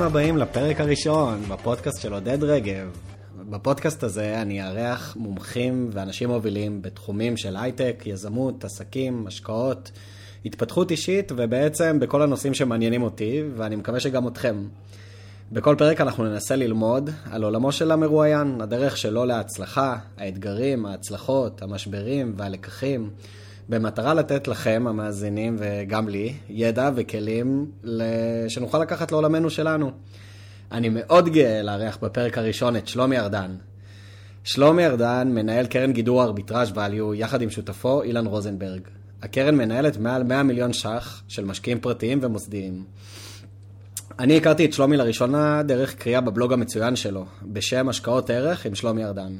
ברוכים הבאים לפרק הראשון בפודקאסט של עודד רגב. בפודקאסט הזה אני אארח מומחים ואנשים מובילים בתחומים של הייטק, יזמות, עסקים, השקעות, התפתחות אישית ובעצם בכל הנושאים שמעניינים אותי, ואני מקווה שגם אתכם. בכל פרק אנחנו ננסה ללמוד על עולמו של המרואיין, הדרך שלו להצלחה, האתגרים, ההצלחות, המשברים והלקחים. במטרה לתת לכם, המאזינים וגם לי, ידע וכלים שנוכל לקחת לעולמנו שלנו. אני מאוד גאה לארח בפרק הראשון את שלומי ארדן. שלומי ארדן מנהל קרן גידור ארביטראז' ואליו יחד עם שותפו אילן רוזנברג. הקרן מנהלת מעל 100 מיליון ש"ח של משקיעים פרטיים ומוסדיים. אני הכרתי את שלומי לראשונה דרך קריאה בבלוג המצוין שלו, בשם השקעות ערך עם שלומי ארדן.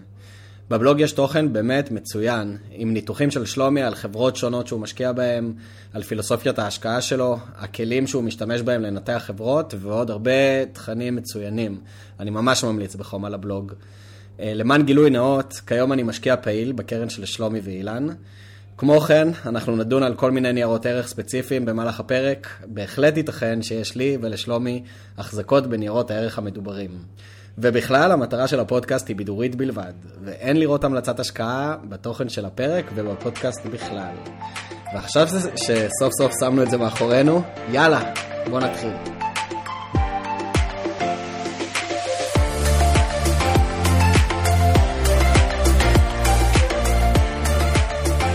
בבלוג יש תוכן באמת מצוין, עם ניתוחים של שלומי על חברות שונות שהוא משקיע בהן, על פילוסופיית ההשקעה שלו, הכלים שהוא משתמש בהם לנתח חברות, ועוד הרבה תכנים מצוינים. אני ממש ממליץ בחום על הבלוג. אה, למען גילוי נאות, כיום אני משקיע פעיל בקרן של שלומי ואילן. כמו כן, אנחנו נדון על כל מיני ניירות ערך ספציפיים במהלך הפרק. בהחלט ייתכן שיש לי ולשלומי החזקות בניירות הערך המדוברים. ובכלל, המטרה של הפודקאסט היא בידורית בלבד, ואין לראות המלצת השקעה בתוכן של הפרק ובפודקאסט בכלל. ועכשיו שסוף סוף שמנו את זה מאחורינו, יאללה, בואו נתחיל.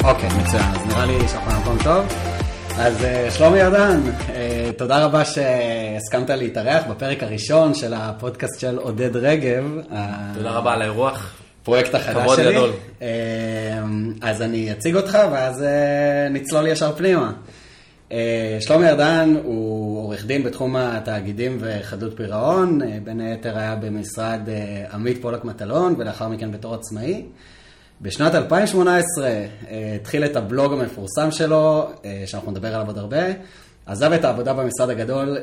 אוקיי, מצוין, אז נראה לי שאנחנו במקום טוב. אז אה, שלומי ירדן, אה, תודה רבה שהסכמת להתארח בפרק הראשון של הפודקאסט של עודד רגב. תודה רבה על האירוח. פרויקט החדש כבוד שלי. גדול. אה, אז אני אציג אותך ואז נצלול ישר פנימה. שלומי ירדן הוא עורך דין בתחום התאגידים וחדות פירעון, בין היתר היה במשרד עמית פולק מטלון ולאחר מכן בתור עצמאי. בשנת 2018 התחיל את הבלוג המפורסם שלו, שאנחנו נדבר עליו עוד הרבה. עזב את העבודה במשרד הגדול,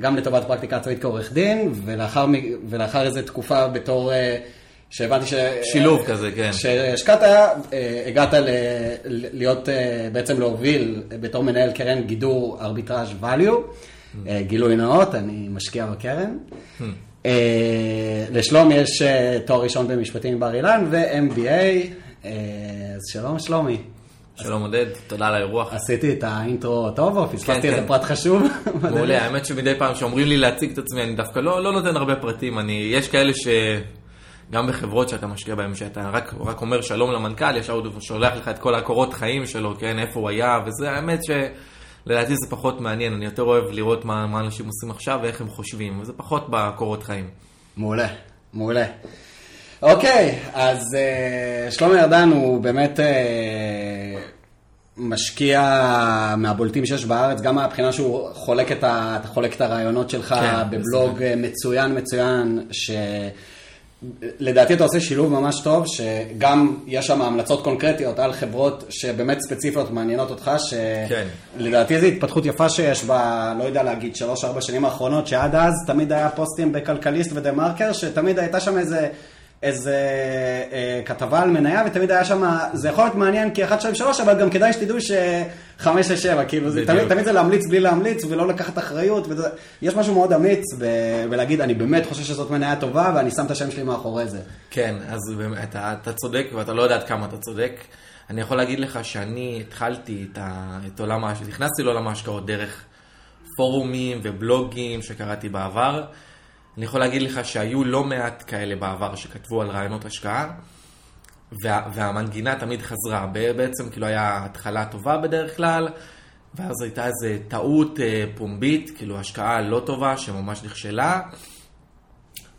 גם לטובת פרקטיקה עצמאית כעורך דין, ולאחר, ולאחר איזו תקופה בתור, שהבנתי ש... שילוב כזה, כן. שהשקעת, הגעת ל... להיות, בעצם להוביל בתור מנהל קרן גידור ארביטראז' value, גילוי נאות, אני משקיע בקרן. לשלומי יש תואר ראשון במשפטים בר אילן ו-MBA, אז שלום שלומי. שלום עודד, תודה על האירוח. עשיתי את האינטרו טוב או פספסתי כן, איזה כן. פרט חשוב? מעולה, האמת שמדי פעם שאומרים לי להציג את עצמי, אני דווקא לא, לא נותן הרבה פרטים. יש כאלה ש... גם בחברות שאתה משקיע בהן, שאתה רק, רק אומר שלום למנכ"ל, ישר הוא שולח לך את כל הקורות חיים שלו, כן, איפה הוא היה, וזה האמת שלדעתי זה פחות מעניין, אני יותר אוהב לראות מה, מה אנשים עושים עכשיו ואיך הם חושבים, וזה פחות בקורות חיים. מעולה, מעולה. אוקיי, אז uh, שלומי ארדן הוא באמת uh, משקיע מהבולטים שיש בארץ, גם מהבחינה שהוא חולק את, ה, אתה חולק את הרעיונות שלך כן, בבלוג בסדר. מצוין מצוין, שלדעתי אתה עושה שילוב ממש טוב, שגם יש שם המלצות קונקרטיות על חברות שבאמת ספציפיות מעניינות אותך, כן. שלדעתי זו התפתחות יפה שיש ב... לא יודע להגיד, שלוש-ארבע שנים האחרונות, שעד אז תמיד היה פוסטים בכלכליסט ודה מרקר, שתמיד הייתה שם איזה... איזה אה, כתבה על מניה, ותמיד היה שם, זה יכול להיות מעניין כי 1, 2, 3, אבל גם כדאי שתדעו ש-5, 6, 7, כאילו, זה. תמיד, תמיד זה להמליץ בלי להמליץ ולא לקחת אחריות, וזה, יש משהו מאוד אמיץ ב- בלהגיד, אני באמת חושב שזאת מניה טובה, ואני שם את השם שלי מאחורי זה. כן, אז באמת, אתה, אתה צודק, ואתה לא יודע עד כמה אתה צודק. אני יכול להגיד לך שאני התחלתי את, ה, את עולם ההשקעות, נכנסתי לעולם ההשקעות דרך פורומים ובלוגים שקראתי בעבר. אני יכול להגיד לך שהיו לא מעט כאלה בעבר שכתבו על רעיונות השקעה, וה, והמנגינה תמיד חזרה. בעצם כאילו היה התחלה טובה בדרך כלל, ואז הייתה איזו טעות אה, פומבית, כאילו השקעה לא טובה שממש נכשלה.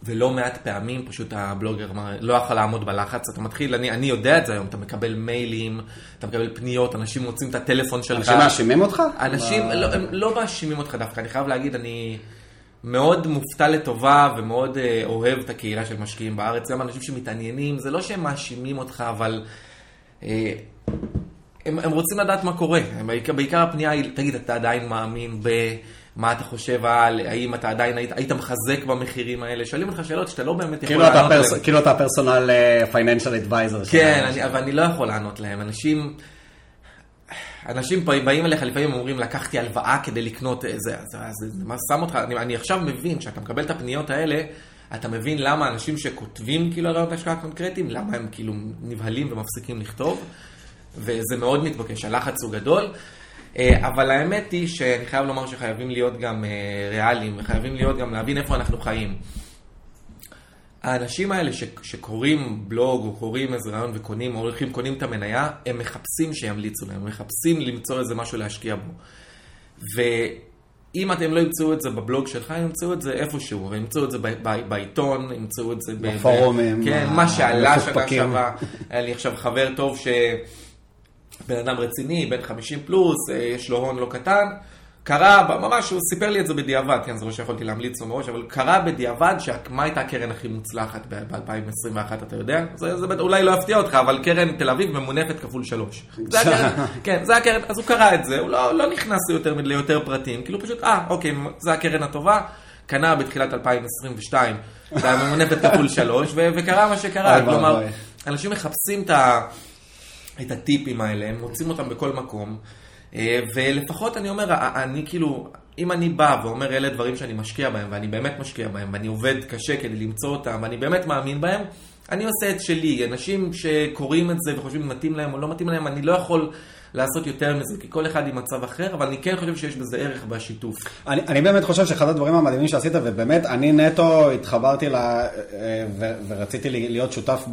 ולא מעט פעמים פשוט הבלוגר לא יכול לעמוד בלחץ, אתה מתחיל, אני, אני יודע את זה היום, אתה מקבל מיילים, אתה מקבל פניות, אנשים מוצאים את הטלפון שלך. אנשים מאשימים אותך? אנשים, לא, הם לא מאשימים אותך דווקא, אני חייב להגיד, אני מאוד מופתע לטובה ומאוד אה, אוהב את הקהילה של משקיעים בארץ, גם אנשים שמתעניינים, זה לא שהם מאשימים אותך, אבל אה, הם, הם רוצים לדעת מה קורה. בעיקר, בעיקר הפנייה היא, תגיד, אתה עדיין מאמין ב... מה אתה חושב על, האם אתה עדיין היית, היית מחזק במחירים האלה? שואלים אותך שאלות שאתה לא באמת יכול כאילו לענות עליהן. כאילו אתה פרסונל פייננשל אדוויזר. כן, אני, אבל אני לא יכול לענות להם. אנשים... אנשים באים אליך לפעמים אומרים, לקחתי הלוואה כדי לקנות זה, אז זה מה שם אותך, אני, אני עכשיו מבין, כשאתה מקבל את הפניות האלה, אתה מבין למה אנשים שכותבים כאילו על רעיונות השקעה קונקרטיים, למה הם כאילו נבהלים ומפסיקים לכתוב, וזה מאוד מתבקש, הלחץ הוא גדול. אה, אבל האמת היא שאני חייב לומר שחייבים להיות גם אה, ריאליים, וחייבים להיות גם להבין איפה אנחנו חיים. האנשים האלה ש, שקוראים בלוג או קוראים איזה רעיון וקונים, או הולכים קונים את המניה, הם מחפשים שימליצו להם, הם מחפשים למצוא איזה משהו להשקיע בו. ואם אתם לא ימצאו את זה בבלוג שלך, הם ימצאו את זה איפשהו, הם ימצאו את זה בעיתון, ימצאו את זה בפורומים, כן, מה שעלה שנה שעברה. היה לי עכשיו חבר טוב ש... בן אדם רציני, בן 50 פלוס, אה, יש לו הון לא קטן. קרה, ממש, הוא סיפר לי את זה בדיעבד, כן, זה לא שיכולתי להמליץ לו מראש, אבל קרה בדיעבד, מה הייתה הקרן הכי מוצלחת ב-2021, אתה יודע? זה, זה אולי לא יפתיע אותך, אבל קרן תל אביב ממונפת כפול שלוש. זה הקרן, כן, זה הקרן, אז הוא קרא את זה, הוא לא, לא נכנס ליותר, ליותר פרטים, כאילו פשוט, אה, אוקיי, זה הקרן הטובה, קנה בתחילת 2022, זה ממונפת כפול שלוש, וקרה מה שקרה, כלומר, אנשים מחפשים. את הטיפים האלה, הם מוצאים אותם בכל מקום. אה, ולפחות אני אומר, אני כאילו, אם אני בא ואומר אלה דברים שאני משקיע בהם, ואני באמת משקיע בהם, ואני עובד קשה כדי למצוא אותם, ואני באמת מאמין בהם, אני עושה את שלי. אנשים שקוראים את זה וחושבים מתאים להם או לא מתאים להם, אני לא יכול לעשות יותר מזה, כי כל אחד עם מצב אחר, אבל אני כן חושב שיש בזה ערך בשיתוף. אני, אני באמת חושב שאחד הדברים המדהימים שעשית, ובאמת, אני נטו התחברתי ל... אה, ו, ורציתי להיות שותף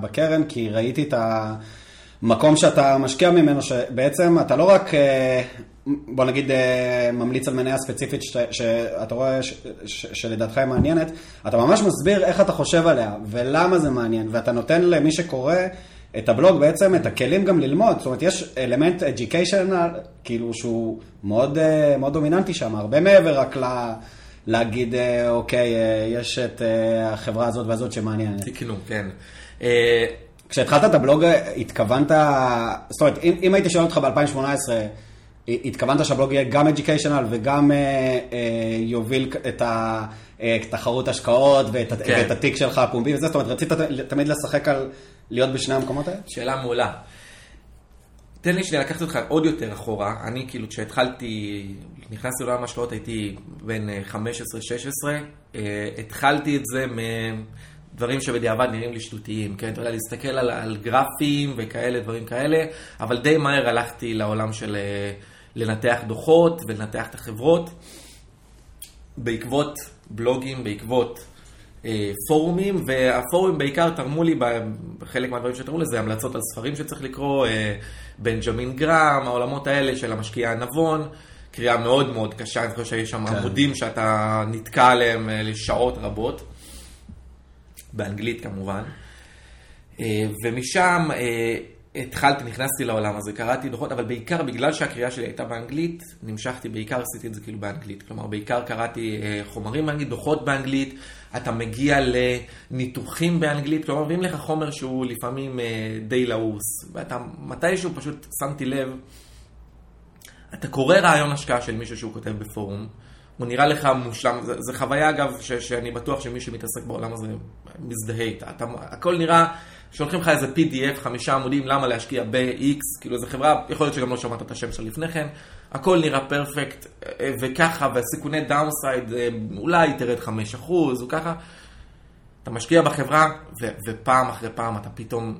בקרן, כי ראיתי את ה... מקום שאתה משקיע ממנו, שבעצם אתה לא רק, אה, בוא נגיד, אה, ממליץ על מניה ספציפית שאתה רואה שלדעתך היא מעניינת, אתה ממש מסביר איך אתה חושב עליה ולמה זה מעניין, ואתה נותן למי שקורא את הבלוג בעצם את הכלים גם ללמוד, זאת אומרת, יש אלמנט education, כאילו שהוא מאוד, אה, מאוד דומיננטי שם, הרבה מעבר רק ל... להגיד, אוקיי, יש את החברה הזאת והזאת שמעניינת. תקנו, כן. כשהתחלת את הבלוג, התכוונת, זאת אומרת, אם, אם הייתי שואל אותך ב-2018, התכוונת שהבלוג יהיה גם educational וגם אה, אה, יוביל את התחרות אה, השקעות ואת, כן. ואת התיק שלך הפומבי וזה, זאת אומרת, רצית תמיד לשחק על להיות בשני המקומות האלה? שאלה מעולה. תן לי שנייה לקחת אותך עוד יותר אחורה. אני כאילו, כשהתחלתי, נכנסתי לעולם ההשקעות, הייתי בן 15-16. אה, התחלתי את זה מ... דברים שבדיעבד נראים לי שטותיים, כן? אתה יודע, להסתכל על, על גרפים וכאלה, דברים כאלה, אבל די מהר הלכתי לעולם של אה, לנתח דוחות ולנתח את החברות, בעקבות בלוגים, בעקבות אה, פורומים, והפורומים בעיקר תרמו לי, בחלק מהדברים שתרמו לזה, המלצות על ספרים שצריך לקרוא, אה, בנג'מין גרם, העולמות האלה של המשקיע הנבון. קריאה מאוד מאוד קשה, אני חושב שיש שם כן. עמודים שאתה נתקע עליהם אה, לשעות רבות. באנגלית כמובן. אה, ומשם אה, התחלתי, נכנסתי לעולם הזה, קראתי דוחות, אבל בעיקר בגלל שהקריאה שלי הייתה באנגלית, נמשכתי, בעיקר עשיתי את זה כאילו באנגלית. כלומר, בעיקר קראתי אה, חומרים באנגלית, דוחות באנגלית, אתה מגיע לניתוחים באנגלית, כלומר, מביאים לך חומר שהוא לפעמים די לעוס, ואתה מתישהו פשוט שמתי לב, אתה קורא רעיון השקעה של מישהו שהוא כותב בפורום, הוא נראה לך מושלם, זו חוויה אגב, ש, שאני בטוח שמי שמתעסק בעולם הזה מזדהה איתה. הכל נראה, שולחים לך איזה PDF, חמישה עמודים, למה להשקיע ב-X, כאילו זו חברה, יכול להיות שגם לא שמעת את השם שלה לפני כן, הכל נראה פרפקט, אה, וככה, והסיכוני downside, אה, אולי תרד 5% או ככה. אתה משקיע בחברה, ו, ופעם אחרי פעם אתה פתאום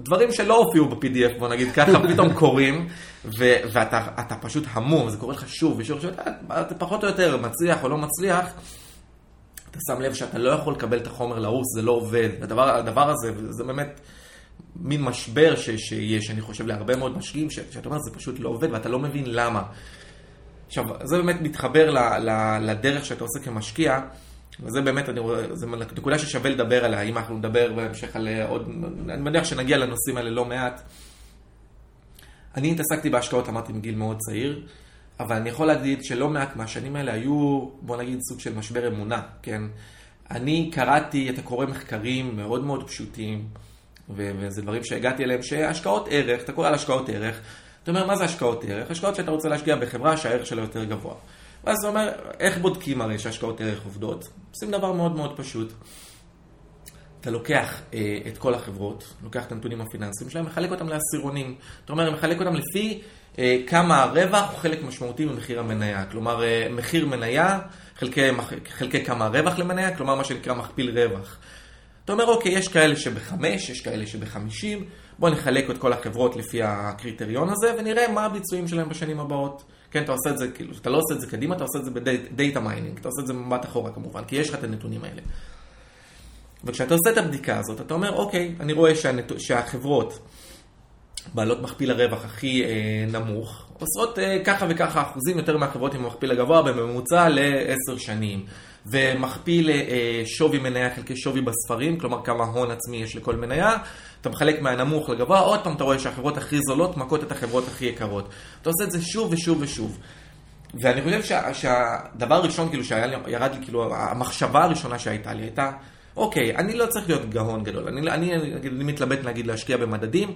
דברים שלא הופיעו ב-PDF, בוא נגיד ככה, פתאום קורים, ו- ואתה פשוט המום, זה קורה לך שוב ושוב, אתה פחות או יותר מצליח או לא מצליח, אתה שם לב שאתה לא יכול לקבל את החומר לעוס, זה לא עובד. הדבר, הדבר הזה, זה באמת מין משבר ש- שיש, אני חושב, להרבה מאוד משקיעים, ש- שאתה אומר, זה פשוט לא עובד ואתה לא מבין למה. עכשיו, זה באמת מתחבר ל- ל- לדרך שאתה עושה כמשקיע. וזה באמת, אני רואה, זו נקודה ששווה לדבר עליה, אם אנחנו נדבר בהמשך על עוד, אני מניח שנגיע לנושאים האלה לא מעט. אני התעסקתי בהשקעות, אמרתי, מגיל מאוד צעיר, אבל אני יכול להגיד שלא מעט מהשנים האלה היו, בוא נגיד, סוג של משבר אמונה, כן? אני קראתי, אתה קורא מחקרים מאוד מאוד פשוטים, ו- וזה דברים שהגעתי אליהם, שהשקעות ערך, אתה קורא על השקעות ערך, אתה אומר, מה זה השקעות ערך? השקעות שאתה רוצה להשקיע בחברה שהערך שלה יותר גבוה. ואז זה אומר, איך בודקים הרי שהשקעות ערך עובדות? עושים דבר מאוד מאוד פשוט. אתה לוקח אה, את כל החברות, לוקח את הנתונים הפיננסיים שלהם, מחלק אותם לעשירונים. זאת אומרת, מחלק אותם לפי אה, כמה הרווח הוא חלק משמעותי ממחיר המניה. כלומר, אה, מחיר מניה חלקי, חלקי כמה הרווח למניה, כלומר מה שנקרא מכפיל רווח. אתה אומר, אוקיי, יש כאלה שבחמש, יש כאלה שבחמישים, בוא נחלק את כל החברות לפי הקריטריון הזה, ונראה מה הביצועים שלהם בשנים הבאות. כן, אתה עושה את זה, כאילו, אתה לא עושה את זה קדימה, אתה עושה את זה ב data mining, אתה עושה את זה במבט אחורה כמובן, כי יש לך את הנתונים האלה. וכשאתה עושה את הבדיקה הזאת, אתה אומר, אוקיי, אני רואה שהנת... שהחברות בעלות מכפיל הרווח הכי אה, נמוך, עושות אה, ככה וככה אחוזים יותר מהחברות עם המכפיל הגבוה בממוצע לעשר שנים. ומכפיל אה, שווי מניה חלקי שווי בספרים, כלומר כמה הון עצמי יש לכל מניה, אתה מחלק מהנמוך לגבוה, עוד פעם אתה רואה שהחברות הכי זולות מכות את החברות הכי יקרות. אתה עושה את זה שוב ושוב ושוב. ואני חושב שה, שהדבר הראשון, כאילו, שהיה לי, ירד לי, כאילו, המחשבה הראשונה שהייתה לי הייתה, אוקיי, אני לא צריך להיות גאון גדול. אני, אני, אני, אני מתלבט, נגיד, להשקיע במדדים.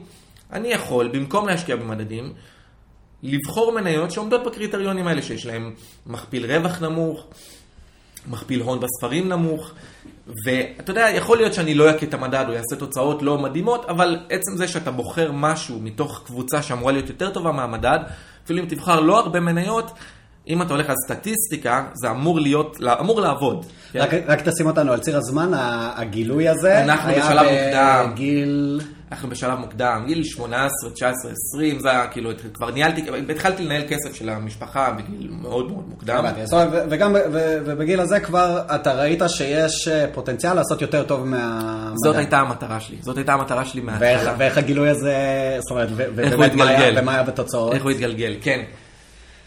אני יכול, במקום להשקיע במדדים, לבחור מניות שעומדות בקריטריונים האלה, שיש להם מכפיל רווח נמוך, מכפיל הון בספרים נמוך, ואתה יודע, יכול להיות שאני לא אכה את המדד, הוא יעשה תוצאות לא מדהימות, אבל עצם זה שאתה בוחר משהו מתוך קבוצה שאמורה להיות יותר טובה מהמדד, אפילו אם תבחר לא הרבה מניות, אם אתה הולך על סטטיסטיקה, זה אמור להיות, אמור לעבוד. רק, כן? רק תשים אותנו על ציר הזמן, הגילוי הזה אנחנו בשלב מוקדם. גיל... אנחנו בשלב מוקדם, גיל 18, 19, 20, זה היה כאילו, כבר ניהלתי, התחלתי לנהל כסף של המשפחה בגיל מאוד מאוד מוקדם. וגם, ובגיל הזה כבר אתה ראית שיש אה, פוטנציאל לעשות יותר טוב מהמדע. זאת הייתה המטרה שלי, זאת הייתה המטרה שלי מההתחלה. ואיך הגילוי הזה, זאת אומרת, ובאמת מה היה בתוצאות? איך הוא התגלגל, כן.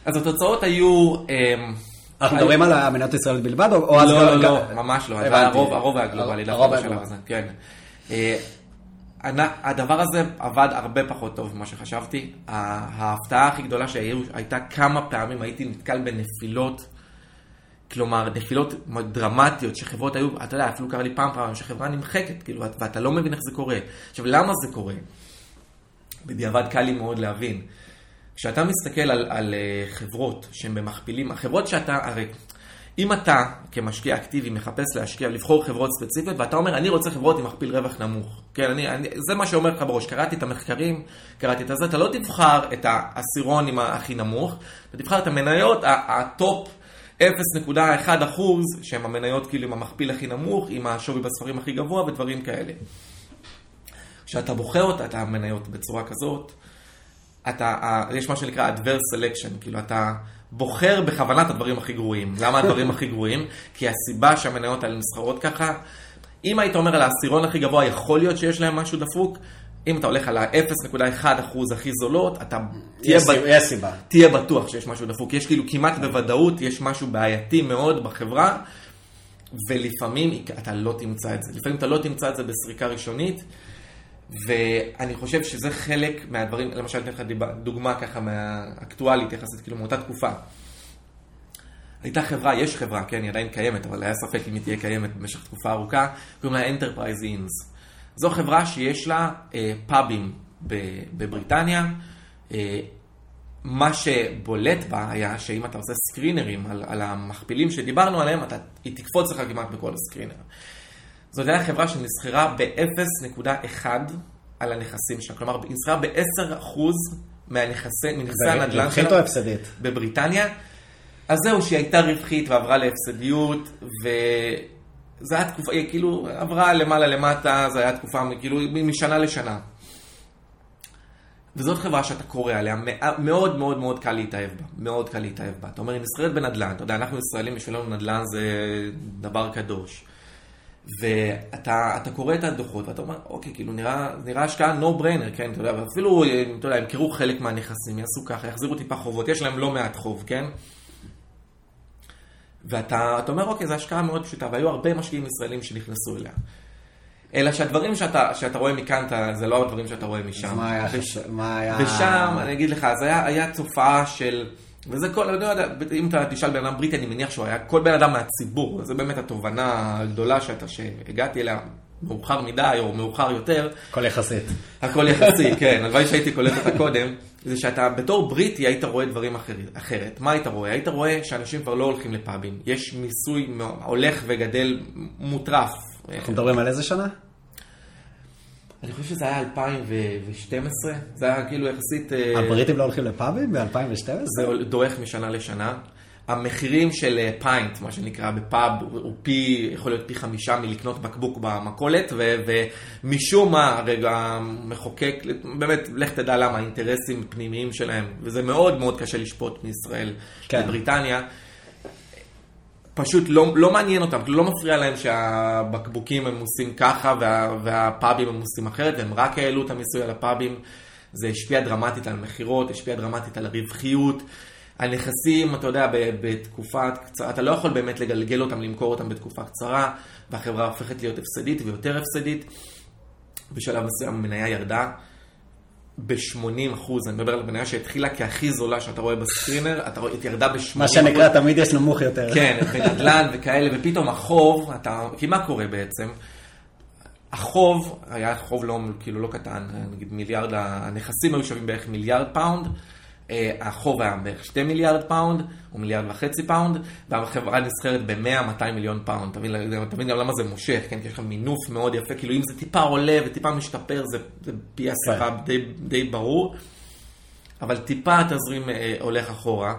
אז התוצאות היו... אמ, אנחנו מדברים על המדינת ישראל בלבד, או אז... לא, לא, לא, ממש לא. הרוב היה גלובלי דווקא בשלב הזה, כן. אה, הדבר הזה עבד הרבה פחות טוב ממה שחשבתי. ההפתעה הכי גדולה שהייתה כמה פעמים הייתי נתקל בנפילות, כלומר נפילות דרמטיות שחברות היו, אתה יודע, אפילו קרה לי פעם פעם שחברה נמחקת, כאילו, ואתה לא מבין איך זה קורה. עכשיו, למה זה קורה? בדיעבד קל לי מאוד להבין. כשאתה מסתכל על, על אה, חברות שהן במכפילים, החברות שאתה, הרי אם אתה כמשקיע אקטיבי מחפש להשקיע, לבחור חברות ספציפיות, ואתה אומר, אני רוצה חברות עם מכפיל רווח נמוך. כן, אני, אני, זה מה שאומר לך בראש. קראתי את המחקרים, קראתי את הזה, אתה לא תבחר את העשירון עם הכי נמוך, אתה תבחר את המניות, ה top 0.1 אחוז, שהן המניות כאילו עם המכפיל הכי נמוך, עם השווי בספרים הכי גבוה ודברים כאלה. כשאתה בוחר אותה, את המניות בצורה כזאת, אתה, יש מה שנקרא adverse selection, כאילו אתה בוחר בכוונת הדברים הכי גרועים. למה הדברים הכי גרועים? כי הסיבה שהמניות האלה נסחרות ככה, אם היית אומר על העשירון הכי גבוה, יכול להיות שיש להם משהו דפוק, אם אתה הולך על ה-0.1% הכי זולות, אתה תהיה, ב... סיבה. תהיה בטוח שיש משהו דפוק. יש כאילו כמעט בוודאות, יש משהו בעייתי מאוד בחברה, ולפעמים אתה לא תמצא את זה. לפעמים אתה לא תמצא את זה בסריקה ראשונית. ואני חושב שזה חלק מהדברים, למשל אני אתן לך דוגמה ככה מהאקטואלית יחסית, כאילו מאותה תקופה. הייתה חברה, יש חברה, כן, היא עדיין קיימת, אבל היה ספק אם היא תהיה קיימת במשך תקופה ארוכה, קוראים לה Enterprise Inns. זו חברה שיש לה אה, פאבים בבריטניה. אה, מה שבולט בה היה שאם אתה עושה סקרינרים על, על המכפילים שדיברנו עליהם, אתה, היא תקפוץ לך כמעט בכל הסקרינר. זאת הייתה חברה שנסחרה ב-0.1 על הנכסים שלה. כלומר, היא נסחרה ב-10% מהנכסי הנדל"ן שלה. רווחית או הפסדית? בבריטניה. אז זהו, שהיא הייתה רווחית ועברה להפסדיות, וזו הייתה תקופה, היא כאילו עברה למעלה למטה, זו הייתה תקופה כאילו משנה לשנה. וזאת חברה שאתה קורא עליה, מאוד מאוד מאוד קל להתאהב בה, מאוד קל להתאהב בה. אתה אומר, היא נסחרת בנדל"ן, אתה יודע, אנחנו ישראלים, בשבילנו נדל"ן זה דבר קדוש. ואתה קורא את הדוחות ואתה אומר, אוקיי, כאילו נראה, נראה השקעה no brainer, כן, אתה יודע, ואפילו, אתה יודע, ימכרו חלק מהנכסים, יעשו ככה, יחזירו טיפה חובות, יש להם לא מעט חוב, כן? ואתה אומר, אוקיי, זו השקעה מאוד פשוטה, והיו הרבה משקיעים ישראלים שנכנסו אליה. אלא שהדברים שאתה, שאתה רואה מכאן, אתה, זה לא הדברים שאתה רואה משם. מה היה? וש... מה היה... ושם, אני אגיד לך, זה היה, היה תופעה של... וזה כל, אני לא יודע, אם אתה תשאל בן אדם בריטי, אני מניח שהוא היה כל בן אדם מהציבור, זה באמת התובנה הגדולה שאתה, שהגעתי אליה מאוחר מדי או מאוחר יותר. הכל יחסית. הכל יחסי, כן, הלוואי שהייתי קולט אותה קודם, זה שאתה בתור בריטי היית רואה דברים אחר, אחרת. מה היית רואה? היית רואה שאנשים כבר לא הולכים לפאבים, יש מיסוי הולך וגדל מוטרף. אנחנו מדברים על איזה שנה? אני חושב שזה היה 2012, זה היה כאילו יחסית... אה, הבריטים לא הולכים לפאבים ב-2012? זה דועך משנה לשנה. המחירים של אה, פיינט, מה שנקרא בפאב, הוא פי, יכול להיות פי חמישה מלקנות בקבוק במכולת, ומשום מה, הרגע המחוקק, באמת, לך תדע למה, האינטרסים פנימיים שלהם, וזה מאוד מאוד קשה לשפוט מישראל כן. לבריטניה. פשוט לא, לא מעניין אותם, לא מפריע להם שהבקבוקים הם עושים ככה וה, והפאבים הם עושים אחרת, והם רק העלו את המיסוי על הפאבים. זה השפיע דרמטית על מכירות, השפיע דרמטית על הרווחיות. הנכסים, אתה יודע, בתקופה קצרה, אתה לא יכול באמת לגלגל אותם, למכור אותם בתקופה קצרה, והחברה הופכת להיות הפסדית ויותר הפסדית. בשלב מסוים המניה ירדה ב-80 אחוז, אני מדבר על מניה שהתחילה כהכי זולה שאתה רואה ב screener, אתה רואה, ירדה ב-80 אחוז. מה שנקרא, תמיד יש נמוך יותר. כן, ונדל"ן וכאלה, ופתאום החוב, אתה, כי מה קורה בעצם? החוב, היה חוב לא, כאילו לא קטן, נגיד מיליארד, הנכסים היו שווים בערך מיליארד פאונד, החוב היה בערך 2 מיליארד פאונד, או מיליארד וחצי פאונד, והחברה נסחרת ב-100-200 מיליון פאונד. אתה מבין גם למה זה מושך, כן? כי יש לך מינוף מאוד יפה, כאילו אם זה טיפה עולה וטיפה משתפר, זה, זה פי עשרה כן. די, די ברור, אבל טיפה התזרים אה, הולך אחורה.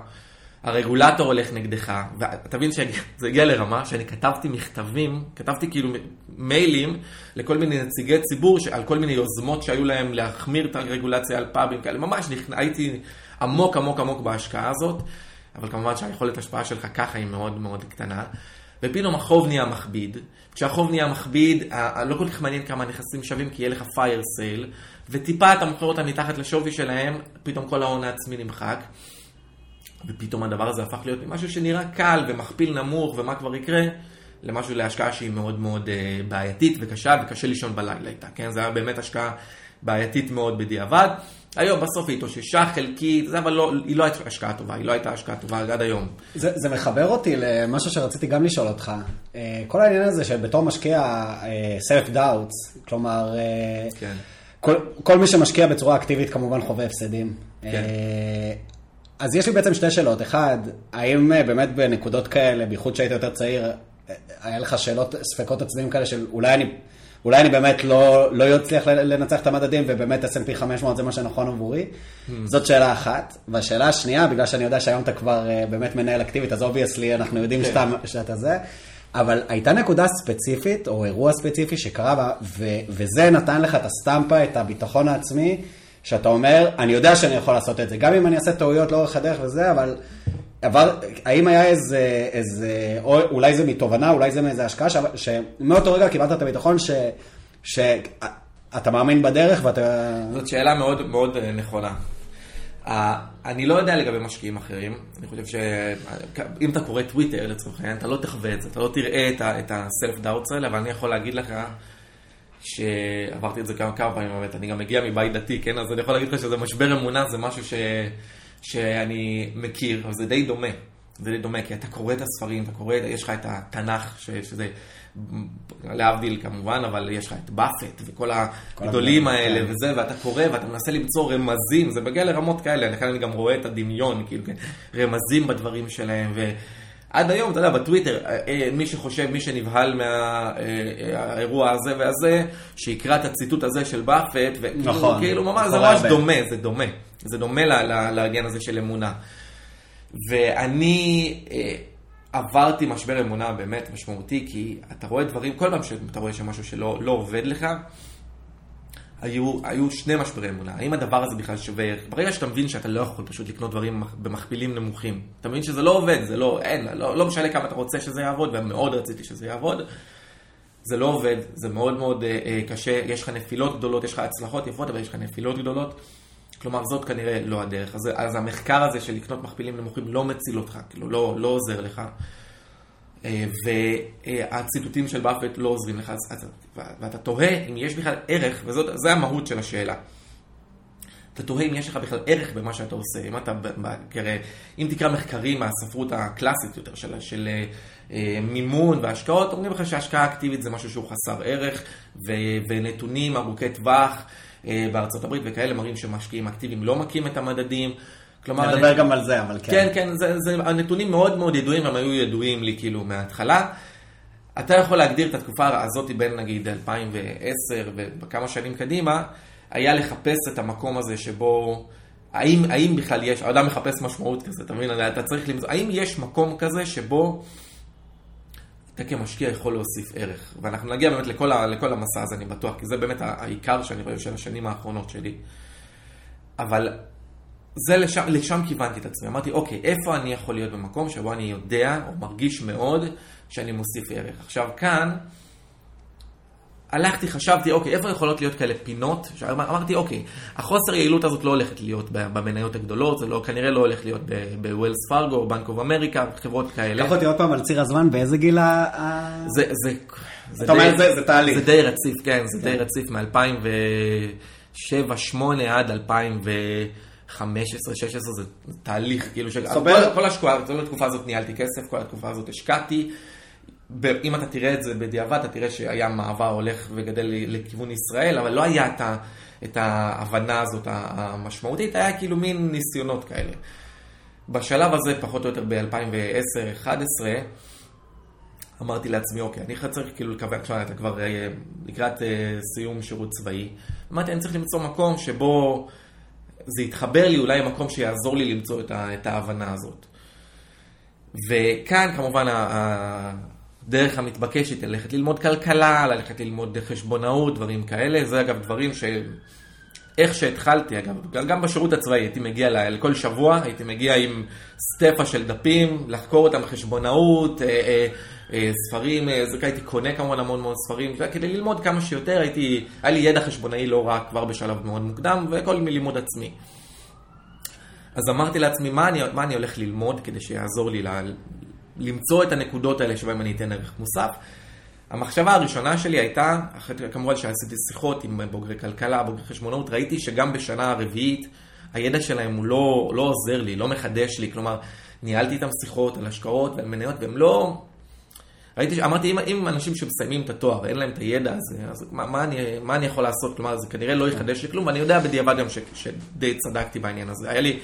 הרגולטור הולך נגדך, ואתה מבין שזה הגיע לרמה שאני כתבתי מכתבים, כתבתי כאילו מיילים לכל מיני נציגי ציבור על כל מיני יוזמות שהיו להם להחמיר את הרגולציה על פאבים כאלה, ממש הייתי עמוק עמוק עמוק בהשקעה הזאת, אבל כמובן שהיכולת השפעה שלך ככה היא מאוד מאוד קטנה. ופתאום החוב נהיה מכביד, כשהחוב נהיה מכביד, לא כל כך מעניין כמה נכסים שווים, כי יהיה לך פייר סייל, וטיפה אתה מוכר אותם מתחת לשווי שלהם, פתאום כל ההון העצמי נמחק. ופתאום הדבר הזה הפך להיות ממשהו שנראה קל ומכפיל נמוך ומה כבר יקרה, למשהו להשקעה שהיא מאוד מאוד אה, בעייתית וקשה וקשה לישון בלילה איתה, כן? זה היה באמת השקעה בעייתית מאוד בדיעבד. היום בסוף היא התאוששה חלקית, זה אבל לא, היא לא הייתה השקעה טובה, היא לא הייתה השקעה טובה עד היום. זה, זה מחבר אותי למשהו שרציתי גם לשאול אותך. אה, כל העניין הזה שבתור משקיע אה, self doubts, כלומר, כן. כל, כל מי שמשקיע בצורה אקטיבית כמובן חווה הפסדים. כן. אז יש לי בעצם שתי שאלות. אחד, האם אה, באמת בנקודות כאלה, בייחוד שהיית יותר צעיר, אה, היה לך שאלות, ספקות עצמיים כאלה של אולי אני, אולי אני באמת לא, לא אצליח לנצח את המדדים ובאמת S&P 500 זה מה שנכון עבורי? Mm. זאת שאלה אחת. והשאלה השנייה, בגלל שאני יודע שהיום אתה כבר אה, באמת מנהל אקטיבית, אז obviously אנחנו יודעים okay. כן. שאתה, שאתה זה. אבל הייתה נקודה ספציפית, או אירוע ספציפי שקרה, ו, וזה נתן לך את ה stamp, את הביטחון העצמי, שאתה אומר, אני יודע שאני יכול לעשות את זה, גם אם אני אעשה טעויות לאורך הדרך וזה, אבל אבל האם היה איזה, איזה, או אולי זה מתובנה, אולי זה מאיזה השקעה, שמאותו רגע קיבלת את הביטחון ש, שאתה מאמין בדרך ואתה... זאת שאלה מאוד מאוד אה, נכונה. Uh, אני לא יודע לגבי משקיעים אחרים, אני חושב שאם אתה קורא טוויטר לצורך העניין, אתה לא תחווה את זה, אתה לא תראה את ה self doubts האלה, אבל אני יכול להגיד לך שעברתי את זה כמה, כמה פעמים באמת, אני גם מגיע מבית דתי, כן? אז אני יכול להגיד לך שזה משבר אמונה, זה משהו ש, שאני מכיר, אבל זה די דומה. זה די דומה, כי אתה קורא את הספרים, אתה קורא, יש לך את התנ"ך, ש, שזה, להבדיל כמובן, אבל יש לך את באפט וכל הגדולים האלה כן. וזה, ואתה קורא ואתה מנסה למצוא רמזים, זה מגיע לרמות כאלה, לכן אני גם רואה את הדמיון, כאילו, כן, רמזים בדברים שלהם, ו... עד היום, אתה יודע, בטוויטר, אה, אה, מי שחושב, מי שנבהל מהאירוע אה, הזה והזה, שיקרא את הציטוט הזה של באפט, נכון. כאילו ממש, זה ממש דומה, זה דומה. זה דומה לעניין הזה של אמונה. ואני עברתי משבר אמונה באמת משמעותי, כי אתה רואה דברים, כל פעם שאתה רואה שמשהו שלא לא עובד לך, היו, היו שני משברי אמונה. האם הדבר הזה בכלל שווה ערך? ברגע שאתה מבין שאתה לא יכול פשוט לקנות דברים במכפילים נמוכים, אתה מבין שזה לא עובד, זה לא, אין, לא, לא משנה כמה אתה רוצה שזה יעבוד, ומאוד רציתי שזה יעבוד. זה לא עובד, זה מאוד מאוד אה, אה, קשה, יש לך נפילות גדולות, יש לך הצלחות יפות, אבל יש לך נפילות גדולות. כלומר, זאת כנראה לא הדרך. אז, אז המחקר הזה של לקנות מכפילים נמוכים לא מציל אותך, כאילו, לא, לא עוזר לך. אה, והציטוטים של באפט לא עוזרים לך, ואתה תוהה אם יש בכלל ערך, וזאת המהות של השאלה. אתה תוהה אם יש לך בכלל ערך במה שאתה עושה, אם אתה, אם תקרא מחקרים מהספרות הקלאסית יותר של, של אה, מימון והשקעות, אומרים לך שהשקעה אקטיבית זה משהו שהוא חסר ערך, ו, ונתונים ארוכי טווח אה, בארצות הברית וכאלה מראים שמשקיעים אקטיביים לא מכים את המדדים. כלומר... נדבר גם על זה, אבל כן. כן, כן, זה, זה, הנתונים מאוד מאוד ידועים, הם היו ידועים לי כאילו מההתחלה. אתה יכול להגדיר את התקופה הזאת בין נגיד 2010 וכמה שנים קדימה, היה לחפש את המקום הזה שבו, האם, האם בכלל יש, האדם מחפש משמעות כזה, אתה מבין? אתה צריך למצוא, האם יש מקום כזה שבו אתה כמשקיע יכול להוסיף ערך. ואנחנו נגיע באמת לכל, ה, לכל המסע הזה, אני בטוח, כי זה באמת העיקר שאני רואה של השנים האחרונות שלי. אבל זה לשם, לשם כיוונתי את עצמי. אמרתי, אוקיי, איפה אני יכול להיות במקום שבו אני יודע או מרגיש מאוד שאני מוסיף ערך. עכשיו כאן, הלכתי, חשבתי, אוקיי, איפה יכולות להיות כאלה פינות? אמרתי, אוקיי, החוסר יעילות הזאת לא הולכת להיות במניות הגדולות, זה לא, כנראה לא הולך להיות בווילס פארגו, בנק אוף אמריקה, חברות כאלה. קח אותי עוד פעם על ציר הזמן, באיזה גיל ה... זה, זה, זה אתה אומר, זה, זה תהליך. זה די רציף, כן, זה די רציף מ-2007-2008 עד 2015, 16 זה תהליך, כאילו, כל התקופה הזאת ניהלתי כסף, כל התקופה הזאת השקעתי. אם אתה תראה את זה בדיעבד, אתה תראה שהיה מעבר הולך וגדל לכיוון ישראל, אבל לא היה את, ה, את ההבנה הזאת המשמעותית, היה כאילו מין ניסיונות כאלה. בשלב הזה, פחות או יותר ב-2010-2011, אמרתי לעצמי, אוקיי, אני צריך כאילו לקוות, עכשיו אתה כבר אה, לקראת אה, סיום שירות צבאי. אמרתי, אני צריך למצוא מקום שבו זה יתחבר לי, אולי מקום שיעזור לי למצוא את, ה, את ההבנה הזאת. וכאן כמובן הדרך המתבקשת היא ללכת ללמוד כלכלה, ללכת ללמוד חשבונאות, דברים כאלה. זה אגב דברים ש... איך שהתחלתי, אגב, גם בשירות הצבאי הייתי מגיע לכל שבוע, הייתי מגיע עם סטפה של דפים, לחקור אותם חשבונאות, אה, אה, אה, ספרים, זה הייתי קונה כמובן המון מאוד ספרים, כדי ללמוד כמה שיותר, הייתי, היה לי ידע חשבונאי לא רע כבר בשלב מאוד מוקדם, וכל מלימוד עצמי. אז אמרתי לעצמי, מה אני, מה אני הולך ללמוד כדי שיעזור לי למצוא את הנקודות האלה שבהן אני אתן ערך מוסף. המחשבה הראשונה שלי הייתה, כמובן שעשיתי שיחות עם בוגרי כלכלה, בוגרי חשבונאות, ראיתי שגם בשנה הרביעית הידע שלהם הוא לא, לא עוזר לי, לא מחדש לי, כלומר, ניהלתי איתם שיחות על השקעות ועל מניות, והם לא... ראיתי, אמרתי, אם, אם אנשים שמסיימים את התואר, אין להם את הידע הזה, אז מה, מה, אני, מה אני יכול לעשות? כלומר, זה כנראה לא יחדש לי כלום, ואני יודע בדיעבד גם ש, שדי צדקתי בעניין הזה. היה לי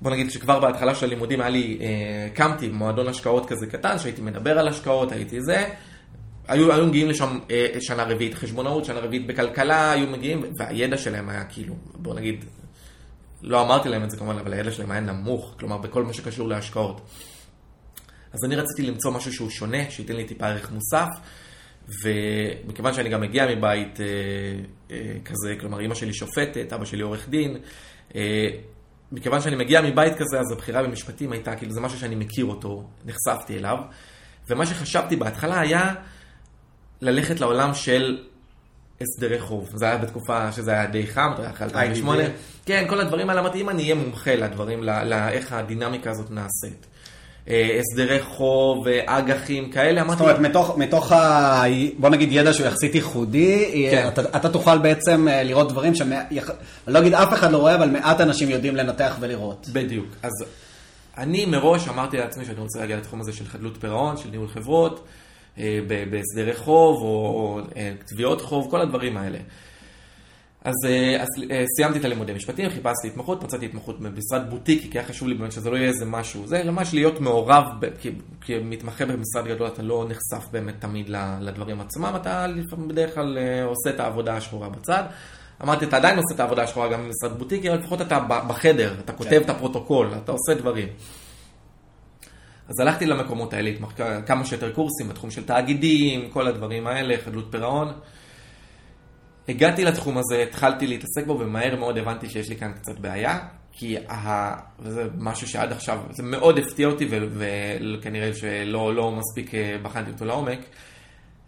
בוא נגיד שכבר בהתחלה של הלימודים היה לי, אה, קמתי במועדון השקעות כזה קטן, שהייתי מדבר על השקעות, הייתי זה. היו, היו מגיעים לשם אה, שנה רביעית חשבונאות, שנה רביעית בכלכלה, היו מגיעים, והידע שלהם היה כאילו, בוא נגיד, לא אמרתי להם את זה כמובן, אבל הידע שלהם היה נמוך, כלומר בכל מה שקשור להשקעות. אז אני רציתי למצוא משהו שהוא שונה, שייתן לי טיפה ערך מוסף, ומכיוון שאני גם מגיע מבית אה, אה, כזה, כלומר אמא שלי שופטת, אבא שלי עורך דין, אה, מכיוון שאני מגיע מבית כזה, אז הבחירה במשפטים הייתה, כאילו זה משהו שאני מכיר אותו, נחשפתי אליו. ומה שחשבתי בהתחלה היה ללכת לעולם של הסדרי חוב. זה היה בתקופה שזה היה די חם, אתה יודע, אחרי 2008. כן, כל הדברים האלה, אמרתי, אם אני אהיה מומחה לדברים, לאיך הדינמיקה הזאת נעשית. אה, הסדרי חוב, אג"חים כאלה. זאת אומרת, מתוך, מתוך ה... בוא נגיד ידע שהוא יחסית ייחודי, כן. אתה, אתה תוכל בעצם אה, לראות דברים שאני לא אגיד אף אחד לא רואה, אבל מעט אנשים יודעים לנתח ולראות. בדיוק. אז אני מראש אמרתי לעצמי שאני רוצה להגיע לתחום הזה של חדלות פירעון, של ניהול חברות, אה, בהסדרי חוב או, או תביעות חוב, כל הדברים האלה. אז, אה, אז אה, סיימתי את הלימודי משפטים, חיפשתי התמחות, מצאתי התמחות במשרד בוטיקי, כי היה חשוב לי באמת שזה לא יהיה איזה משהו. זה ממש להיות מעורב, כי, כמתמחה במשרד גדול אתה לא נחשף באמת תמיד לדברים עצמם, אתה בדרך כלל אה, עושה את העבודה השחורה בצד. אמרתי, אתה עדיין עושה את העבודה השחורה גם במשרד בוטיקי, אבל לפחות אתה בחדר, אתה כותב כן. את הפרוטוקול, אתה עושה דברים. אז הלכתי למקומות האלה, כמה שיותר קורסים בתחום של תאגידים, כל הדברים האלה, חדלות פירעון. הגעתי לתחום הזה, התחלתי להתעסק בו, ומהר מאוד הבנתי שיש לי כאן קצת בעיה, כי ה... וזה משהו שעד עכשיו, זה מאוד הפתיע אותי, וכנראה שלא לא מספיק אה, בחנתי אותו לעומק.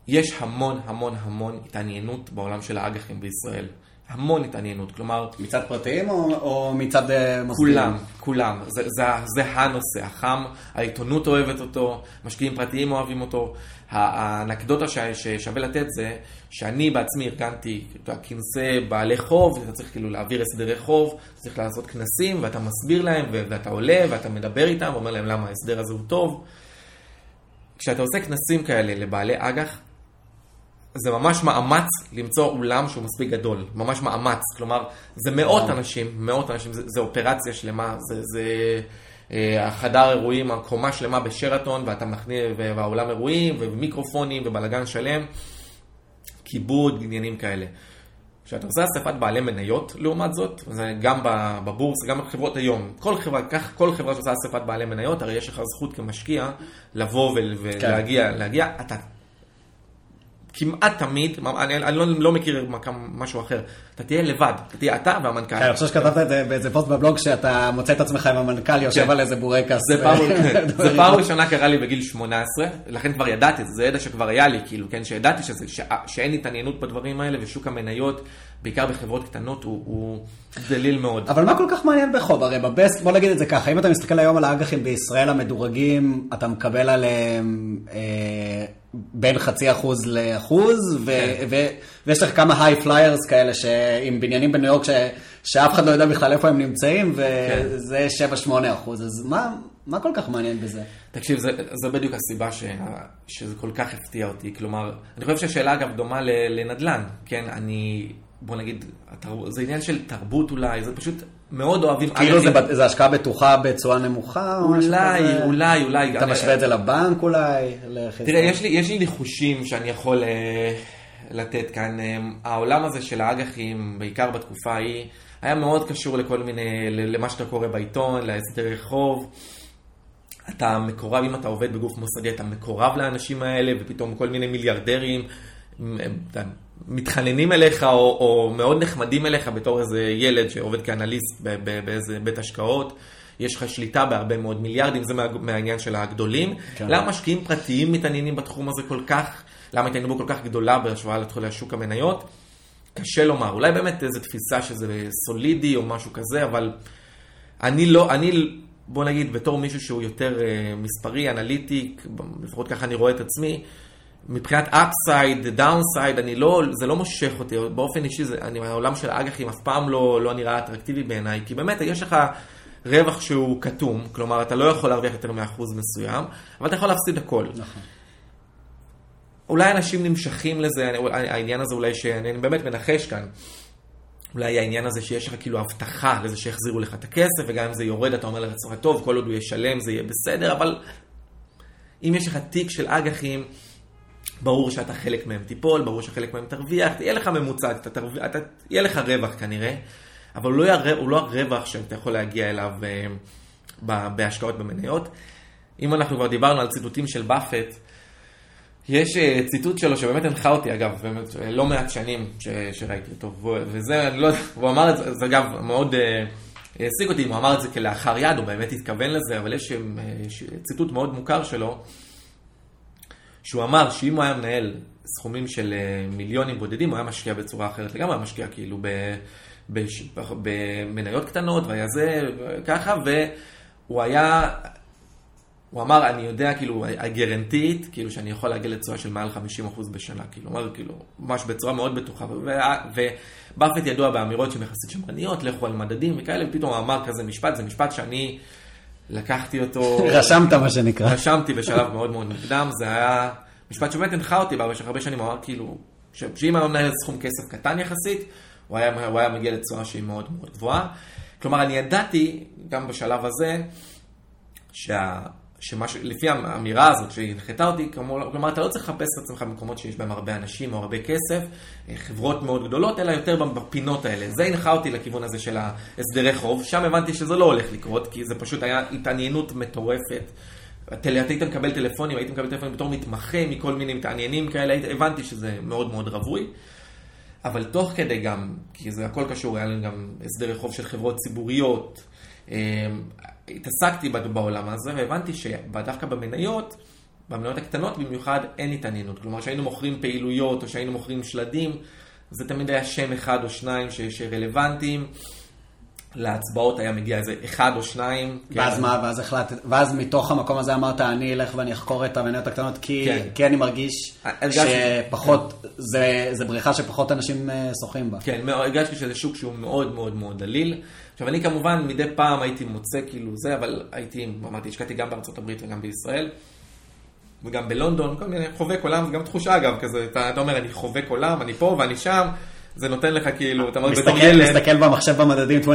יש המון המון המון התעניינות בעולם של האג"חים בישראל. המון התעניינות, כלומר... מצד פרטיים או, או מצד אה, מוסדים? כולם, כולם. זה, זה, זה הנושא החם, העיתונות אוהבת אותו, משקיעים פרטיים אוהבים אותו. האנקדוטה ששווה לתת זה שאני בעצמי ארגנתי כנסי בעלי חוב, אתה צריך כאילו להעביר הסדרי חוב, צריך לעשות כנסים ואתה מסביר להם ואתה עולה ואתה מדבר איתם ואומר להם למה ההסדר הזה הוא טוב. כשאתה עושה כנסים כאלה לבעלי אג"ח, זה ממש מאמץ למצוא אולם שהוא מספיק גדול, ממש מאמץ, כלומר, זה מאות אנשים, מאות אנשים, זה, זה אופרציה שלמה, זה, זה אה, החדר אירועים, הקומה שלמה בשרתון, ואתה מכניס, והאולם אירועים, ומיקרופונים, ובלאגן שלם, כיבוד, עניינים כאלה. כשאתה עושה אספת בעלי מניות, לעומת זאת, זה גם בבורס, גם בחברות היום, כל חברה, כך כל חברה שעושה אספת בעלי מניות, הרי יש לך זכות כמשקיע לבוא ולהגיע, כן. להגיע, אתה כמעט תמיד, אני, אני לא, לא מכיר משהו אחר, אתה תהיה לבד, אתה תהיה אתה והמנכ"ל. כן, אני חושב שכתבת את זה באיזה פוסט בבלוג, שאתה מוצא את עצמך עם המנכ"ל יושב כן. על איזה בורקס. זה פעם, ראשונה קרה לי בגיל 18, לכן כבר ידעתי, זה ידע שכבר היה לי, כאילו, כן, שידעתי שאין התעניינות בדברים האלה, ושוק המניות, בעיקר בחברות קטנות, הוא, דליל מאוד. אבל מה כל כך מעניין בחוב? הרי בבסט, בוא נגיד את זה ככה, אם אתה מסתכל היום על האג"חים בישראל המדורגים, אתה מקבל עליהם... אה, בין חצי אחוז לאחוז, ו- כן. ו- ויש לך כמה high flyers כאלה עם בניינים בניו יורק ש- שאף אחד לא יודע בכלל איפה הם נמצאים, וזה כן. 7-8 אחוז, אז מה, מה כל כך מעניין בזה? תקשיב, זה, זה בדיוק הסיבה ש, שזה כל כך הפתיע אותי. כלומר, אני חושב שהשאלה אגב דומה לנדל"ן, כן? אני, בוא נגיד, זה עניין של תרבות אולי, זה פשוט מאוד אוהבים... כאילו זה, זה השקעה בטוחה בצורה נמוכה? אולי, אולי, אולי. אתה משווה את זה לבנק אולי? תראה, יש לי, יש לי ניחושים שאני יכול uh, לתת כאן. Uh, העולם הזה של האג"חים, בעיקר בתקופה ההיא, היה מאוד קשור לכל מיני, למה שאתה קורא בעיתון, להסדרי חוב. אתה מקורב, אם אתה עובד בגוף מוסדי, אתה מקורב לאנשים האלה, ופתאום כל מיני מיליארדרים. אתה מתחננים אליך או, או מאוד נחמדים אליך בתור איזה ילד שעובד כאנליסט באיזה בית השקעות. יש לך שליטה בהרבה מאוד מיליארדים, זה מה, מהעניין של הגדולים. כן. למה משקיעים פרטיים מתעניינים בתחום הזה כל כך? למה התעניינות כל כך גדולה בהשוואה לשוק המניות? קשה לומר. אולי באמת איזו תפיסה שזה סולידי או משהו כזה, אבל אני לא, אני, בוא נגיד, בתור מישהו שהוא יותר uh, מספרי, אנליטי, לפחות ככה אני רואה את עצמי, מבחינת upside, downside, אני לא, זה לא מושך אותי, באופן אישי, זה, אני, העולם של האג"חים אף פעם לא, לא נראה אטרקטיבי בעיניי, כי באמת יש לך רווח שהוא כתום, כלומר אתה לא יכול להרוויח יותר מאחוז מסוים, אבל אתה יכול להפסיד הכל. נכון. אולי אנשים נמשכים לזה, העניין הזה אולי שאני באמת מנחש כאן, אולי העניין הזה שיש לך כאילו הבטחה לזה שיחזירו לך את הכסף, וגם אם זה יורד אתה אומר לעצמך, טוב, כל עוד הוא ישלם זה יהיה בסדר, אבל אם יש לך תיק של אג"חים, ברור שאתה חלק מהם תיפול, ברור שחלק מהם תרוויח, תהיה לך ממוצע, אתה תרוויח, אתה, יהיה לך רווח כנראה, אבל הוא לא, יהיה, הוא לא הרווח שאתה יכול להגיע אליו אה, בהשקעות במניות. אם אנחנו כבר דיברנו על ציטוטים של באפט, יש אה, ציטוט שלו שבאמת הנחה אותי, אגב, באמת, אה, לא מעט שנים ש, שראיתי אותו, וזה, אני לא יודע, הוא אמר את זה, זה אגב מאוד העסיק אותי, אם הוא אמר את זה כלאחר יד, הוא באמת התכוון לזה, אבל יש ציטוט מאוד מוכר שלו, שהוא אמר שאם הוא היה מנהל סכומים של מיליונים בודדים, הוא היה משקיע בצורה אחרת לגמרי, היה משקיע כאילו ב, במניות קטנות, והיה זה ככה, והוא היה, הוא אמר, אני יודע, כאילו, הגרנטית, כאילו, שאני יכול להגיע לתשואה של מעל 50% בשנה, כאילו, הוא אמר, כאילו, ממש בצורה מאוד בטוחה, ובאפט ידוע באמירות שהן יחסית שמרניות, לכו על מדדים וכאלה, ופתאום הוא אמר כזה משפט, זה משפט שאני... לקחתי אותו... רשמת מה שנקרא. רשמתי בשלב מאוד מאוד מוקדם, זה היה משפט שבאמת הנחה אותי במשך הרבה שנים, הוא אמר כאילו, שאם היה מנהל סכום כסף קטן יחסית, הוא היה, הוא היה מגיע לתשואה שהיא מאוד מאוד גבוהה. כלומר, אני ידעתי, גם בשלב הזה, שה... שלפי האמירה הזאת שהנחתה אותי, כלומר, אתה לא צריך לחפש את עצמך במקומות שיש בהם הרבה אנשים או הרבה כסף, אה, חברות מאוד גדולות, אלא יותר בפינות האלה. זה הנחה אותי לכיוון הזה של ההסדרי חוב, שם הבנתי שזה לא הולך לקרות, כי זה פשוט היה התעניינות מטורפת. היית מקבל טלפונים, הייתי מקבל טלפונים בתור מתמחה מכל מיני מתעניינים כאלה, הבנתי שזה מאוד מאוד רווי. אבל תוך כדי גם, כי זה הכל קשור, היה לנו גם הסדרי חוב של חברות ציבוריות, אה, התעסקתי בעולם הזה והבנתי שדווקא במניות, במניות הקטנות במיוחד, אין התעניינות. כלומר, כשהיינו מוכרים פעילויות או שהיינו מוכרים שלדים, זה תמיד היה שם אחד או שניים שרלוונטיים. להצבעות היה מגיע איזה אחד או שניים. ואז כן. מה, ואז החלטת, ואז מתוך המקום הזה אמרת, אני אלך ואני אחקור את המניות הקטנות, כי, כן. כי אני מרגיש שפחות, כן. זה, זה בריכה שפחות אנשים אה, שוחים בה. כן, הרגשתי שזה שוק שהוא מאוד מאוד מאוד דליל. עכשיו, אני כמובן מדי פעם הייתי מוצא כאילו זה, אבל הייתי, אמרתי, השקעתי גם בארצות הברית וגם בישראל. וגם בלונדון, כל מיני חובק עולם, זה גם תחושה אגב, כזה, אתה, אתה אומר, אני חובק עולם, אני פה ואני שם, זה נותן לך כאילו, אתה אומר, בתור ילד, מסתכל במחשב במדדים 24/7,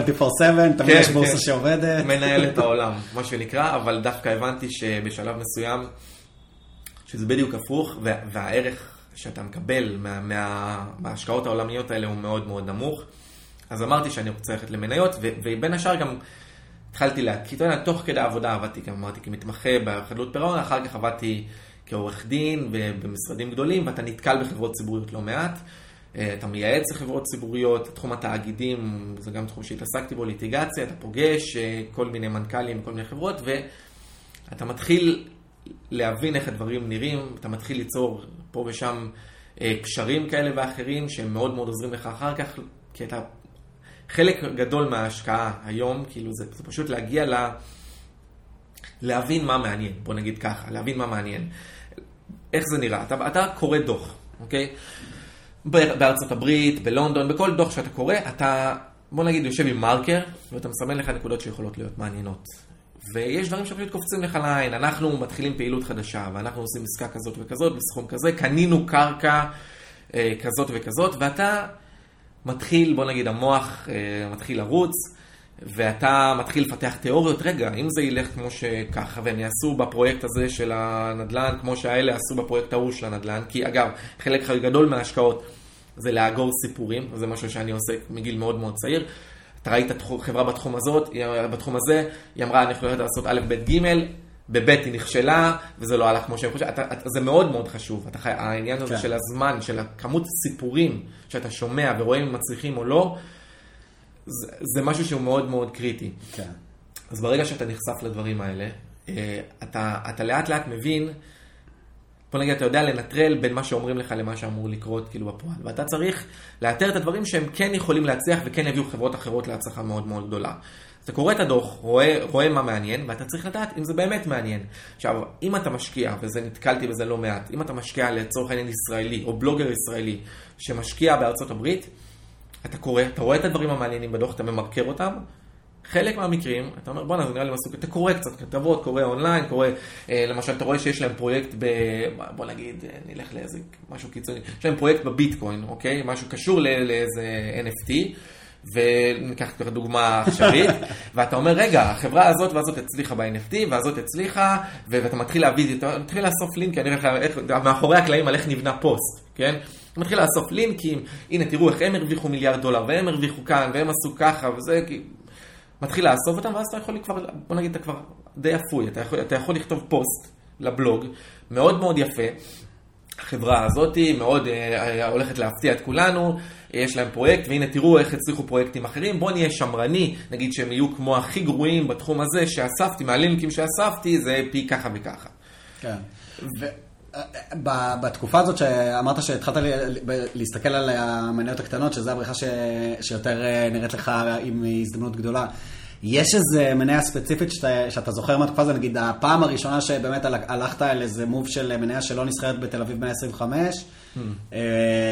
תמיד כן, יש בורסה כן. שעובדת. מנהל את העולם, מה שנקרא, אבל דווקא הבנתי שבשלב מסוים, שזה בדיוק הפוך, וה- והערך שאתה מקבל מה, מה, מההשקעות העולמיות האלה הוא מאוד מאוד נמוך. אז אמרתי שאני רוצה ללכת למניות, ו- ובין השאר גם התחלתי יודע, תוך כדי העבודה עבדתי, גם אמרתי, כמתמחה בחדלות פירעון, אחר כך עבדתי כעורך דין במשרדים גדולים, ואתה נתקל בחברות ציבוריות לא מעט. אה, אתה מייעץ לחברות ציבוריות, תחום התאגידים, זה גם תחום שהתעסקתי בו, ליטיגציה, אתה פוגש אה, כל מיני מנכ"לים וכל מיני חברות, ואתה מתחיל להבין איך הדברים נראים, אתה מתחיל ליצור פה ושם אה, קשרים כאלה ואחרים, שהם מאוד מאוד עוזרים לך אחר כך, כי אתה... חלק גדול מההשקעה היום, כאילו זה, זה פשוט להגיע ל... להבין מה מעניין, בוא נגיד ככה, להבין מה מעניין. איך זה נראה? אתה, אתה קורא דוח, אוקיי? בארצות הברית, בלונדון, בכל דוח שאתה קורא, אתה, בוא נגיד, יושב עם מרקר, ואתה מסמן לך נקודות שיכולות להיות מעניינות. ויש דברים שפשוט קופצים לך לעין. אנחנו מתחילים פעילות חדשה, ואנחנו עושים עסקה כזאת וכזאת, בסכום כזה, קנינו קרקע אה, כזאת וכזאת, ואתה מתחיל, בוא נגיד, המוח אה, מתחיל לרוץ, ואתה מתחיל לפתח תיאוריות. רגע, אם זה ילך כמו שככה, והם יעשו בפרויקט הזה של הנדל"ן, כמו שהאלה עשו בפרויקט ההוא של הנדל"ן, כי אגב, חלק גדול מההשקעות זה לאגור סיפורים, זה משהו שאני עושה מגיל מאוד מאוד צעיר. אתה ראית חברה בתחום הזאת, בתחום הזה, היא אמרה, אני יכולה לעשות א', ב', ג', בב' היא נכשלה, וזה לא הלך כמו שהם חושבים. אתה- אתה- זה מאוד מאוד חשוב. אתה העניין הזה כן. של הזמן, של הכמות סיפורים שאתה שומע ורואה אם הם מצליחים או לא, זה, זה משהו שהוא מאוד מאוד קריטי. כן. אז ברגע שאתה נחשף לדברים האלה, אה, אתה, אתה לאט לאט מבין, בוא נגיד, אתה יודע לנטרל בין מה שאומרים לך למה שאמור לקרות כאילו בפועל. ואתה צריך לאתר את הדברים שהם כן יכולים להצליח וכן יביאו חברות אחרות להצלחה מאוד מאוד גדולה. אתה קורא את הדוח, רואה, רואה מה מעניין, ואתה צריך לדעת אם זה באמת מעניין. עכשיו, אם אתה משקיע, וזה נתקלתי בזה לא מעט, אם אתה משקיע לצורך העניין ישראלי, או בלוגר ישראלי, שמשקיע בארצות הברית, אתה קורא, אתה רואה את הדברים המעניינים בדוח, אתה ממרקר אותם, חלק מהמקרים, אתה אומר, בואנה, זה נראה לי מסוג, אתה קורא קצת כתבות, קורא אונליין, קורא, אה, למשל, אתה רואה שיש להם פרויקט ב... בוא נגיד, אה, נלך לאיזה משהו קיצוני, יש להם פרויקט בביטקוין, אוקיי? משהו קשור לאיזה NFT, וניקח ככה דוגמה עכשווית, ואתה אומר, רגע, החברה הזאת והזאת הצליחה ב-NFT, והזאת הצליחה, ואתה מתחיל להביא, אתה מתחיל לאסוף לינקים, אני אומר לך, מאחורי הקלעים על איך נבנה פוסט, כן? אתה מתחיל לאסוף לינקים, הנה תראו איך הם הרוויחו מיליארד דולר, והם הרוויחו כאן, והם עשו ככה, וזה, כי... מתחיל לאסוף אותם, ואז אתה יכול כבר, בוא נגיד, אתה כבר די אפוי, אתה יכול, אתה יכול לכתוב פוסט לבלוג, מאוד מאוד יפה. החברה הזאת מאוד אה, הולכת להפתיע את כולנו, יש להם פרויקט, והנה תראו איך הצליחו פרויקטים אחרים, בוא נהיה שמרני, נגיד שהם יהיו כמו הכי גרועים בתחום הזה שאספתי, מהלינקים שאספתי, זה פי ככה וככה. כן. ו- בתקופה הזאת שאמרת שהתחלת להסתכל על המניות הקטנות, שזו הבריכה. שיותר אה, נראית לך עם הזדמנות גדולה, יש איזה מניה ספציפית שאתה, שאתה זוכר מהתקופה נגיד הפעם הראשונה שבאמת הל- הלכת על איזה מוב של מניה שלא נסחרת בתל אביב 125, אה,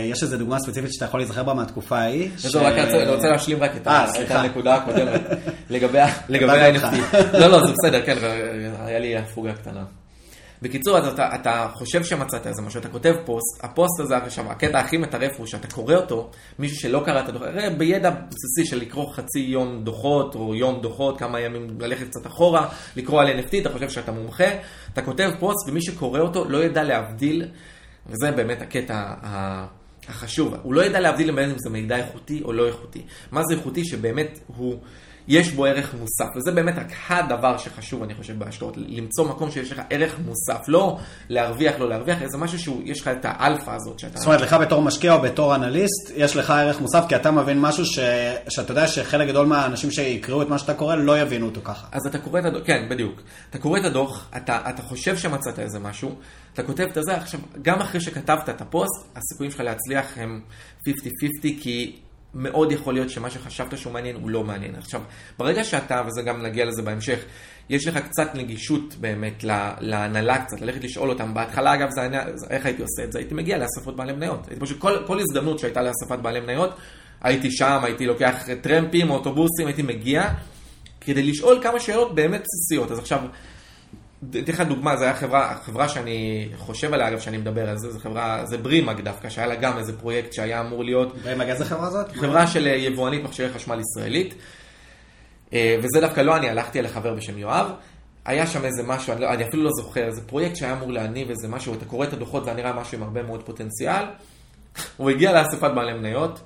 יש איזה דוגמה ספציפית שאתה יכול להיזכר בה מהתקופה ההיא? רק אני רוצה להשלים רק את ה- אה, את. הנקודה הקודמת. לגבי. ה-NFT. לא, לא, זה בסדר, כן, היה לי הפוגה קטנה. בקיצור, אז אתה, אתה חושב שמצאת איזה משהו, אתה כותב פוסט, הפוסט הזה, עכשיו, הקטע הכי מטרף הוא שאתה קורא אותו, מישהו שלא קרא את הדוחות, הרי בידע בסיסי של לקרוא חצי יום דוחות, או יום דוחות, כמה ימים ללכת קצת אחורה, לקרוא על NFT, אתה חושב שאתה מומחה, אתה כותב פוסט, ומי שקורא אותו לא ידע להבדיל, וזה באמת הקטע ה- החשוב, הוא לא ידע להבדיל אם זה מידע איכותי או לא איכותי. מה זה איכותי? שבאמת הוא, יש בו ערך מוסף, וזה באמת רק הדבר שחשוב, אני חושב, בהשקעות, למצוא מקום שיש לך ערך מוסף, לא להרוויח, לא להרוויח, זה משהו שהוא, יש לך את האלפא הזאת שאתה... זאת אומרת, לך בתור משקיע או בתור אנליסט, יש לך ערך מוסף, כי אתה מבין משהו ש... שאתה יודע שחלק גדול מהאנשים שיקראו את מה שאתה קורא לא יבינו אותו ככה. אז אתה קורא את הדוח, כן, בדיוק. אתה קורא את הדוח, אתה, אתה חושב שמצאת איזה משהו, אתה כותב את זה, עכשיו, גם אחרי שכתבת את הפוסט, הסיכויים שלך להצליח הם 50-50, כי מאוד יכול להיות שמה שחשבת שהוא מעניין הוא לא מעניין. עכשיו, ברגע שאתה, וזה גם נגיע לזה בהמשך, יש לך קצת נגישות באמת לה- להנהלה קצת, ללכת לשאול אותם. בהתחלה, אגב, זה- איך הייתי עושה את זה? הייתי מגיע לאספות בעלי מניות. הייתי פשוט, כל, כל הזדמנות שהייתה לאספת בעלי מניות, הייתי שם, הייתי לוקח טרמפים, אוטובוסים, הייתי מגיע, כדי לשאול כמה שאלות באמת בסיסיות. אז עכשיו, אתן לך דוגמה, זו הייתה חברה, חברה שאני חושב עליה, אגב, שאני מדבר על זה, זו חברה, זה ברימאג דווקא, שהיה לה גם איזה פרויקט שהיה אמור להיות... ברימאג, איזה חברה זאת? חברה של אה, יבואנית מכשירי חשמל ישראלית, אה, וזה דווקא לא אני, הלכתי עם החבר בשם יואב. היה שם איזה משהו, אני, לא, אני אפילו לא זוכר, איזה פרויקט שהיה אמור להניב איזה משהו, אתה קורא את הדוחות וזה נראה משהו עם הרבה מאוד פוטנציאל. הוא הגיע לאספת בעלי מניות,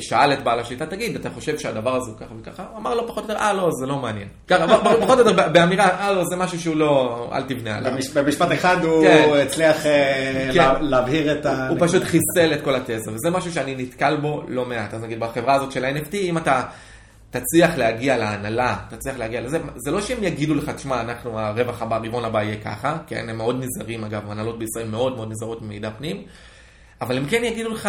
שאל את בעל השליטה, תגיד, אתה חושב שהדבר הזה הוא ככה וככה? הוא אמר לו פחות או יותר, אה, לא, זה לא מעניין. ככה, פחות או יותר באמירה, אה, לא, זה משהו שהוא לא, אל תבנה עליו. במשפט אחד הוא כן. הצליח אה, כן. להבהיר את ה... הוא פשוט חיסל את כל התזה, וזה משהו שאני נתקל בו לא מעט. אז נגיד, בחברה הזאת של ה-NFT, אם אתה... תצליח להגיע להנהלה, תצליח להגיע לזה, זה לא שהם יגידו לך, תשמע, אנחנו, הרווח הבא, ברבעון הבא יהיה ככה, כן, הם מאוד נזהרים, אגב, הנהלות בישראל מאוד מאוד נזהרות ממידע פנים, אבל הם כן יגידו לך,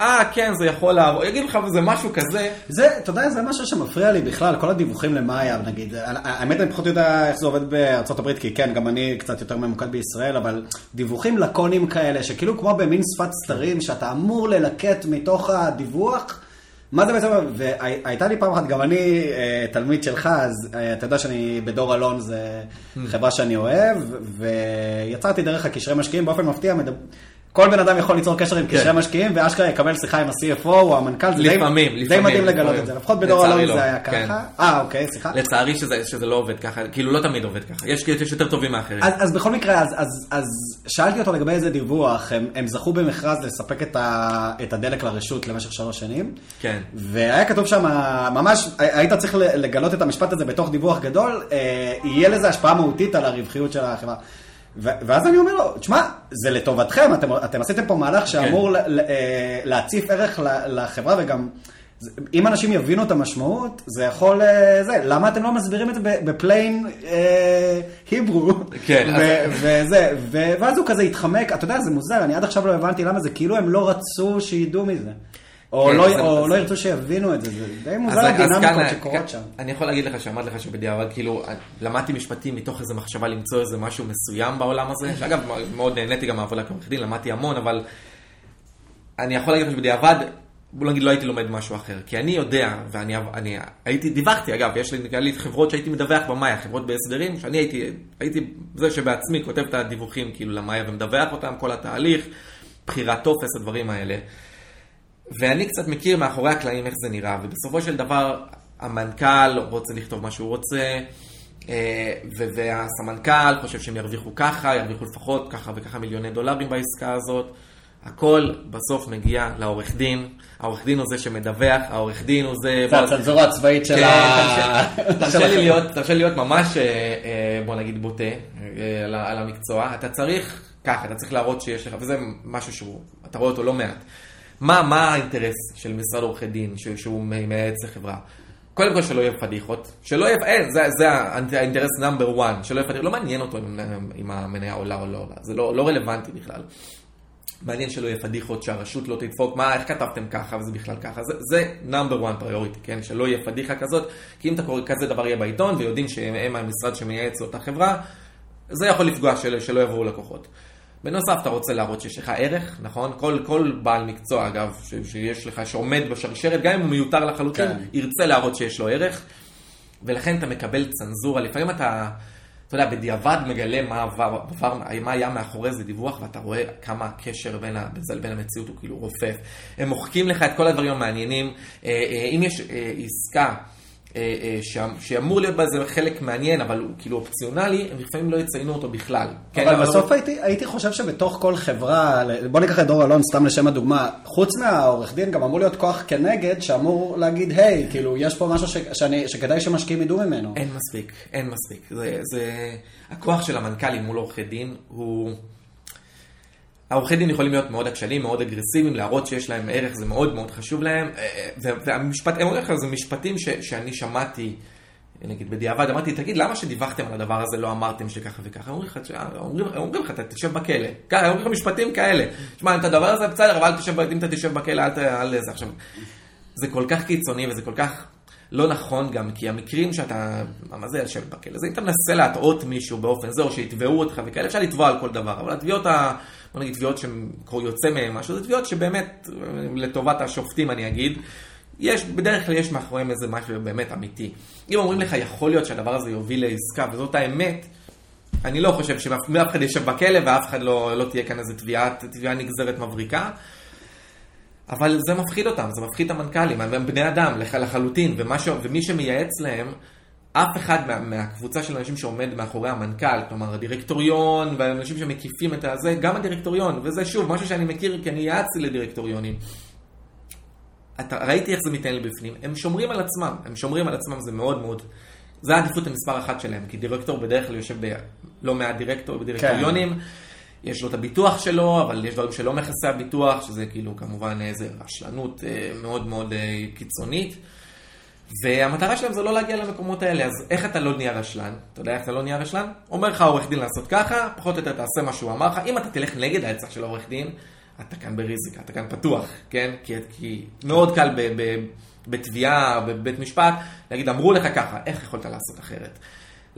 אה, כן, זה יכול לעבור, יגידו לך וזה משהו כזה. זה, אתה יודע, זה משהו שמפריע לי בכלל, כל הדיווחים למאיה, נגיד, האמת אני פחות יודע איך זה עובד בארצות הברית, כי כן, גם אני קצת יותר ממוקד בישראל, אבל דיווחים לקונים כאלה, שכאילו כמו במין שפת סתרים, שאתה אמור ללקט מתוך הדיווח, מה זה בעצם, והייתה לי פעם אחת, גם אני אה, תלמיד שלך, אז אה, אתה יודע שאני בדור אלון, זה mm. חברה שאני אוהב, ויצרתי דרך הקשרי משקיעים באופן מפתיע, כל בן אדם יכול ליצור קשר עם קשרי כן. משקיעים, ואשכרה יקבל שיחה עם ה-CFO או המנכ"ל, זה לפעמים, די, די מדהים לגלות את זה, לפחות בדור אלון לא. זה היה כן. ככה. אה, אוקיי, סליחה. לצערי שזה, שזה לא עובד ככה, כאילו לא תמיד עובד ככה, יש, יש יותר טובים מאחרים. אז, אז בכל מקרה, אז, אז, אז שאלתי אותו לגבי איזה דיווח, הם, הם זכו במכרז לספק את, ה, את הדלק לרשות למשך שלוש שנים. כן. והיה כתוב שם, ממש, היית צריך לגלות את המשפט הזה בתוך דיווח גדול, אה, יהיה לזה השפעה מהותית על הרווחיות של החברה. ואז אני אומר לו, תשמע, זה לטובתכם, אתם, אתם עשיתם פה מהלך שאמור כן. אה, להציף ערך לחברה וגם... אם אנשים יבינו את המשמעות, זה יכול, אה, זה, למה אתם לא מסבירים את זה בפליין היברו? כן. וזה, ואז הוא כזה התחמק, אתה יודע, זה מוזר, אני עד עכשיו לא הבנתי למה זה, כאילו הם לא רצו שידעו מזה. או, כן, לא, או לא ירצו שיבינו את זה, זה די מוזר הדינמיקות שקורות שם. אני יכול להגיד לך שאמרתי לך שבדיעבד, כאילו, למדתי משפטים מתוך איזו מחשבה למצוא איזה משהו מסוים בעולם הזה, שאגב, מאוד נהניתי גם מהעבודה כעורך דין, למדתי המון, אבל אני יכול להגיד לך שבדיעבד, בוא נגיד לא הייתי לומד משהו אחר, כי אני יודע, ואני אני, הייתי, דיווחתי אגב, יש לי, לי חברות שהייתי מדווח במאיה, חברות בהסדרים, שאני הייתי, הייתי זה שבעצמי כותב את הדיווחים כאילו למאיה ומדווח אותם, כל התהליך, בחירת טופס, הדברים האלה. ואני קצת מכיר מאחורי הקלעים איך זה נראה, ובסופו של דבר המנכ"ל רוצה לכתוב מה שהוא רוצה, אה, והסמנכ"ל חושב שהם ירוויחו ככה, ירוויחו לפחות ככה וככה מיליוני דולרים בעסקה הזאת. הכל בסוף מגיע לעורך דין, העורך דין הוא זה שמדווח, העורך דין הוא זה... זה הצנזורה הצבאית של כן, ה... תרשה לי להיות ממש, אה, אה, בוא נגיד, בוטה על המקצוע. אתה צריך ככה, אתה צריך להראות שיש לך, וזה משהו שהוא, אתה רואה אותו לא מעט. מה, מה האינטרס של משרד עורכי דין שהוא מייעץ לחברה? קודם כל שלא יהיה פדיחות, שלא יהיה, אין, זה, זה האינטרס number 1, שלא יהיה פדיחות, לא מעניין אותו אם, אם המניה עולה או לא עולה, זה לא, לא רלוונטי בכלל. מעניין שלא יהיה פדיחות, שהרשות לא תדפוק, מה, איך כתבתם ככה וזה בכלל ככה, זה, זה number 1 priority, כן, שלא יהיה פדיחה כזאת, כי אם אתה קורא כזה דבר יהיה בעיתון ויודעים שהם המשרד שמייעץ לאותה חברה, זה יכול לפגוע של, שלא יבואו לקוחות. בנוסף, אתה רוצה להראות שיש לך ערך, נכון? כל, כל בעל מקצוע, אגב, ש, שיש לך, שעומד בשרשרת, גם אם הוא מיותר לחלוטין, כן. ירצה להראות שיש לו ערך, ולכן אתה מקבל צנזורה. לפעמים אתה, אתה יודע, בדיעבד מגלה מה, עבר, מה היה מאחורי איזה דיווח, ואתה רואה כמה הקשר בין, ה, בין המציאות הוא כאילו רופף. הם מוחקים לך את כל הדברים המעניינים. אה, אה, אם יש אה, עסקה... אה, אה, שאמור להיות בה איזה חלק מעניין, אבל הוא כאילו אופציונלי, הם לפעמים לא יציינו אותו בכלל. כן, אבל בסוף הייתי, חושב שבתוך כל חברה, בוא ניקח את דור אלון סתם לשם הדוגמה, חוץ מהעורך דין גם אמור להיות כוח כנגד, שאמור להגיד, היי, כאילו, יש פה משהו שכדאי שמשקיעים ידעו ממנו. אין מספיק, אין מספיק. זה, זה... הכוח של המנכ"לים מול עורכי דין הוא... העורכי דין יכולים להיות מאוד עקשנים, מאוד אגרסיביים, להראות שיש להם ערך, זה מאוד מאוד חשוב להם. אה, אה, והמשפט, הם אומרים לך, זה משפטים ש, שאני שמעתי, נגיד בדיעבד, אמרתי, תגיד, למה שדיווחתם על הדבר הזה לא אמרתם שככה וככה? אומרים לך, אומרים, לך, תשב בכלא. ככה, אומרים לך משפטים כאלה. תשמע, את הדבר הזה בסדר, אבל אם אתה תשב בכלא, אל תעלה. עכשיו, זה כל כך קיצוני וזה כל כך... לא נכון גם, כי המקרים שאתה, מה זה לשבת בכלא? זה אם אתה מנסה להטעות מישהו באופן זה, או שיתבעו אותך וכאלה, אפשר לתבוע על כל דבר, אבל התביעות, ה, בוא נגיד תביעות שיוצא מהן משהו, זה תביעות שבאמת, לטובת השופטים אני אגיד, יש, בדרך כלל יש מאחוריהם איזה משהו באמת אמיתי. אם אומרים לך, יכול להיות שהדבר הזה יוביל לעסקה, וזאת האמת, אני לא חושב שאף אחד ישב בכלא ואף אחד לא, לא תהיה כאן איזה תביעה, תביעה נגזרת מבריקה. אבל זה מפחיד אותם, זה מפחיד את המנכ"לים, הם בני אדם לח, לחלוטין, ומה ש, ומי שמייעץ להם, אף אחד מה, מהקבוצה של אנשים שעומד מאחורי המנכ"ל, כלומר הדירקטוריון והאנשים שמקיפים את הזה, גם הדירקטוריון, וזה שוב משהו שאני מכיר כי אני יעצתי לדירקטוריונים. אתה, ראיתי איך זה מתנהל בפנים, הם שומרים על עצמם, הם שומרים על עצמם, זה מאוד מאוד, זה העדיפות המספר אחת שלהם, כי דירקטור בדרך כלל יושב בלא מעט דירקטור, בדירקטוריונים, כן. יש לו את הביטוח שלו, אבל יש דברים שלא מכסה הביטוח, שזה כאילו כמובן איזה רשלנות אה, מאוד מאוד אה, קיצונית. והמטרה שלהם זה לא להגיע למקומות האלה, אז איך אתה לא נהיה רשלן? אתה יודע איך אתה לא נהיה רשלן? אומר לך העורך דין לעשות ככה, פחות או יותר תעשה מה שהוא אמר לך. אם אתה תלך נגד העצה של העורך דין, אתה כאן בריזיקה, אתה כאן פתוח, כן? כי, כי מאוד קל בתביעה, בבית משפט, להגיד, אמרו לך ככה, איך יכולת לעשות אחרת?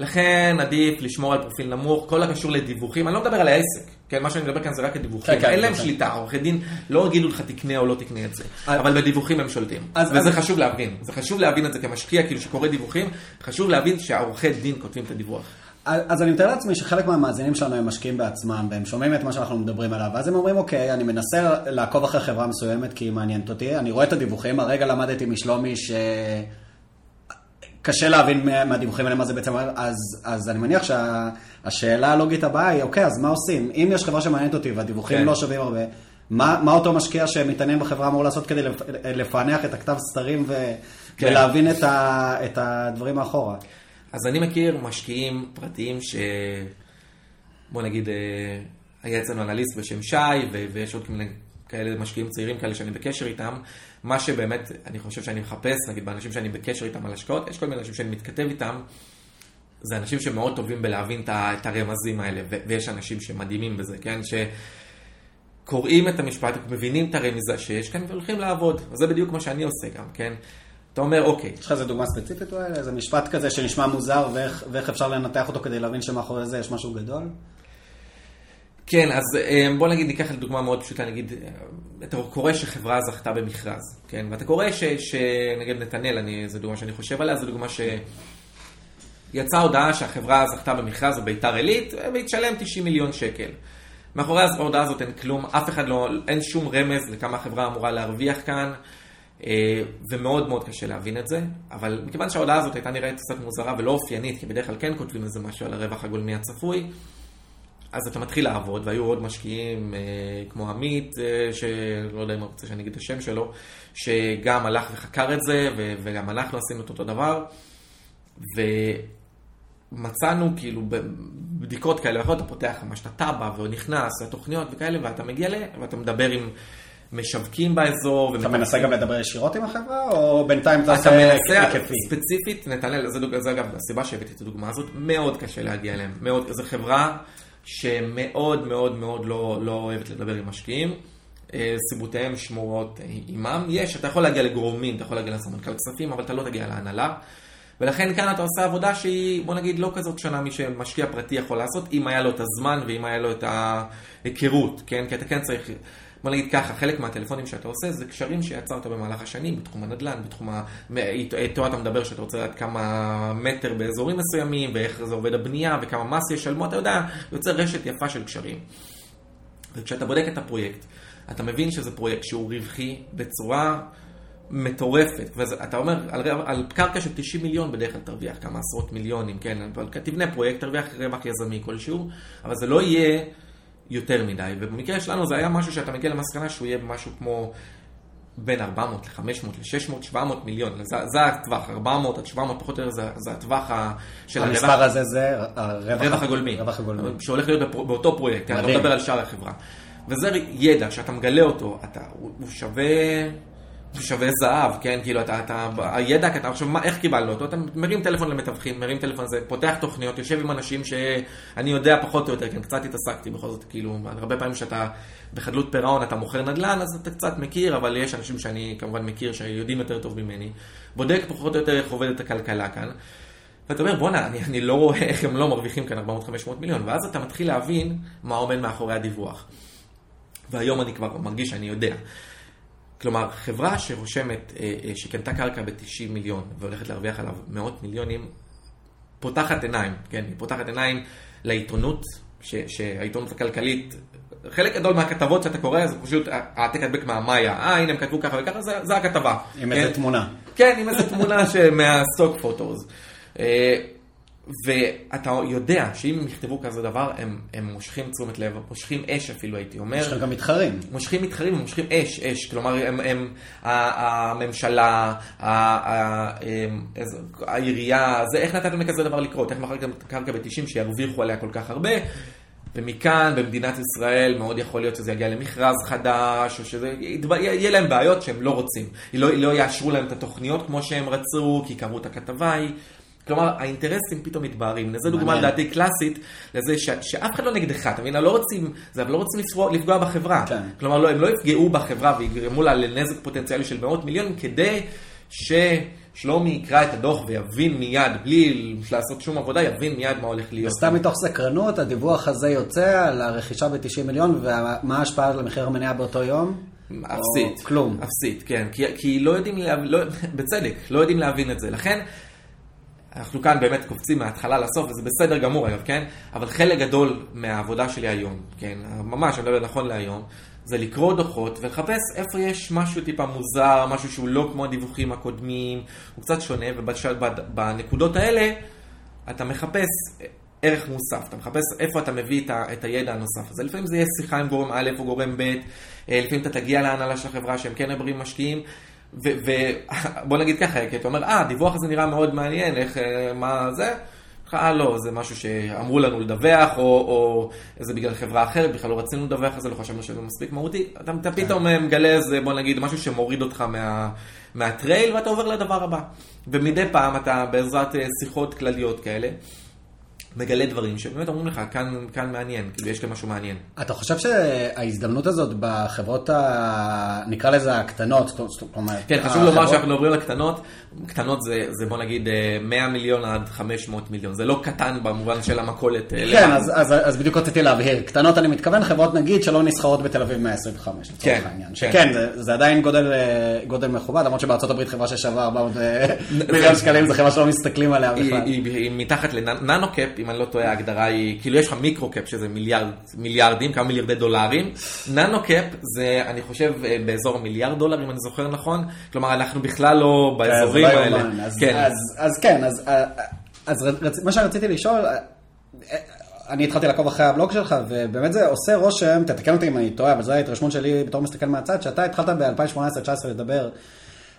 לכן עדיף לשמור על פרופיל נמוך, כל הקשור לדיווחים, אני לא מדבר על העסק, כן, מה שאני מדבר כאן זה רק הדיווחים, כן, כן, אין להם כן. שליטה, עורכי דין לא יגידו לך תקנה או לא תקנה את זה, אבל בדיווחים הם שולטים, וזה חשוב להבין, זה חשוב להבין את זה כמשקיע, כאילו שקורא דיווחים, חשוב להבין שהעורכי דין כותבים את הדיווח. אז אני מתאר לעצמי שחלק מהמאזינים שלנו הם משקיעים בעצמם, והם שומעים את מה שאנחנו מדברים עליו, ואז הם אומרים, אוקיי, אני מנסה לעקוב אחרי חברה מסוימת כי היא מעניינת אותי, אני רואה את הדיווחים, הרגע למדתי משלומי ש... קשה להבין מהדיווחים האלה מה זה בעצם, אז, אז אני מניח שהשאלה הלוגית הבאה היא, אוקיי, אז מה עושים? אם יש חברה שמעניינת אותי והדיווחים כן. לא שווים הרבה, מה, מה אותו משקיע שמתעניין בחברה אמור לעשות כדי לפענח את הכתב סתרים ו, כן. ולהבין את, ה, את הדברים מאחורה? אז אני מכיר משקיעים פרטיים ש... בוא נגיד, אה, היה אצלנו אנליסט בשם שי, ויש עוד מיני כאלה משקיעים צעירים כאלה שאני בקשר איתם, מה שבאמת אני חושב שאני מחפש, נגיד באנשים שאני בקשר איתם על השקעות, יש כל מיני אנשים שאני מתכתב איתם, זה אנשים שמאוד טובים בלהבין את הרמזים האלה, ויש אנשים שמדהימים בזה, כן? שקוראים את המשפט, מבינים את הרמיזה שיש כאן והולכים לעבוד, וזה בדיוק מה שאני עושה גם, כן? אתה אומר, אוקיי. יש לך איזה דוגמה ספציפית אולי? איזה משפט כזה שנשמע מוזר ואיך, ואיך אפשר לנתח אותו כדי להבין שמאחורי זה יש משהו גדול? כן, אז אה, בוא נגיד, ניקח לדוגמה מאוד פשוטה, נגיד, אה, אתה קורא שחברה זכתה במכרז, כן? ואתה קורא ש... ש... נגיד נתנאל, זו דוגמה שאני חושב עליה, זו דוגמה ש... יצאה הודעה שהחברה זכתה במכרז בביתר עילית, והיא תשלם 90 מיליון שקל. מאחורי ההודעה הזאת אין כלום, אף אחד לא, אין שום רמז לכמה החברה אמורה להרוויח כאן, אה, ומאוד מאוד קשה להבין את זה, אבל מכיוון שההודעה הזאת הייתה נראית קצת מוזרה ולא אופיינית, כי בדרך כלל כן כותבים איזה משהו על הרווח הגולמי הצפוי, אז אתה מתחיל לעבוד, והיו עוד משקיעים אה, כמו עמית, אה, שלא יודע אם רוצה שאני אגיד את השם שלו, שגם הלך וחקר את זה, וגם אנחנו עשינו את אותו דבר. ומצאנו כאילו בבדיקות כאלה ואחרות, אתה פותח ממש את הטאבה, ונכנס לתוכניות וכאלה, ואתה מגיע ל... ואתה מדבר עם משווקים באזור. אתה מנסה גם לדבר ישירות עם החברה, או בינתיים אתה עושה היקפי? ספציפית, נתנאל, זה אגב הסיבה שהבאתי את הדוגמה הזאת, מאוד קשה להגיע אליהם. מאוד, זו חברה... שמאוד מאוד מאוד לא, לא אוהבת לדבר עם משקיעים. אה, סיבותיהם שמורות עימם. יש, אתה יכול להגיע לגורמים, אתה יכול להגיע לסמנכ"ל כספים, אבל אתה לא תגיע להנהלה. ולכן כאן אתה עושה עבודה שהיא, בוא נגיד, לא כזאת שונה משמשקיע פרטי יכול לעשות, אם היה לו את הזמן ואם היה לו את ההיכרות, כן? כי אתה כן צריך... בוא נגיד ככה, חלק מהטלפונים שאתה עושה זה קשרים שיצרת במהלך השנים בתחום הנדל"ן, בתחום ה... איתו אתה מדבר שאתה רוצה לדעת כמה מטר באזורים מסוימים, ואיך זה עובד הבנייה, וכמה מס ישלמו, אתה יודע, יוצר רשת יפה של קשרים. וכשאתה בודק את הפרויקט, אתה מבין שזה פרויקט שהוא רווחי בצורה מטורפת. ואתה אומר, על, על קרקע של 90 מיליון בדרך כלל תרוויח כמה עשרות מיליונים, כן? תבנה פרויקט, תרוויח רווח יזמי כלשהו, אבל זה לא יהיה... יותר מדי, ובמקרה שלנו זה היה משהו שאתה מגיע למסקנה שהוא יהיה משהו כמו בין 400 ל-500 ל-600, 700 מיליון, זה, זה הטווח, 400 עד 700 פחות או יותר זה, זה הטווח ה, של הרווח. המספר הזה זה הרווח הגולמי, רווח הגולמי, שהולך להיות באותו פרויקט, אני לא מדבר על שאר החברה. וזה ידע שאתה מגלה אותו, אתה, הוא שווה שווה זהב, כן? כאילו, אתה, אתה, הידע הקטן, עכשיו, מה, איך קיבלנו אותו? אתה מרים טלפון למתווכים, מרים טלפון לזה, פותח תוכניות, יושב עם אנשים שאני יודע פחות או יותר, כן, קצת התעסקתי בכל זאת, כאילו, הרבה פעמים שאתה בחדלות פירעון, אתה מוכר נדל"ן, אז אתה קצת מכיר, אבל יש אנשים שאני כמובן מכיר, שיודעים יותר טוב ממני, בודק פחות או יותר איך עובדת הכלכלה כאן. ואתה אומר, בואנה, אני, אני לא רואה איך הם לא מרוויחים כאן 400-500 מיליון, ואז אתה מתחיל להבין מה עומד מאחורי הדיווח. והיום אני כבר מרגיש שאני יודע. כלומר, חברה שרושמת, אה, אה, שקנתה קרקע ב-90 מיליון והולכת להרוויח עליו מאות מיליונים, פותחת עיניים, כן, היא פותחת עיניים לעיתונות, ש, שהעיתונות הכלכלית, חלק גדול מהכתבות שאתה קורא זה פשוט העתק הדבק מהמאיה, אה הנה הם כתבו ככה וככה, זה, זה הכתבה. עם איזה תמונה. כן, עם איזה תמונה מהסטוק פוטוס. ואתה יודע שאם הם יכתבו כזה דבר, הם, הם מושכים תשומת לב, מושכים אש אפילו, הייתי אומר. מושכים גם מתחרים. מושכים מתחרים, הם מושכים אש, אש. כלומר, הם, הם, הממשלה, העירייה, זה איך נתתם לכזה דבר לקרות? איך מכרתם קרקע ב-90 שירוויחו עליה כל כך הרבה? ומכאן, במדינת ישראל, מאוד יכול להיות שזה יגיע למכרז חדש, או שזה, יהיה להם בעיות שהם לא רוצים. לא, לא יאשרו להם את התוכניות כמו שהם רצו, כי קראו את הכתבה ההיא. כלומר, האינטרסים פתאום מתבהרים. זו דוגמה לדעתי קלאסית, לזה ש, שאף אחד לא נגדך, אתה מבין? לא רוצים, זה, אבל לא רוצים לפגוע, לפגוע בחברה. כן. כלומר, לא, הם לא יפגעו בחברה ויגרמו לה לנזק פוטנציאלי של מאות מיליונים, כדי ששלומי יקרא את הדוח ויבין מיד, בלי לעשות שום עבודה, יבין מיד מה הולך להיות. וסתם מתוך סקרנות, הדיווח הזה יוצא על הרכישה ב-90 מיליון, ומה ההשפעה על המחיר המניה באותו יום? אפסית. כלום. אפסית, כן. כי, כי לא יודעים, לה, לא, בצדק, לא יודעים להבין את זה. לכן, אנחנו כאן באמת קופצים מההתחלה לסוף, וזה בסדר גמור אגב, כן? אבל חלק גדול מהעבודה שלי היום, כן? ממש, אני מדבר נכון להיום, זה לקרוא דוחות ולחפש איפה יש משהו טיפה מוזר, משהו שהוא לא כמו הדיווחים הקודמים, הוא קצת שונה, ובנקודות האלה אתה מחפש ערך מוסף, אתה מחפש איפה אתה מביא את הידע הנוסף הזה. לפעמים זה יהיה שיחה עם גורם א' או גורם ב', אה, לפעמים אתה תגיע להנהלה של החברה שהם כן עברים משקיעים. ובוא נגיד ככה, כי אתה אומר, אה, הדיווח הזה נראה מאוד מעניין, איך, אה, מה זה? אה, לא, זה משהו שאמרו לנו לדווח, או, או זה בגלל חברה אחרת, בכלל לא רצינו לדווח זה, לא חשבנו שזה מספיק מהותי. אתה, אתה פתאום אה, מגלה איזה, בוא נגיד, משהו שמוריד אותך מה, מהטרייל, ואתה עובר לדבר הבא. ומדי פעם אתה בעזרת אה, שיחות כלליות כאלה, מגלה דברים שבאמת אומרים לך, כאן, כאן מעניין, כאילו יש כאן משהו מעניין. אתה חושב שההזדמנות הזאת בחברות, ה... נקרא לזה הקטנות, זאת אומרת... כן, חשוב החברות... לומר שאנחנו מדברים על הקטנות, קטנות זה, זה בוא נגיד 100 אה, מיליון עד 500 מיליון, זה לא קטן במובן של המכולת. אה, כן, אז, אז, אז בדיוק רציתי להבהיר, קטנות אני מתכוון, חברות נגיד שלא נסחרות בתל אביב 125, לצורך כן, העניין. כן, שכן, זה, זה עדיין גודל, אה, גודל מכובד, למרות שבארצות הברית חברה ששווה 400 מיליון שקלים, זו חברה שלא מסתכלים עליה בכלל. היא, היא, היא מתחת לננו-קאפ, אם אני לא טועה, ההגדרה היא, כאילו יש לך מיקרו-קאפ שזה מיליארד, מיליארדים, כמה מיליארדי דולרים. ננו-קאפ זה, אני חושב, באזור מיליארד דולר, אם אני זוכר נכון. כלומר, אנחנו בכלל לא כן, באזורים האלה. אז, כן. אז, אז כן, אז, אז רצ, מה שרציתי לשאול, אני התחלתי לעקוב אחרי הבלוג שלך, ובאמת זה עושה רושם, תתקן אותי אם אני טועה, אבל זו ההתרשמות שלי בתור מסתכל מהצד, שאתה התחלת ב-2018-2019 לדבר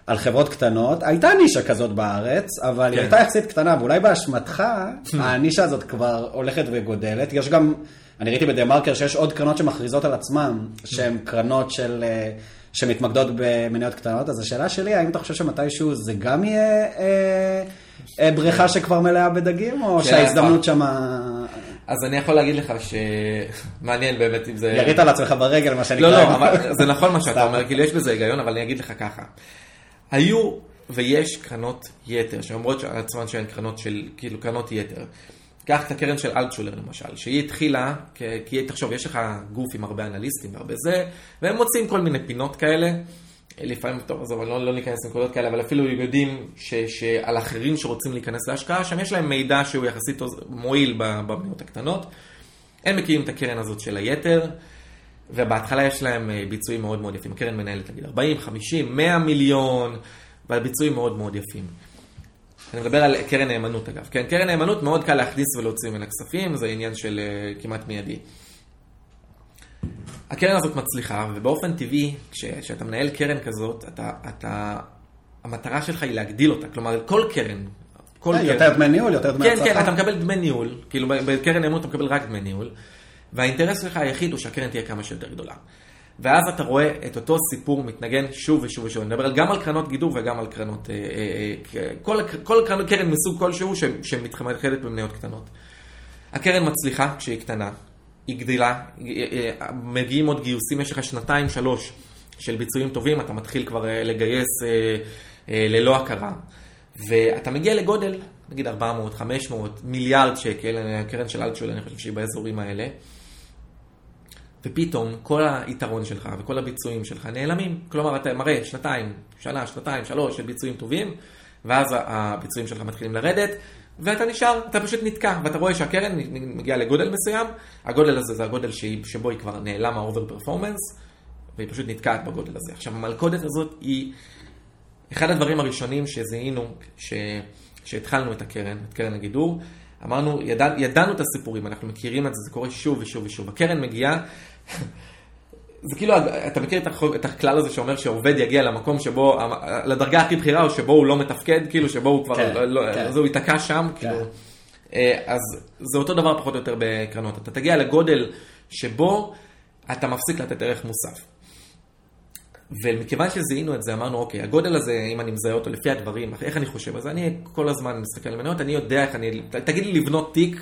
על חברות קטנות, הייתה נישה כזאת בארץ, אבל כן. היא הייתה יחסית קטנה, ואולי באשמתך, הנישה הזאת כבר הולכת וגודלת. יש גם, אני ראיתי בדה מרקר שיש עוד קרנות שמכריזות על עצמן, שהן קרנות של... אה, שמתמקדות במניות קטנות, אז השאלה שלי, האם אתה חושב שמתישהו זה גם יהיה אה, אה, בריכה שכבר מלאה בדגים, או שההזדמנות שמה... אז אני יכול להגיד לך שמעניין באמת אם זה... ירית על עצמך ברגל, מה שנקרא. לא, לא, אבל זה נכון מה שאתה אומר, כאילו יש בזה היגיון, אבל אני אגיד לך ככה. היו ויש קרנות יתר, שאומרות על עצמן שהן קרנות של, כאילו קרנות יתר. קח את הקרן של אלטשולר למשל, שהיא התחילה, כי תחשוב, יש לך גוף עם הרבה אנליסטים והרבה זה, והם מוצאים כל מיני פינות כאלה. לפעמים, טוב, עזוב, לא, לא ניכנס לנקודות כאלה, אבל אפילו יודעים ש, שעל אחרים שרוצים להיכנס להשקעה, שם יש להם מידע שהוא יחסית מועיל במדינות הקטנות. הם מקימים את הקרן הזאת של היתר, ובהתחלה יש להם אה, ביצועים מאוד מאוד יפים. הקרן מנהלת, נגיד, 40, 50, 100 מיליון, והביצועים מאוד מאוד יפים. אני מדבר על קרן נאמנות אגב. כן, קרן נאמנות מאוד קל להכניס ולהוציא ממנה כספים, זה עניין של uh, כמעט מיידי. הקרן הזאת מצליחה, ובאופן טבעי, כשאתה מנהל קרן כזאת, אתה, אתה, המטרה שלך היא להגדיל אותה. כלומר, כל קרן, כל קרן... יותר דמי ניהול, יותר דמי הצלחה. כן, כן, אתה מקבל דמי ניהול, כאילו בקרן נאמנות אתה מקבל רק דמי ניהול, והאינטרס שלך היחיד הוא שהקרן תהיה כמה שיותר גדולה. ואז אתה רואה את אותו סיפור מתנגן שוב ושוב ושוב. אני מדבר גם על קרנות גידור וגם על קרנות, אה, אה, אה, כל, כל קרנות, קרן מסוג כלשהו שמתחמדת במניות קטנות. הקרן מצליחה כשהיא קטנה, היא גדילה, מגיעים עוד גיוסים, יש לך שנתיים, שלוש של ביצועים טובים, אתה מתחיל כבר לגייס ללא הכרה. ואתה מגיע לגודל, נגיד 400, 500, מיליארד שקל, הקרן של אלטשול, אני חושב שהיא באזורים האלה. ופתאום כל היתרון שלך וכל הביצועים שלך נעלמים. כלומר, אתה מראה שנתיים, שנה, שנתיים, שלוש של ביצועים טובים, ואז הביצועים שלך מתחילים לרדת, ואתה נשאר, אתה פשוט נתקע, ואתה רואה שהקרן מגיעה לגודל מסוים, הגודל הזה זה הגודל שבו היא כבר נעלם ה over performance, והיא פשוט נתקעת בגודל הזה. עכשיו, המלכודת הזאת היא אחד הדברים הראשונים שזיהינו, כשהתחלנו את הקרן, את קרן הגידור, אמרנו, ידע, ידענו את הסיפורים, אנחנו מכירים את זה, זה קורה שוב ושוב ושוב. הקרן מגיעה, זה כאילו, אתה מכיר את הכלל הזה שאומר שעובד יגיע למקום שבו, לדרגה הכי בכירה, או שבו הוא לא מתפקד, כאילו, שבו הוא כבר, כן, לא, כן. אז הוא ייתקע שם, כן. כאילו. אה, אז זה אותו דבר פחות או יותר בקרנות. אתה תגיע לגודל שבו אתה מפסיק לתת ערך מוסף. ומכיוון שזיהינו את זה, אמרנו, אוקיי, הגודל הזה, אם אני מזהה אותו לפי הדברים, איך אני חושב? אז אני כל הזמן מסתכל על מניות, אני יודע איך אני, תגיד לי לבנות תיק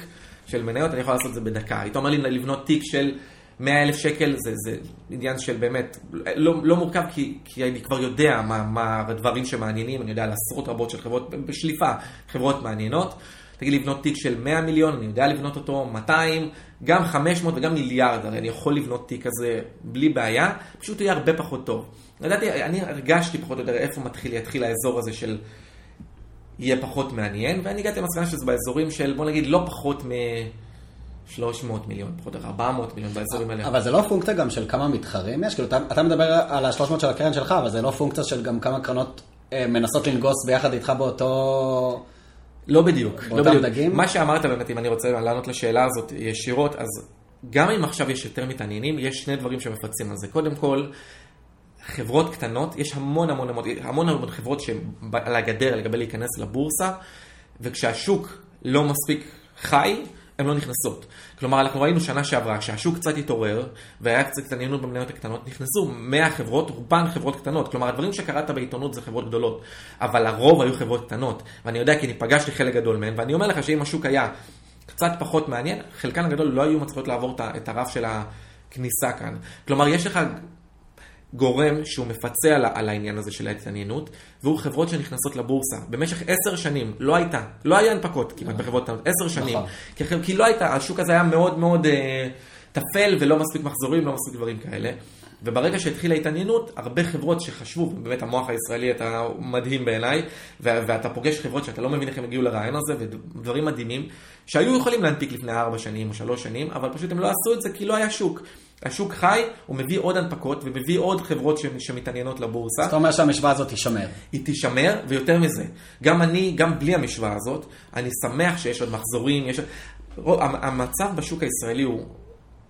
של מניות, אני יכול לעשות את זה בדקה. היית אומר לי לבנות תיק של 100 אלף שקל, זה, זה עניין של באמת, לא, לא מורכב, כי, כי אני כבר יודע מה, מה הדברים שמעניינים, אני יודע על עשרות רבות של חברות, בשליפה, חברות מעניינות. תגיד לבנות תיק של 100 מיליון, אני יודע לבנות אותו, 200, גם 500 וגם מיליארד, הרי אני יכול לבנות תיק כזה בלי בעיה, פשוט יהיה הרבה פחות טוב. לדעתי, אני הרגשתי פחות או יותר איפה מתחיל, יתחיל האזור הזה של יהיה פחות מעניין, ואני הגעתי למסקנה שזה באזורים של, בוא נגיד, לא פחות מ... 300 מיליון, פחות או 400 מיליון באזורים האלה. אבל זה לא פונקציה גם של כמה מתחרים יש? כאילו, אתה, אתה מדבר על ה-300 של הקרן שלך, אבל זה לא פונקציה של גם כמה קרנות אה, מנסות לנגוס ביחד איתך באותו... לא בדיוק, לא בדיוק. דגים? מה שאמרת באמת, אם אני רוצה לענות לשאלה הזאת ישירות, אז גם אם עכשיו יש יותר מתעניינים, יש שני דברים שמפצים על זה. קודם כל, חברות קטנות, יש המון המון המון, המון המון חברות שעל הגדר לגבי להיכנס לבורסה, וכשהשוק לא מספיק חי, הן לא נכנסות. כלומר, אנחנו ראינו שנה שעברה, כשהשוק קצת התעורר, והיה קצת התעניינות במניות הקטנות, נכנסו 100 חברות, רובן חברות קטנות. כלומר, הדברים שקראת בעיתונות זה חברות גדולות, אבל הרוב היו חברות קטנות. ואני יודע כי אני פגשתי חלק גדול מהן, ואני אומר לך שאם השוק היה קצת פחות מעניין, חלקן הגדול לא היו מצליחות לעבור את הרף של הכניסה כאן. כלומר, יש לך גורם שהוא מפצה על, על העניין הזה של ההתעניינות, והוא חברות שנכנסות לבורסה. במשך עשר שנים לא הייתה, לא היה הנפקות כמעט נכון. בחברות עשר שנים. נכון. כי, כי לא הייתה, השוק הזה היה מאוד מאוד אה, טפל ולא מספיק מחזורים, לא מספיק דברים כאלה. וברגע שהתחילה התעניינות, הרבה חברות שחשבו, באמת המוח הישראלי אתה מדהים בעיניי, ואתה פוגש חברות שאתה לא מבין איך הם הגיעו לרעיון הזה, ודברים מדהימים, שהיו יכולים להנפיק לפני ארבע שנים או שלוש שנים, אבל פשוט הם לא עשו את זה כי לא היה שוק. השוק חי, הוא מביא עוד הנפקות ומביא עוד חברות שמתעניינות לבורסה. זאת אומרת שהמשוואה הזאת תישמר. היא תישמר, ויותר מזה, גם אני, גם בלי המשוואה הזאת, אני שמח שיש עוד מחזורים, יש... המצב בשוק הישראלי הוא,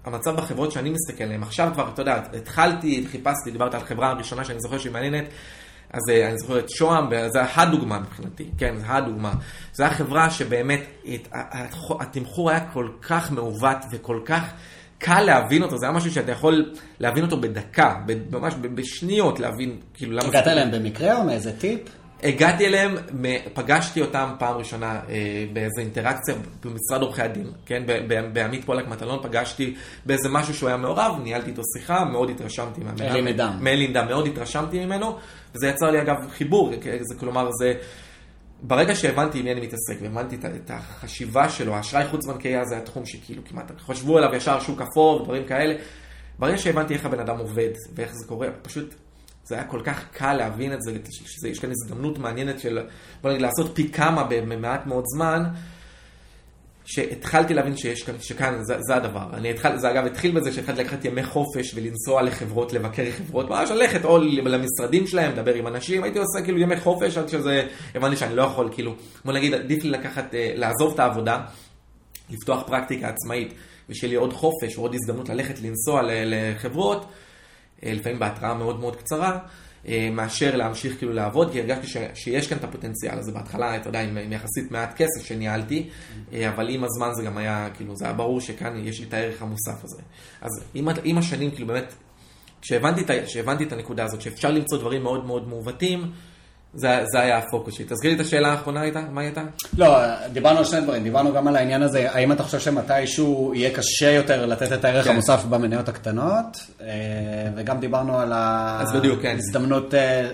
המצב בחברות שאני מסתכל עליהן, עכשיו כבר, אתה יודע, התחלתי, חיפשתי, דיברת על חברה הראשונה שאני זוכר שהיא מעניינת, אז אה, אני זוכר את שוהם, וזה הדוגמה מבחינתי, כן, זה הדוגמה. זו הייתה חברה שבאמת, התמחור היה כל כך מעוות וכל כך... קל להבין אותו, זה היה משהו שאתה יכול להבין אותו בדקה, ממש בשניות להבין, כאילו למה... הגעת אליהם במקרה או מאיזה טיפ? הגעתי אליהם, פגשתי אותם פעם ראשונה אה, באיזה אינטראקציה במשרד עורכי הדין, כן? בעמית פולק מטלון פגשתי באיזה משהו שהוא היה מעורב, ניהלתי איתו שיחה, מאוד התרשמתי ממנו. מאלי נדם, מאוד התרשמתי ממנו, וזה יצר לי אגב חיבור, זה, כלומר זה... ברגע שהבנתי עם מי אני מתעסק, והבנתי את החשיבה שלו, האשראי חוץ-בנקאי זה התחום שכאילו כמעט חשבו עליו ישר שוק אפור ודברים כאלה. ברגע שהבנתי איך הבן אדם עובד ואיך זה קורה, פשוט זה היה כל כך קל להבין את זה, שיש כאן הזדמנות מעניינת של, בוא נגיד, לעשות פי כמה במעט מאוד זמן. שהתחלתי להבין שיש כאן, שכאן זה, זה הדבר. אני התחל, זה אגב התחיל בזה שהתחלתי לקחת ימי חופש ולנסוע לחברות, לבקר חברות, ממש ללכת או למשרדים שלהם, לדבר עם אנשים, הייתי עושה כאילו ימי חופש עד שזה, הבנתי שאני לא יכול, כאילו, בוא נגיד, עדיף לי לקחת, אה, לעזוב את העבודה, לפתוח פרקטיקה עצמאית, ושיהיה לי עוד חופש או עוד הזדמנות ללכת לנסוע לחברות, אה, לפעמים בהתראה מאוד מאוד קצרה. אה, מאשר להמשיך כאילו לעבוד, כי הרגשתי ש, שיש כאן את הפוטנציאל הזה בהתחלה, אתה יודע, עם, עם יחסית מעט כסף שניהלתי, אה, אבל עם הזמן זה גם היה, כאילו, זה היה ברור שכאן יש לי את הערך המוסף הזה. אז עם, עם השנים, כאילו באמת, כשהבנתי את הנקודה הזאת, שאפשר למצוא דברים מאוד מאוד מעוותים, זה, זה היה הפוקוס שלי. תסגיר לי את השאלה האחרונה הייתה, מה הייתה? לא, דיברנו על שני דברים, דיברנו גם על העניין הזה, האם אתה חושב שמתישהו יהיה קשה יותר לתת את הערך כן. המוסף במניות הקטנות, אה, וגם דיברנו על כן. ההזדמנות, כן.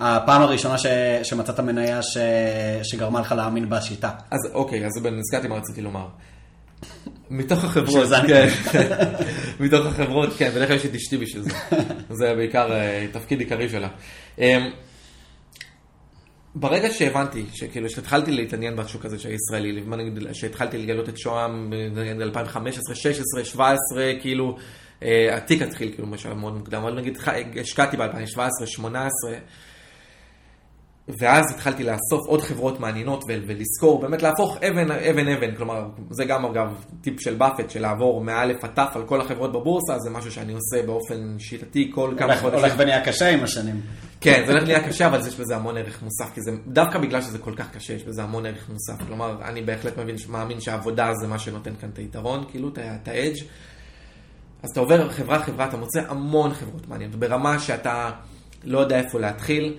הפעם הראשונה ש, שמצאת מניה ש, שגרמה לך להאמין בשיטה. אז אוקיי, אז נזכרתי מה רציתי לומר. מתוך החברות, כן, מתוך החברות, כן, בדרך כלל יש את אשתי בשביל זה. זה בעיקר אה, תפקיד עיקרי שלה. ברגע שהבנתי, שכאילו, שהתחלתי להתעניין בשוק הזה של הישראלי, שהתחלתי לגלות את שוהם ב-2015, 2016, 2017, כאילו, אה, התיק התחיל כאילו בשלב מאוד מוקדם, אבל נגיד השקעתי ב-2017, 2018, ואז התחלתי לאסוף עוד חברות מעניינות ולזכור, באמת להפוך אבן, אבן, אבן, כלומר, זה גם אגב טיפ של באפט, של לעבור מאלף עד תף על כל החברות בבורסה, זה משהו שאני עושה באופן שיטתי כל כמה חודשים. הולך ונהיה קשה עם השנים. כן, זה הולך ונהיה קשה, אבל יש בזה המון ערך מוסף, כי זה, דווקא בגלל שזה כל כך קשה, יש בזה המון ערך מוסף. כלומר, אני בהחלט מבין, מאמין שהעבודה זה מה שנותן כאן את היתרון, כאילו, את האדג'. אז אתה עובר חברה-חברה, אתה מוצא המון חברות מעניינות, ברמה שאתה לא יודע איפה להתחיל.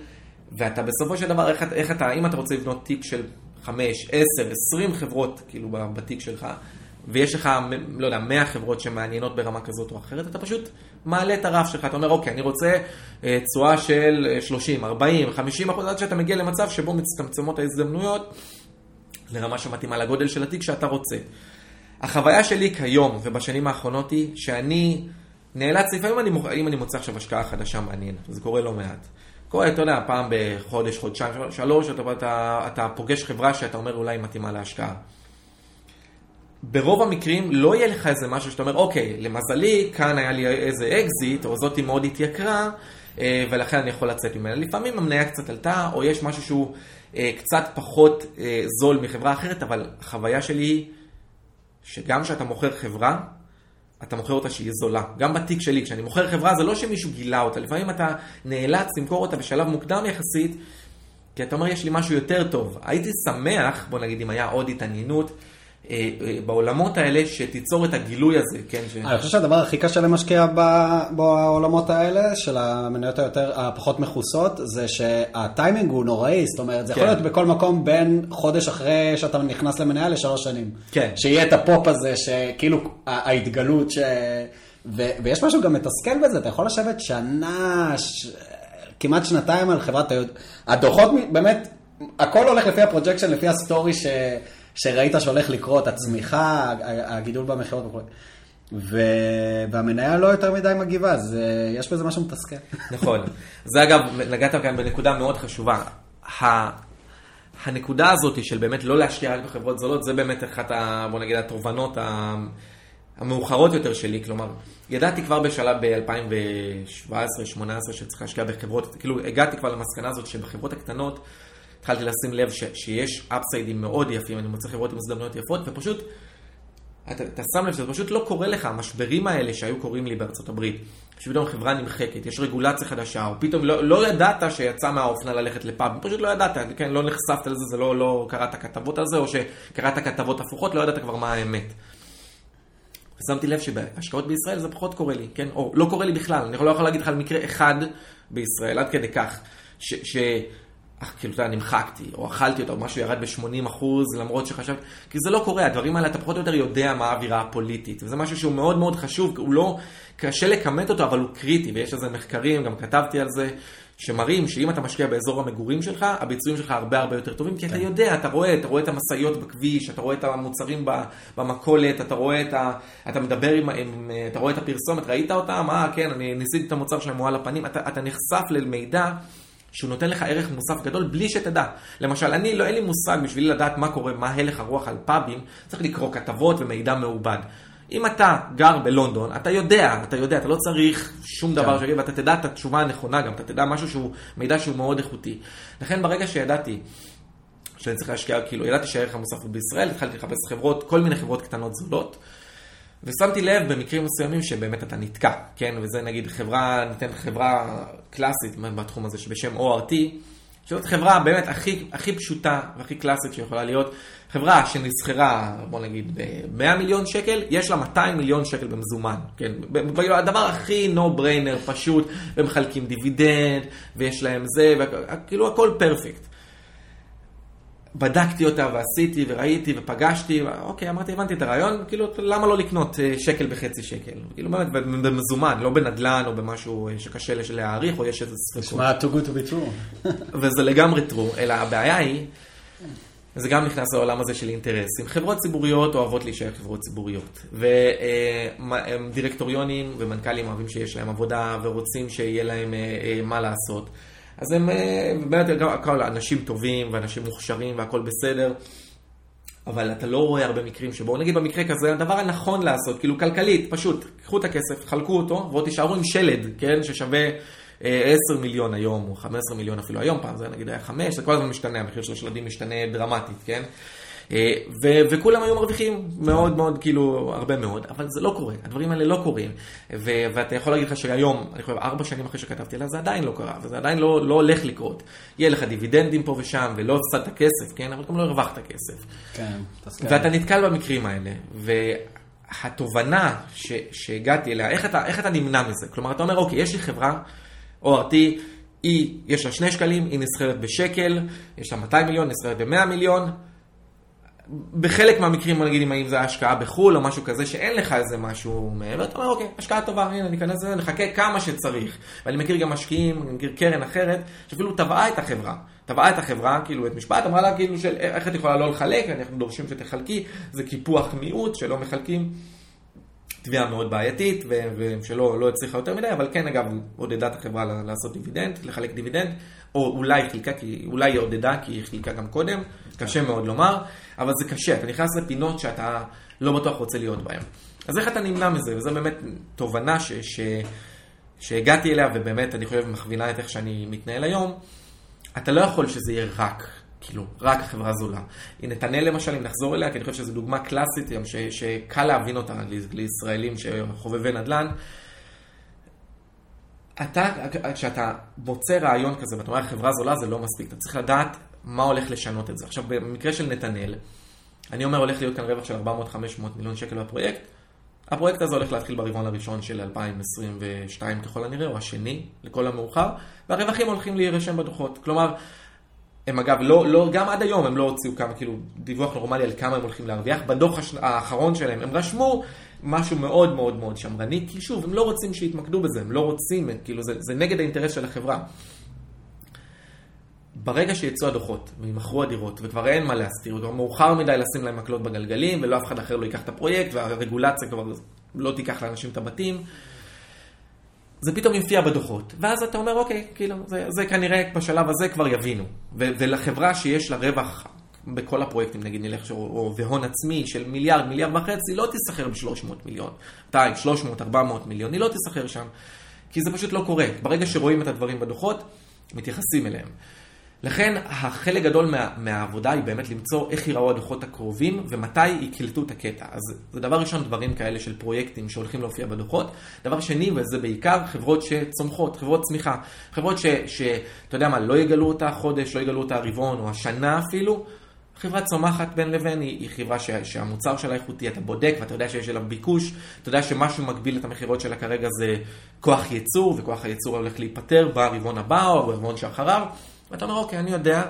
ואתה בסופו של דבר, איך, איך אתה, אם אתה רוצה לבנות תיק של 5, 10, 20 חברות, כאילו, בתיק שלך, ויש לך, לא יודע, 100 חברות שמעניינות ברמה כזאת או אחרת, אתה פשוט מעלה את הרף שלך, אתה אומר, אוקיי, אני רוצה אה, תשואה של 30, 40, 50 אחוז, עד שאתה מגיע למצב שבו מצטמצמות ההזדמנויות לרמה שמתאימה לגודל של התיק שאתה רוצה. החוויה שלי כיום ובשנים האחרונות היא שאני נאלץ, לפעמים אני, אם אני מוצא עכשיו השקעה חדשה מעניינת, זה קורה לא מעט. קורה, אתה יודע, פעם בחודש, חודשיים, שלוש, אתה, אתה, אתה פוגש חברה שאתה אומר אולי מתאימה להשקעה. ברוב המקרים לא יהיה לך איזה משהו שאתה אומר, אוקיי, למזלי, כאן היה לי איזה אקזיט, או זאתי מאוד התייקרה, אה, ולכן אני יכול לצאת ממנה. לפעמים המניה קצת עלתה, או יש משהו שהוא אה, קצת פחות אה, זול מחברה אחרת, אבל החוויה שלי היא שגם כשאתה מוכר חברה, אתה מוכר אותה שהיא זולה. גם בתיק שלי, כשאני מוכר חברה, זה לא שמישהו גילה אותה, לפעמים אתה נאלץ למכור אותה בשלב מוקדם יחסית, כי אתה אומר, יש לי משהו יותר טוב. הייתי שמח, בוא נגיד, אם היה עוד התעניינות. אה, אה, בעולמות האלה שתיצור את הגילוי הזה, כן? ש... אני חושב שהדבר הכי קשה למשקיע בעולמות האלה, של המניות היותר, הפחות מכוסות, זה שהטיימינג הוא נוראי, זאת אומרת, זה יכול כן. להיות בכל מקום בין חודש אחרי שאתה נכנס למניה לשלוש שנים. כן. שיהיה את הפופ הזה, שכאילו ההתגלות ש... ו... ויש משהו גם מתסכל בזה, אתה יכול לשבת שנה, ש... כמעט שנתיים על חברת... הדוחות באמת, הכל הולך לפי ה projection, לפי ה story ש... שראית שהולך לקרות, הצמיחה, הגידול במכירות וכו'. והמניה לא יותר מדי מגיבה, אז יש בזה משהו מתסכל. נכון. זה אגב, נגעת כאן בנקודה מאוד חשובה. הנקודה הזאת של באמת לא להשקיע רק בחברות זולות, זה באמת אחת, ה, בוא נגיד, התובנות המאוחרות יותר שלי. כלומר, ידעתי כבר בשלב ב-2017-2018 שצריך להשקיע בחברות, כאילו הגעתי כבר למסקנה הזאת שבחברות הקטנות, התחלתי לשים לב ש, שיש אפסיידים מאוד יפים, אני מוצא חברות עם הזדמנויות יפות, ופשוט, אתה, אתה שם לב שזה פשוט לא קורה לך, המשברים האלה שהיו קורים לי בארצות הברית, שפתאום חברה נמחקת, יש רגולציה חדשה, או פתאום לא, לא ידעת שיצא מהאופנה ללכת לפאב, פשוט לא ידעת, כן, לא נחשפת לזה, זה לא, לא קראת כתבות על זה, או שקראת כתבות הפוכות, לא ידעת כבר מה האמת. ושמתי לב שבהשקעות בישראל זה פחות קורה לי, כן? או לא קורה לי בכלל, אני לא יכול להגיד לך על מקרה אחד בישראל, עד כדי כך, ש, ש, כאילו, אתה יודע, נמחקתי, או אכלתי אותו, או משהו ירד ב-80 אחוז, למרות שחשבת, כי זה לא קורה, הדברים האלה, אתה פחות או יותר יודע מה האווירה הפוליטית, וזה משהו שהוא מאוד מאוד חשוב, הוא לא, קשה לכמת אותו, אבל הוא קריטי, ויש על זה מחקרים, גם כתבתי על זה, שמראים שאם אתה משקיע באזור המגורים שלך, הביצועים שלך הרבה הרבה יותר טובים, כי אתה כן. יודע, אתה רואה, אתה רואה את המשאיות בכביש, אתה רואה את המוצרים במכולת, אתה רואה את ה... אתה מדבר עם... עם אתה רואה את הפרסומת, ראית אותם? אה, כן, אני ניסיתי את המוצר שלהם מועל לפנים, אתה, אתה נחשף למידע. שהוא נותן לך ערך מוסף גדול בלי שתדע. למשל, אני, לא, אין לי מושג בשביל לדעת מה קורה, מה הלך הרוח על פאבים, צריך לקרוא כתבות ומידע מעובד. אם אתה גר בלונדון, אתה יודע, אתה יודע, אתה לא צריך שום דבר כן. שיגיד, ואתה תדע את התשובה הנכונה גם, אתה תדע משהו שהוא, מידע שהוא מאוד איכותי. לכן ברגע שידעתי שאני צריך להשקיע, כאילו, ידעתי שהערך המוסף הוא בישראל, התחלתי לחפש חברות, כל מיני חברות קטנות זולות. ושמתי לב במקרים מסוימים שבאמת אתה נתקע, כן? וזה נגיד חברה, ניתן חברה קלאסית בתחום הזה שבשם ORT, שזאת חברה באמת הכי, הכי פשוטה והכי קלאסית שיכולה להיות. חברה שנסחרה, בוא נגיד, ב-100 מיליון שקל, יש לה 200 מיליון שקל במזומן, כן? הדבר הכי no brainer, פשוט, והם מחלקים דיבידנד, ויש להם זה, וכאילו הכל פרפקט. בדקתי אותה ועשיתי וראיתי ופגשתי, אוקיי, אמרתי, הבנתי את הרעיון, כאילו, למה לא לקנות אה, שקל בחצי שקל? כאילו, באמת, במזומן, לא בנדלן או במשהו אה, שקשה להעריך, או יש איזה ספקות. נשמע too good to be true. וזה לגמרי true, אלא הבעיה היא, זה גם נכנס לעולם הזה של אינטרסים. חברות ציבוריות אוהבות להישאר חברות ציבוריות. ודירקטוריונים ומנכ"לים אוהבים שיש להם עבודה ורוצים שיהיה להם אה, מה לעשות. אז הם אה, באמת הכל אנשים טובים ואנשים מוכשרים והכל בסדר. אבל אתה לא רואה הרבה מקרים שבו, נגיד במקרה כזה, הדבר הנכון לעשות, כאילו כלכלית, פשוט, קחו את הכסף, חלקו אותו, ועוד תישארו עם שלד, כן, ששווה 10 אה, מיליון היום, או 15 מיליון אפילו היום, פעם זה נגיד היה 5, זה כל הזמן משתנה, המחיר של השלדים משתנה דרמטית, כן? אה, ו- וכולם היו מרוויחים מאוד מאוד, כאילו, הרבה מאוד, אבל זה לא קורה, הדברים האלה לא קורים. ו- ואתה יכול להגיד לך שהיום, אני חושב, ארבע שנים אחרי שכתבתי עליה, זה עדיין לא קרה, וזה עדיין לא, לא הולך לקרות. יהיה לך דיבידנדים פה ושם, ולא הפסדת כסף, כן? אבל גם לא הרווחת כסף. כן. ואתה נתקל במקרים האלה, והתובנה ש- שהגעתי אליה, איך אתה, איך אתה נמנע מזה? כלומר, אתה אומר, אוקיי, יש לי חברה, ORT, היא, יש לה שני שקלים, היא נסחרת בשקל, יש לה 200 מיליון, נסחרת ב-100 מיליון. בחלק מהמקרים, נגיד אם זה השקעה בחו"ל או משהו כזה, שאין לך איזה משהו מעבר, אתה אומר, אוקיי, השקעה טובה, הנה, ניכנס לזה, נחכה כמה שצריך. ואני מכיר גם משקיעים, אני מכיר קרן אחרת, שאפילו תבעה את החברה. תבעה את החברה, כאילו, את משפט, אמרה לה, כאילו, של איך את יכולה לא לחלק, אנחנו דורשים שתחלקי, זה קיפוח מיעוט שלא מחלקים. תביעה מאוד בעייתית, ושלא לא הצליחה יותר מדי, אבל כן, אגב, עודדה את החברה לעשות דיבידנד, לחלק דיבידנד, או אולי חילקה, כי, אולי היא עודדה, כי היא חילקה גם קודם, קשה מאוד לומר, אבל זה קשה, אתה נכנס לפינות שאתה לא בטוח רוצה להיות בהן. אז איך אתה נמנע מזה? וזו באמת תובנה ש, ש, שהגעתי אליה, ובאמת, אני חושב, מכווינה את איך שאני מתנהל היום. אתה לא יכול שזה יהיה רק כאילו, רק חברה זולה. נתנאל למשל, אם נחזור אליה, כי אני חושב שזו דוגמה קלאסית ש, שקל להבין אותה לישראלים שחובבי נדל"ן. אתה, כשאתה מוצא רעיון כזה ואתה אומר חברה זולה, זה לא מספיק. אתה צריך לדעת מה הולך לשנות את זה. עכשיו, במקרה של נתנאל, אני אומר, הולך להיות כאן רווח של 400-500 מיליון שקל בפרויקט. הפרויקט הזה הולך להתחיל ברבעון הראשון של 2022 ככל הנראה, או השני, לכל המאוחר, והרווחים הולכים להירשם בדוחות. כלומר, הם אגב, לא, לא, גם עד היום הם לא הוציאו כמה, כאילו, דיווח נורמלי על כמה הם הולכים להרוויח. בדוח הש... האחרון שלהם הם רשמו משהו מאוד מאוד מאוד שמרני, כי שוב, הם לא רוצים שיתמקדו בזה, הם לא רוצים, כאילו, זה, זה נגד האינטרס של החברה. ברגע שיצאו הדוחות וימכרו הדירות וכבר אין מה להסתיר, כבר מאוחר מדי לשים להם מקלות בגלגלים ולא אף אחד אחר לא ייקח את הפרויקט והרגולציה כבר לא תיקח לאנשים את הבתים. זה פתאום יופיע בדוחות, ואז אתה אומר, אוקיי, כאילו, זה, זה כנראה בשלב הזה כבר יבינו. ולחברה שיש לה רווח בכל הפרויקטים, נגיד נלך, או, והון עצמי של מיליארד, מיליארד וחצי, לא תיסחר ב-300 מיליון, 200, 300, 400 מיליון, היא לא תיסחר שם. כי זה פשוט לא קורה. ברגע שרואים את הדברים בדוחות, מתייחסים אליהם. לכן החלק גדול מה, מהעבודה היא באמת למצוא איך ייראו הדוחות הקרובים ומתי יקלטו את הקטע. אז זה דבר ראשון, דברים כאלה של פרויקטים שהולכים להופיע בדוחות. דבר שני, וזה בעיקר חברות שצומחות, חברות צמיחה. חברות שאתה יודע מה, לא יגלו אותה חודש, לא יגלו אותה רבעון או השנה אפילו. חברה צומחת בין לבין היא, היא חברה ש, שהמוצר שלה איכותי, אתה בודק ואתה יודע שיש אליו ביקוש, אתה יודע שמשהו מגביל את המכירות שלה כרגע זה כוח ייצור, וכוח הייצור הולך להיפטר ברבעון הבא או ברבעון שאחריו. ואתה אומר, אוקיי, אני יודע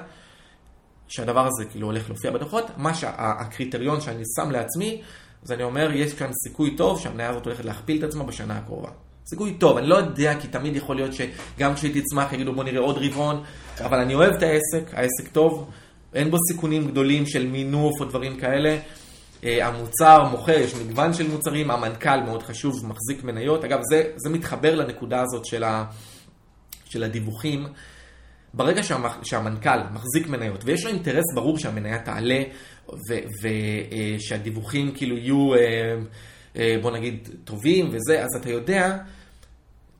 שהדבר הזה כאילו הולך להופיע בדוחות, מה שהקריטריון שאני שם לעצמי, אז אני אומר, יש כאן סיכוי טוב שהמניה הזאת הולכת להכפיל את עצמה בשנה הקרובה. סיכוי טוב, אני לא יודע, כי תמיד יכול להיות שגם כשהיא תצמח יגידו בוא נראה עוד רבעון, אבל אני אוהב את העסק, העסק טוב, אין בו סיכונים גדולים של מינוף או דברים כאלה. אה, המוצר מוכר, יש מגוון של מוצרים, המנכ"ל מאוד חשוב, מחזיק מניות. אגב, זה, זה מתחבר לנקודה הזאת של, ה, של הדיווחים. ברגע שהמח, שהמנכ"ל מחזיק מניות ויש לו אינטרס ברור שהמניה תעלה ושהדיווחים אה, כאילו יהיו, אה, בוא נגיד, טובים וזה, אז אתה יודע,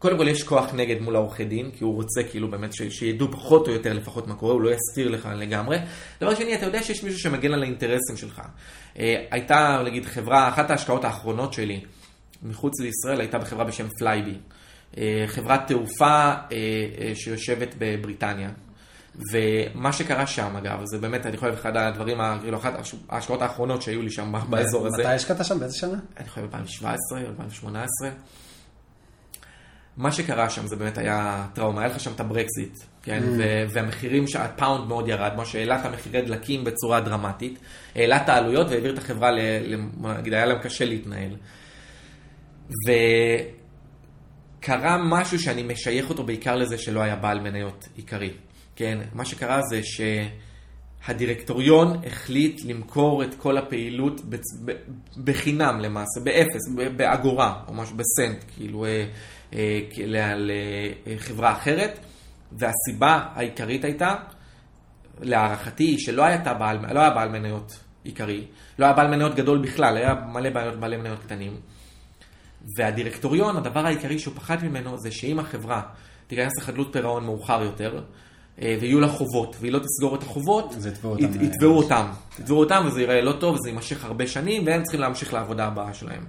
קודם כל יש כוח נגד מול העורכי דין, כי הוא רוצה כאילו באמת ש, שידעו פחות או יותר לפחות מה קורה, הוא לא יסתיר לך לגמרי. דבר שני, אתה יודע שיש מישהו שמגן על האינטרסים שלך. הייתה, נגיד, חברה, אחת ההשקעות האחרונות שלי מחוץ לישראל הייתה בחברה בשם Flybe. אה, חברת תעופה אה, אה, שיושבת בבריטניה. ומה שקרה שם, אגב, זה באמת, אני חושב, אחד הדברים, כאילו, אחת ההשקעות האחרונות שהיו לי שם באזור הזה. מתי השקעת שם? באיזה שנה? אני חושב, 2017, 2018. מה שקרה שם זה באמת היה טראומה, היה לך שם את הברקזיט, כן? Mm. והמחירים, הפאונד מאוד ירד, מה שהעלה את המחירי דלקים בצורה דרמטית, העלה את העלויות והעביר את החברה, נגיד, היה להם קשה להתנהל. קרה משהו שאני משייך אותו בעיקר לזה שלא היה בעל מניות עיקרי. כן, מה שקרה זה שהדירקטוריון החליט למכור את כל הפעילות בחינם למעשה, באפס, באגורה או משהו, בסנט, כאילו, אה, לחברה אחרת. והסיבה העיקרית הייתה, להערכתי, שלא היה בעל, לא היה בעל מניות עיקרי, לא היה בעל מניות גדול בכלל, היה מלא בעיות, בעלי מניות קטנים. והדירקטוריון, הדבר העיקרי שהוא פחד ממנו זה שאם החברה תיכנס לחדלות פירעון מאוחר יותר, אה, ויהיו לה חובות, והיא לא תסגור את החובות, יתבעו אותם. יתבעו אותם וזה ייראה לא טוב, זה יימשך הרבה שנים, והם צריכים להמשיך לעבודה הבאה שלהם.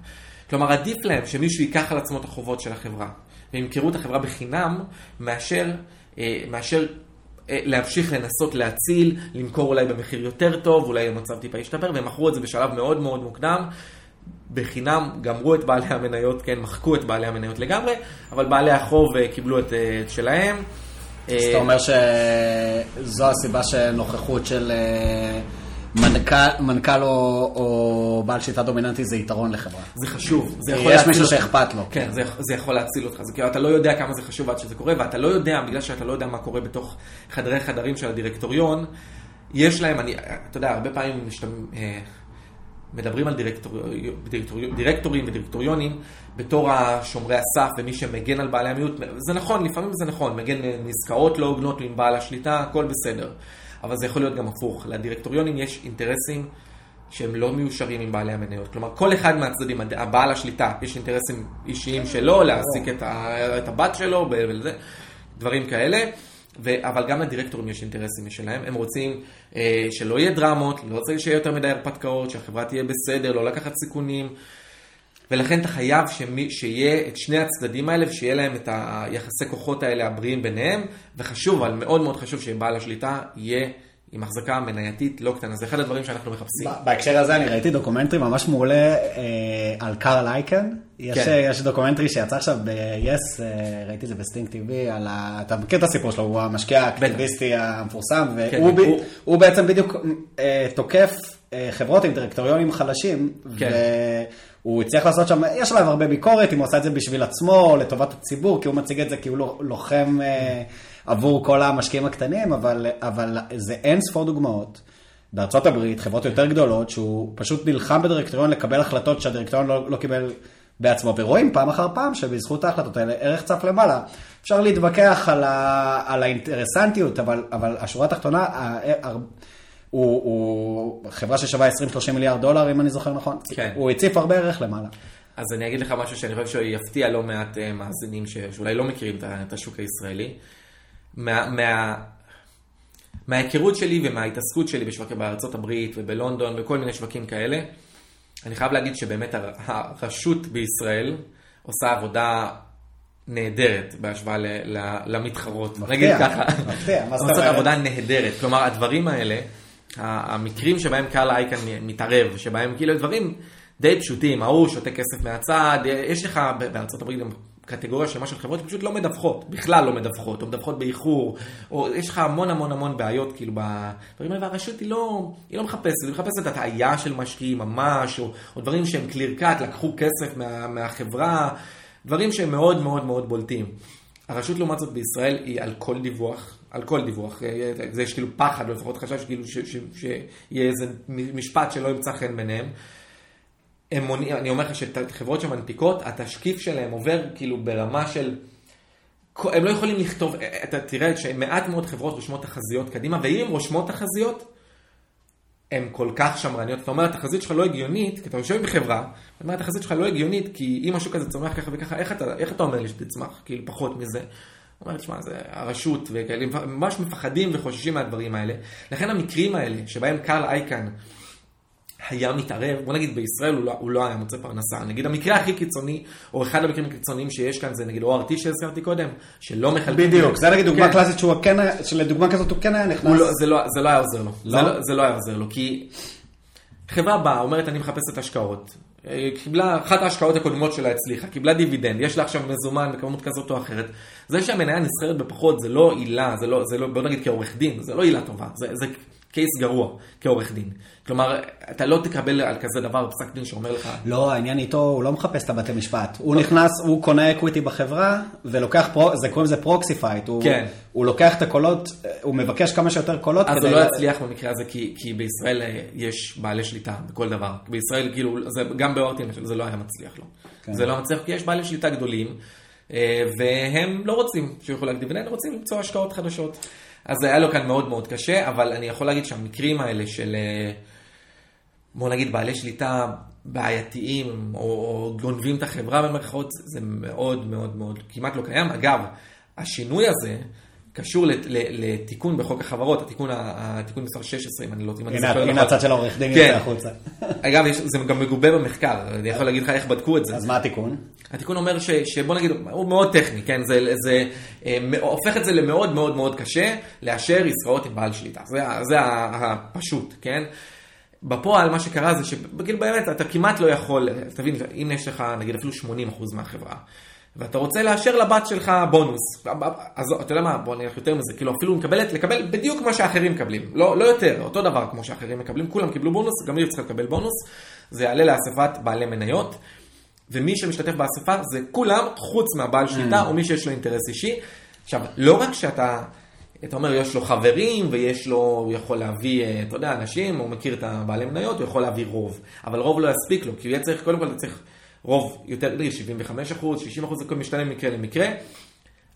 כלומר, עדיף להם שמישהו ייקח על עצמו את החובות של החברה, וימכרו את החברה בחינם, מאשר, אה, מאשר אה, להמשיך לנסות להציל, למכור אולי במחיר יותר טוב, אולי המצב טיפה ישתפר, והם מכרו את זה בשלב מאוד מאוד מוקדם. בחינם גמרו את בעלי המניות, כן, מחקו את בעלי המניות לגמרי, אבל בעלי החוב קיבלו את, את שלהם. אז אתה אומר שזו הסיבה שנוכחות של אה, מנכ"ל או, או בעל שיטה דומיננטית זה יתרון לחברה. זה חשוב. זה יכול יש מישהו שאכפת לו. כן, זה, זה יכול להציל אותך. זה כאילו, אתה לא יודע כמה זה חשוב עד שזה קורה, ואתה לא יודע, בגלל שאתה לא יודע מה קורה בתוך חדרי חדרים של הדירקטוריון, יש להם, אני, אתה יודע, הרבה פעמים שאתה אה, מדברים על דירקטור, דירקטור, דירקטורים ודירקטוריונים בתור השומרי הסף ומי שמגן על בעלי המיעוט. זה נכון, לפעמים זה נכון, מגן מעסקאות לא הוגנות עם בעל השליטה, הכל בסדר. אבל זה יכול להיות גם הפוך. לדירקטוריונים יש אינטרסים שהם לא מיושרים עם בעלי המניות. כלומר, כל אחד מהצדדים, הבעל השליטה, יש אינטרסים אישיים שלו, להעסיק את, את הבת שלו, דברים כאלה. ו- אבל גם לדירקטורים יש אינטרסים משלהם, הם רוצים אה, שלא יהיה דרמות, לא רוצה שיהיה יותר מדי הרפתקאות, שהחברה תהיה בסדר, לא לקחת סיכונים, ולכן אתה חייב שמי, שיהיה את שני הצדדים האלה ושיהיה להם את היחסי כוחות האלה הבריאים ביניהם, וחשוב, אבל מאוד מאוד חשוב שבעל השליטה יהיה עם החזקה מנייתית לא קטנה, זה אחד הדברים שאנחנו מחפשים. בהקשר הזה אני ראיתי דוקומנטרי ממש מעולה אה, על קארל אייקן. יש, כן. יש דוקומנטרי שיצא עכשיו ב-yes, אה, ראיתי את זה בסטינג TV, על ה... אתה מכיר את הסיפור שלו, הוא המשקיע האקטיביסטי המפורסם, כן, והוא כן, ב... הוא... הוא בעצם בדיוק אה, תוקף אה, חברות עם דירקטוריונים חלשים, כן. והוא הצליח לעשות שם, יש עליו הרבה ביקורת, אם הוא עושה את זה בשביל עצמו, לטובת הציבור, כי הוא מציג את זה כאילו לוחם... אה, עבור כל המשקיעים הקטנים, אבל, אבל זה אין ספור דוגמאות. בארצות הברית, חברות יותר גדולות, שהוא פשוט נלחם בדירקטוריון לקבל החלטות שהדירקטוריון לא, לא קיבל בעצמו, ורואים פעם אחר פעם שבזכות ההחלטות האלה ערך צף למעלה. אפשר להתווכח על, ה, על האינטרסנטיות, אבל, אבל השורה התחתונה, הוא, הוא חברה ששווה 20-30 מיליארד דולר, אם אני זוכר נכון. כן. הוא הציף הרבה ערך למעלה. אז אני אגיד לך משהו שאני חושב שיפתיע לא מעט אה, מאזינים שאולי לא מכירים את השוק הישראלי. מה, מה, מההיכרות שלי ומההתעסקות שלי בשווקים בארצות הברית ובלונדון וכל מיני שווקים כאלה, אני חייב להגיד שבאמת הרשות בישראל עושה עבודה נהדרת בהשוואה ל, ל, למתחרות. נגיד ככה. מפתיע, מה זאת אומרת? עושה עבודה נהדרת. כלומר, הדברים האלה, המקרים שבהם קהל אייקן מתערב, שבהם כאילו דברים די פשוטים, ההוא שותה כסף מהצד, יש לך בארצות הברית גם קטגוריה שלמה של חברות שפשוט לא מדווחות, בכלל לא מדווחות, או מדווחות באיחור, או יש לך המון המון המון בעיות כאילו בדברים האלה, והרשות היא לא, היא לא מחפשת, היא מחפשת הטעיה של משקיעים ממש, או, או דברים שהם clear cut, לקחו כסף מה, מהחברה, דברים שהם מאוד מאוד מאוד בולטים. הרשות לעומת זאת בישראל היא על כל דיווח, על כל דיווח, זה יש כאילו פחד, או לפחות חשש כאילו שיהיה איזה משפט שלא ימצא חן ביניהם. הם מונעים, אני אומר לך שחברות שמנפיקות, התשקיף שלהם עובר כאילו ברמה של... הם לא יכולים לכתוב, אתה תראה שמעט מאוד חברות רושמות תחזיות קדימה, ואם הן רושמות תחזיות, הן כל כך שמרניות. אתה אומר, התחזית שלך לא הגיונית, כי אתה יושב בחברה, אתה אומר, התחזית שלך לא הגיונית, כי אם השוק הזה צומח ככה וככה, איך אתה, איך אתה אומר לי שתצמח, כאילו, פחות מזה? אומר, תשמע, זה הרשות, וכאלה, ממש מפחדים וחוששים מהדברים האלה. לכן המקרים האלה, שבהם קארל אייקן, היה מתערב, בוא נגיד בישראל הוא לא, הוא לא היה מוצא פרנסה. נגיד המקרה הכי קיצוני, או אחד המקרים הקיצוניים שיש כאן, זה נגיד ORT שהזכרתי קודם, שלא מחלקים... בדיוק, זה נגיד דוגמה כן. קלאסית שהוא כן, שלדוגמה כזאת הוא כן היה נכנס. לא, זה, לא, זה לא היה עוזר לו. לא? זה, לא, זה לא היה עוזר לו, כי חברה באה, אומרת אני מחפשת השקעות. קיבלה, אחת ההשקעות הקודמות שלה הצליחה, קיבלה דיבידנד, יש לה עכשיו מזומן בכמות כזאת או אחרת. זה שהמניה נסחרת בפחות זה לא עילה, זה לא, זה לא, בוא נגיד כעורך דין, זה לא עילה טובה, זה, זה case גרוע כעורך דין. כלומר, אתה לא תקבל על כזה דבר פסק דין שאומר לך... לא, העניין איתו, הוא לא מחפש את הבתי משפט. הוא נכנס, הוא קונה equity בחברה, ולוקח, pro, זה קוראים לזה proxy fight. הוא, כן. הוא לוקח את הקולות, הוא מבקש כמה שיותר קולות. אז הוא לא יצליח במקרה הזה, כי, כי בישראל אה, יש בעלי שליטה בכל דבר. בישראל, כאילו, זה, גם באורטין זה לא היה מצליח לו. כן. זה לא מצליח, כי יש בעלי שליטה גדולים. אה, והם לא רוצים יכול להגדיל דיבידנד, רוצים למצוא השקעות חדשות. אז היה לו כאן מאוד מאוד קשה, אבל אני יכול להגיד שהמקרים האלה של, אה, בוא נגיד, בעלי שליטה בעייתיים, או, או גונבים את החברה במרכאות, זה מאוד מאוד מאוד כמעט לא קיים. אגב, השינוי הזה, קשור לתיקון בחוק החברות, התיקון, התיקון מספר 16, אם אני לא זוכר נכון. הנה הצד של העורך דין יוצא החוצה. אגב, זה גם מגובה במחקר, אני יכול להגיד לך איך בדקו את זה. אז מה התיקון? התיקון אומר שבוא נגיד, הוא מאוד טכני, כן? זה, זה אה, הופך את זה למאוד מאוד מאוד קשה לאשר עסקאות עם בעל שליטה. זה, זה הפשוט, כן? בפועל מה שקרה זה שבגיל באמת אתה כמעט לא יכול, תבין, אם יש לך נגיד אפילו 80% מהחברה. ואתה רוצה לאשר לבת שלך בונוס. אז אתה יודע מה, בוא נלך יותר מזה, כאילו אפילו מקבלת, לקבל בדיוק מה שאחרים מקבלים. לא, לא יותר, אותו דבר כמו שאחרים מקבלים, כולם קיבלו בונוס, גם היא צריכה לקבל בונוס. זה יעלה לאספת בעלי מניות, ומי שמשתתף באספה זה כולם, חוץ מהבעל שליטה, mm. או מי שיש לו אינטרס אישי. עכשיו, לא רק שאתה... אתה אומר, יש לו חברים ויש לו, הוא יכול להביא, אה, אתה יודע, אנשים, הוא מכיר את הבעלי מניות, הוא יכול להביא רוב. אבל רוב לא יספיק לו, כי הוא יהיה צריך, קודם כל אתה צריך רוב יותר, 75 אחוז, 60 אחוז, זה משתנה ממקרה למקרה,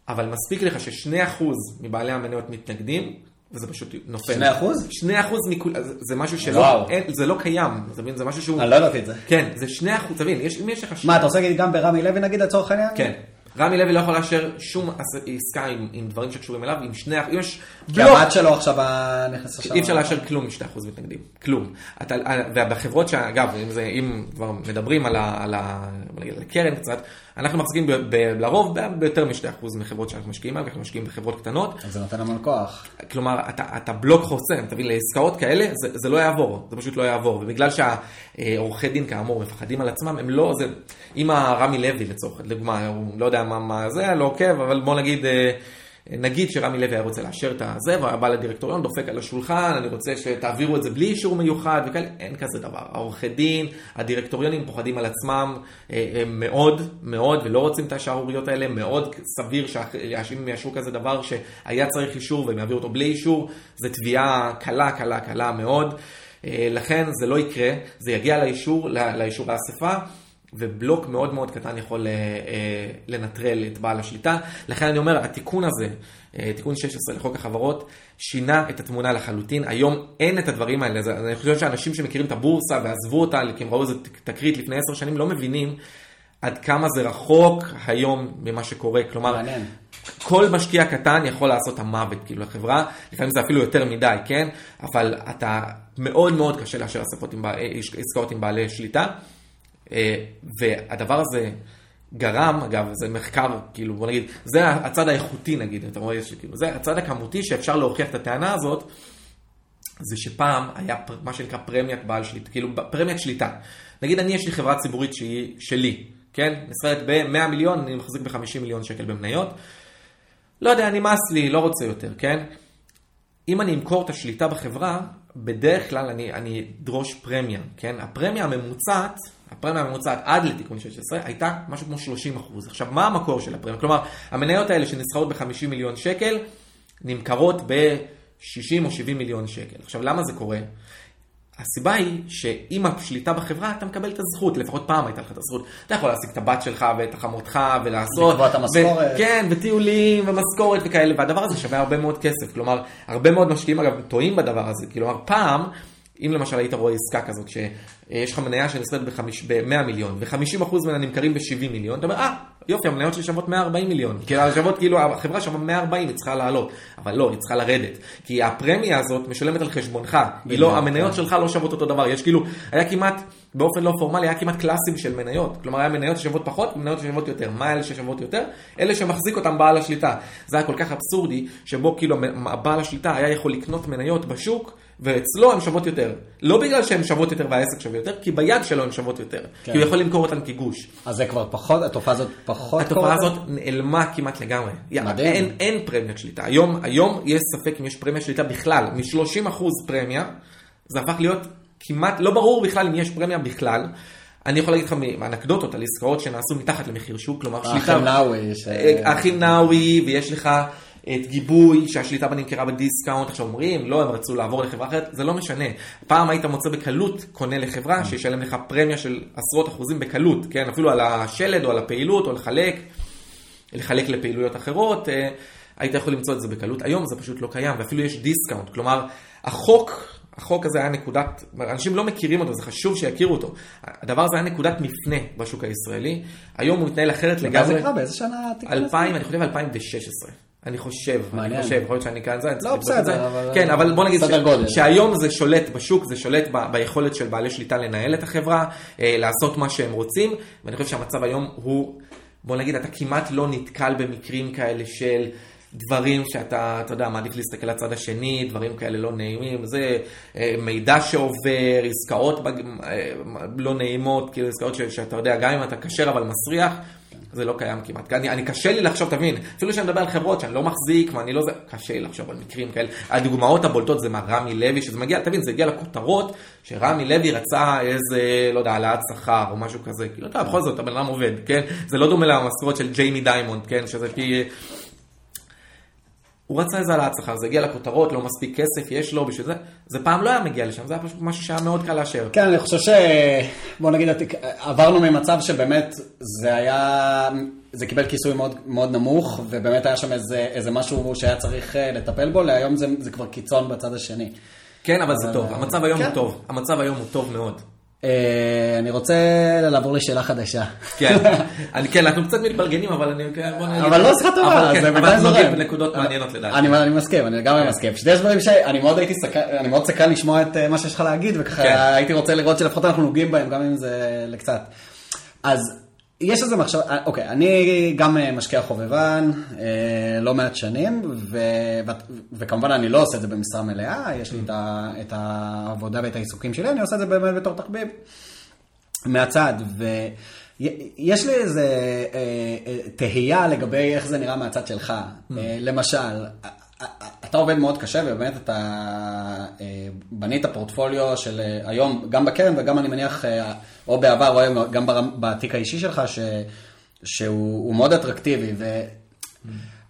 אבל מספיק לך ש-2 אחוז מבעלי המניות מתנגדים, וזה פשוט נופל. 2 אחוז? 2 אחוז מכול, זה משהו שלא, אין, זה לא קיים, אתה מבין? זה משהו שהוא... אני לא ידעתי את זה. כן, זה 2 אחוז, תבין, אם יש לך... מה, אתה רוצה להגיד גם ברמי לוי נגיד לצורך העניין? כן. רמי לוי לא יכול לאשר שום עסקה עם, עם דברים שקשורים אליו, עם שני אחוז, אם יש בלוק. כי הבת שלו עכשיו נכנס לשם. אי אפשר לאשר כלום עם שני אחוז מתנגדים, כלום. אתה, ובחברות שאגב, אם, זה, אם כבר מדברים על, ה, על, ה, על הקרן קצת, אנחנו מחזיקים ב, ב, לרוב ביותר מ-2% מחברות שאנחנו משקיעים בהן, אנחנו משקיעים בחברות קטנות. אז זה נותן המון כוח. כלומר, אתה, אתה בלוק חוסם, תבין, לעסקאות כאלה, זה, זה לא יעבור, זה פשוט לא יעבור. ובגלל שהעורכי דין כאמור מפחדים על עצמם, הם לא, זה, אם הרמי לוי לצורך דוגמה, הוא לא יודע מה, מה זה, לא עוקב, אבל בוא נגיד... נגיד שרמי לוי היה רוצה לאשר את הזה, והוא בא לדירקטוריון, דופק על השולחן, אני רוצה שתעבירו את זה בלי אישור מיוחד וכאלה, אין כזה דבר. העורכי דין, הדירקטוריונים פוחדים על עצמם אה, אה, מאוד מאוד, ולא רוצים את השערוריות האלה, מאוד סביר שאם יאשרו כזה דבר שהיה צריך אישור והם יעבירו אותו בלי אישור, זו תביעה קלה, קלה, קלה מאוד. אה, לכן זה לא יקרה, זה יגיע לאישור, לאישור האספה. ובלוק מאוד מאוד קטן יכול אה, אה, לנטרל את בעל השליטה. לכן אני אומר, התיקון הזה, אה, תיקון 16 לחוק החברות, שינה את התמונה לחלוטין. היום אין את הדברים האלה. אני חושב שאנשים שמכירים את הבורסה ועזבו אותה, כי הם ראו איזה תקרית לפני עשר שנים, לא מבינים עד כמה זה רחוק היום ממה שקורה. כלומר, מעניין. כל משקיע קטן יכול לעשות את המוות, כאילו, לחברה, לפעמים זה אפילו יותר מדי, כן? אבל אתה, מאוד מאוד קשה לאשר עסקאות עם בעלי שליטה. אה, והדבר הזה גרם, אגב, זה מחקר, כאילו, בוא נגיד, זה הצד האיכותי נגיד, אתה רואה, כאילו, זה הצד הכמותי שאפשר להוכיח את הטענה הזאת, זה שפעם היה מה שנקרא פרמיית בעל שליטה, כאילו פרמיית שליטה. נגיד אני יש לי חברה ציבורית שהיא שלי, כן? נסחרת ב-100 מיליון, אני מחזיק ב-50 מיליון שקל במניות. לא יודע, נמאס לי, לא רוצה יותר, כן? אם אני אמכור את השליטה בחברה, בדרך כלל אני, אני אדרוש פרמיה, כן? הפרמיה הממוצעת הפרמיה הממוצעת עד לתיקון 16 הייתה משהו כמו 30 אחוז. עכשיו, מה המקור של הפרמיה? כלומר, המניות האלה שנסחרות ב-50 מיליון שקל, נמכרות ב-60 או 70 מיליון שקל. עכשיו, למה זה קורה? הסיבה היא שעם השליטה בחברה אתה מקבל את הזכות, לפחות פעם הייתה לך את הזכות. אתה יכול להשיג את הבת שלך ואת החמותך ולעשות. לקבוע את המשכורת. כן, וטיולים ומשכורת וכאלה, והדבר הזה שווה הרבה מאוד כסף. כלומר, הרבה מאוד משקיעים אגב טועים בדבר הזה. כלומר, פעם... אם למשל היית רואה עסקה כזאת, שיש לך מניה שנסחרת ב-100 מיליון, ו-50% ממנה נמכרים ב-70 מיליון, אתה אומר, אה, יופי, המניות שלי שוות 140 מיליון. כאילו, השוות, כאילו, החברה שווה 140, היא צריכה לעלות. אבל לא, היא צריכה לרדת. כי הפרמיה הזאת משולמת על חשבונך. היא לא, המניות כן. שלך לא שוות אותו דבר. יש כאילו, היה כמעט, באופן לא פורמלי, היה כמעט קלאסים של מניות. כלומר, היה מניות ששוות פחות, ומניות ששוות יותר. מה אלה ששוות יותר? אלה שמחזיק אותם בעל השליטה. זה היה כל כך אבסורדי, שבו כאילו, בעל השליטה היה יכול לקנות מניות בשוק, ואצלו הן שוות יותר. לא בגלל שהן שוות יותר והעסק שווה יותר, כי ביד שלו הן שוות יותר. כן. כי הוא יכול למכור אותן כגוש. אז זה כבר פחות, התופעה הזאת פחות התופעה הזאת נעלמה כמעט לגמרי. מדהים. אין, אין פרמיית שליטה. היום, היום יש ספק אם יש פרמיית שליטה בכלל. מ-30% פרמיה, זה הפך להיות כמעט, לא ברור בכלל אם יש פרמיה בכלל. אני יכול להגיד לך אנקדוטות על עסקאות שנעשו מתחת למחיר שוק, כלומר שליטה... האחים נאווי. האחים נאווי, ויש לך... את גיבוי שהשליטה בה נמכרה בדיסקאונט, עכשיו אומרים, לא, הם רצו לעבור לחברה אחרת, זה לא משנה. פעם היית מוצא בקלות קונה לחברה שישלם לך פרמיה של עשרות אחוזים בקלות, כן, אפילו על השלד או על הפעילות או לחלק. לחלק לפעילויות אחרות, אה, היית יכול למצוא את זה בקלות. היום זה פשוט לא קיים, ואפילו יש דיסקאונט. כלומר, החוק, החוק הזה היה נקודת, אנשים לא מכירים אותו, זה חשוב שיכירו אותו. הדבר הזה היה נקודת מפנה בשוק הישראלי. היום הוא מתנהל אחרת לגמרי. מתי זה קרה? באיזה שנה התיק הזה? 2000, אני חושב 2016. אני חושב. אני חושב, יכול להיות שאני כאן זה, לא, בסדר. אבל- כן, אבל בוא נגיד. שהיום זה שולט בשוק, זה שולט ביכולת של בעלי שליטה לנהל את החברה, אה, לעשות מה שהם רוצים, ואני חושב שהמצב היום הוא, בוא נגיד, אתה כמעט לא נתקל במקרים כאלה של דברים שאתה, אתה יודע, מעדיף להסתכל לצד השני, דברים כאלה לא נעימים, זה אה, מידע שעובר, עסקאות בג- אה, לא נעימות, כאילו עסקאות ש- שאתה יודע, גם אם אתה כשר אבל מסריח, זה לא קיים כמעט. אני, אני קשה לי לחשוב, תבין, אפילו כשאני מדבר על חברות שאני לא מחזיק ואני לא זה, קשה לי לחשוב על מקרים כאלה. הדוגמאות הבולטות זה מה רמי לוי, שזה מגיע, תבין, זה הגיע לכותרות, שרמי לוי רצה איזה, לא יודע, העלאת שכר או משהו כזה. כאילו, אתה בכל זאת, הבן אדם עובד, כן? זה לא דומה למשכורת של ג'יימי דיימון, כן? שזה כי... הוא רצה איזה העלאת שכר, זה הגיע לכותרות, לא מספיק כסף יש לו בשביל זה. זה פעם לא היה מגיע לשם, זה היה פשוט משהו שהיה מאוד קל לאשר. כן, אני חושב ש... בוא נגיד, עברנו ממצב שבאמת זה היה... זה קיבל כיסוי מאוד, מאוד נמוך, ובאמת היה שם איזה, איזה משהו שהיה צריך אה, לטפל בו, להיום זה, זה כבר קיצון בצד השני. כן, אבל זה אבל- טוב, המצב היום כן. הוא טוב, המצב היום הוא טוב מאוד. אה, אני רוצה לעבור לשאלה חדשה. כן, אני כן, אנחנו קצת מתבלגנים, אבל אני, כן. אבל לא שיחה טובה, אבל כן, זה אבל בינתיים אנחנו זורם. נוגעים בנקודות מעניינות לדעתי. אני, אני מסכים, אני לגמרי מסכים. שני דברים שאני מאוד הייתי סקרן, אני מאוד סקרן לשמוע את אה, מה שיש לך להגיד, וככה כן. הייתי רוצה לראות שלפחות אנחנו נוגעים בהם, גם אם זה לקצת. אז יש איזה מחשב, אה, אוקיי, אני גם אה, משקיע חובבן, אה, לא מעט שנים, ו, ו, וכמובן אני לא עושה את זה במשרה מלאה, יש לי את, ה, את העבודה ואת העיסוקים שלי, אני עושה את זה באמת בתור תחביב. מהצד, ויש לי איזה אה, אה, תהייה לגבי איך זה נראה מהצד שלך. אה, למשל, אתה עובד מאוד קשה, ובאמת אתה בנית פורטפוליו של היום, גם בקרן וגם אני מניח, או בעבר או היום, גם בתיק האישי שלך, ש, שהוא הוא מאוד אטרקטיבי. ו...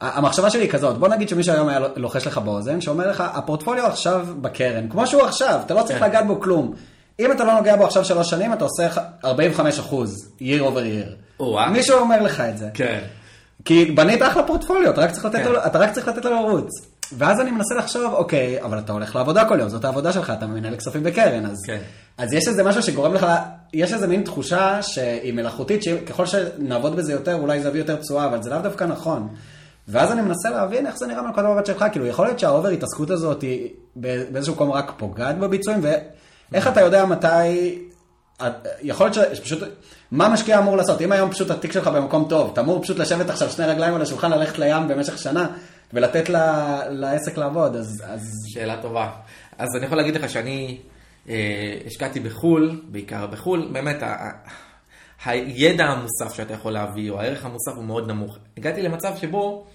המחשבה שלי היא כזאת, בוא נגיד שמישהו היום היה לוחש לך באוזן, שאומר לך, הפורטפוליו עכשיו בקרן, כמו שהוא עכשיו, אתה לא צריך כן. לגעת בו כלום. אם אתה לא נוגע בו עכשיו שלוש שנים, אתה עושה 45 אחוז, year over year. מישהו אומר לך את זה. כן. כי בנית אחלה פורטפוליו, אתה רק צריך לתת כן. לו- אתה רק צריך לתת לו לרוץ. ואז אני מנסה לחשוב, אוקיי, אבל אתה הולך לעבודה כל יום, זאת העבודה שלך, אתה מנהל כספים בקרן, אז, כן. אז יש איזה משהו שגורם לך, יש איזה מין תחושה שהיא מלאכותית, שככל שנעבוד בזה יותר, אולי זה יביא יותר תשואה, אבל זה לאו דווקא נכון. ואז אני מנסה להבין איך זה נראה מהנקודת המבט שלך, כאילו יכול להיות שהאובר התעסקות הזאת היא באיזשהו מקום רק פוגעת בביצועים, ואיך אתה יודע מתי, יכול להיות שפשוט, מה משקיע אמור לעשות? אם היום פשוט התיק שלך במקום טוב, אתה אמור פשוט לשבת עכשיו שני רגליים על השולחן, ללכת לים במשך שנה, ולתת ל- לעסק לעבוד, אז... אז... שאלה טובה. אז אני יכול להגיד לך שאני אה, השקעתי בחו"ל, בעיקר בחו"ל, באמת ה- הידע המוסף שאתה יכול להביא, או הערך המוסף הוא מאוד נמוך. הגעתי למצב שבו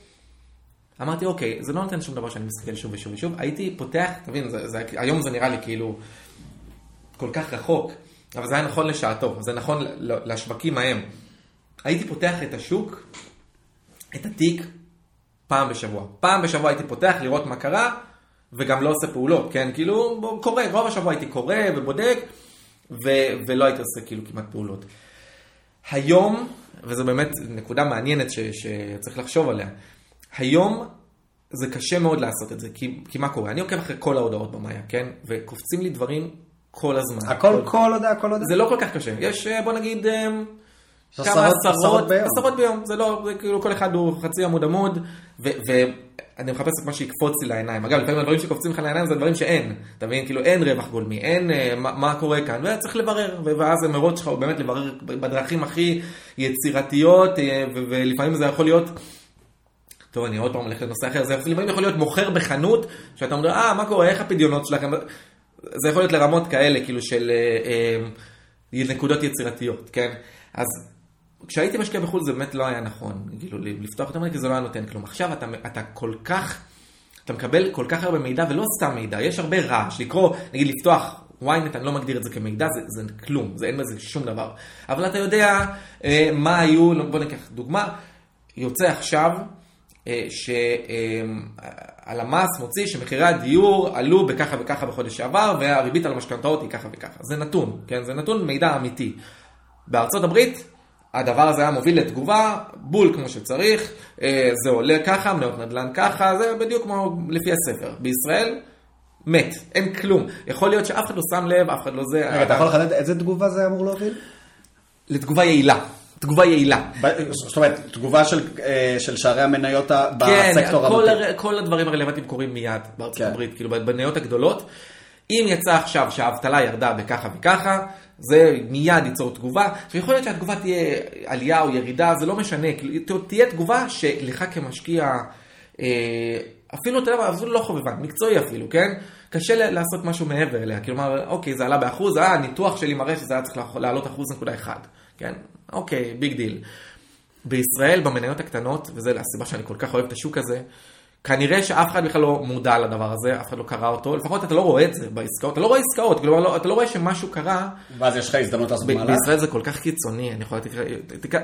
אמרתי, אוקיי, זה לא נותן שום דבר שאני מסתכל שוב ושוב ושוב, הייתי פותח, תבין, זה, זה, היום זה נראה לי כאילו כל כך רחוק, אבל זה היה נכון לשעתו, זה נכון לשווקים ההם. הייתי פותח את השוק, את התיק, פעם בשבוע. פעם בשבוע הייתי פותח לראות מה קרה, וגם לא עושה פעולות, כן? כאילו, קורא, רוב השבוע הייתי קורא ובודק, ו, ולא הייתי עושה כאילו כמעט פעולות. היום, וזו באמת נקודה מעניינת ש, שצריך לחשוב עליה, היום זה קשה מאוד לעשות את זה, כי, כי מה קורה? אני עוקב אחרי כל ההודעות במאיה, כן? וקופצים לי דברים כל הזמן. הכל כל הודעה, כל הודעה? זה לא כל כך קשה. יש, אה, בוא נגיד, אה, כמה עשרות- עשרות, ביום. עשרות ביום. זה לא, זה כאילו כל אחד הוא חצי עמוד עמוד, ו- ואני מחפש את מה שיקפוץ לי לעיניים. אגב, לפעמים הדברים שקופצים לך לעיניים זה דברים שאין. אתה מבין? כאילו אין רווח גולמי, אין אה, מה, מה קורה כאן, וצריך לברר. ואז המרוץ שלך הוא באמת לברר בדרכים הכי יצירתיות, אה, ו- ולפעמים זה יכול להיות... טוב, אני עוד פעם הולך לנושא אחר, זה לפעמים יכול להיות מוכר בחנות, שאתה אומר, אה, מה קורה, איך הפדיונות שלכם? זה יכול להיות לרמות כאלה, כאילו של אה, אה, נקודות יצירתיות, כן? אז כשהייתי משקיע בחו"ל זה באמת לא היה נכון, כאילו, לפתוח את המרקע זה לא היה נותן כלום. עכשיו אתה, אתה כל כך, אתה מקבל כל כך הרבה מידע, ולא סתם מידע, יש הרבה רעש, לקרוא, נגיד לפתוח ynet, אני לא מגדיר את זה כמידע, זה, זה כלום, זה אין בזה שום דבר. אבל אתה יודע אה, מה היו, בוא ניקח דוגמה, יוצא עכשיו, אה, שהלמ"ס מוציא שמחירי הדיור עלו בככה וככה בחודש שעבר, והריבית על המשכנתאות היא ככה וככה. זה נתון, כן? זה נתון מידע אמיתי. בארצות הברית, הדבר הזה היה מוביל לתגובה, בול כמו שצריך, אה, זה עולה ככה, מניות נדל"ן ככה, זה בדיוק כמו לפי הספר. בישראל, מת, אין כלום. יכול להיות שאף אחד לא שם לב, אף אחד לא זה. רגע, אתה יכול לחדד איזה תגובה זה אמור להוביל? לתגובה יעילה. תגובה יעילה. זאת אומרת, תגובה של, אה, של שערי המניות כן, בסקטור כל, המתאים. הר... כל הדברים הרלוונטיים קורים מיד בארצות כן. הברית, כאילו במניות הגדולות. אם יצא עכשיו שהאבטלה ירדה בככה וככה, זה מיד ייצור תגובה. עכשיו יכול להיות שהתגובה תהיה עלייה או ירידה, זה לא משנה, כאילו, תהיה תגובה שלך כמשקיע, אה, אפילו, אתה יודע אפילו לא חובבן, מקצועי אפילו, כן? קשה לעשות משהו מעבר אליה, כלומר, אוקיי, זה עלה באחוז, אה, הניתוח שלי מראה שזה היה צריך לעלות אחוז נקודה אחד, כן? אוקיי, big deal. בישראל, במניות הקטנות, וזו הסיבה שאני כל כך אוהב את השוק הזה, כנראה שאף אחד בכלל לא מודע לדבר הזה, אף אחד לא קרא אותו, לפחות אתה לא רואה את זה בעסקאות, אתה לא רואה עסקאות, כלומר, לא, אתה לא רואה שמשהו קרה, ואז יש לך הזדמנות לעשות מהלך. בישראל זה כל כך קיצוני, אני יכול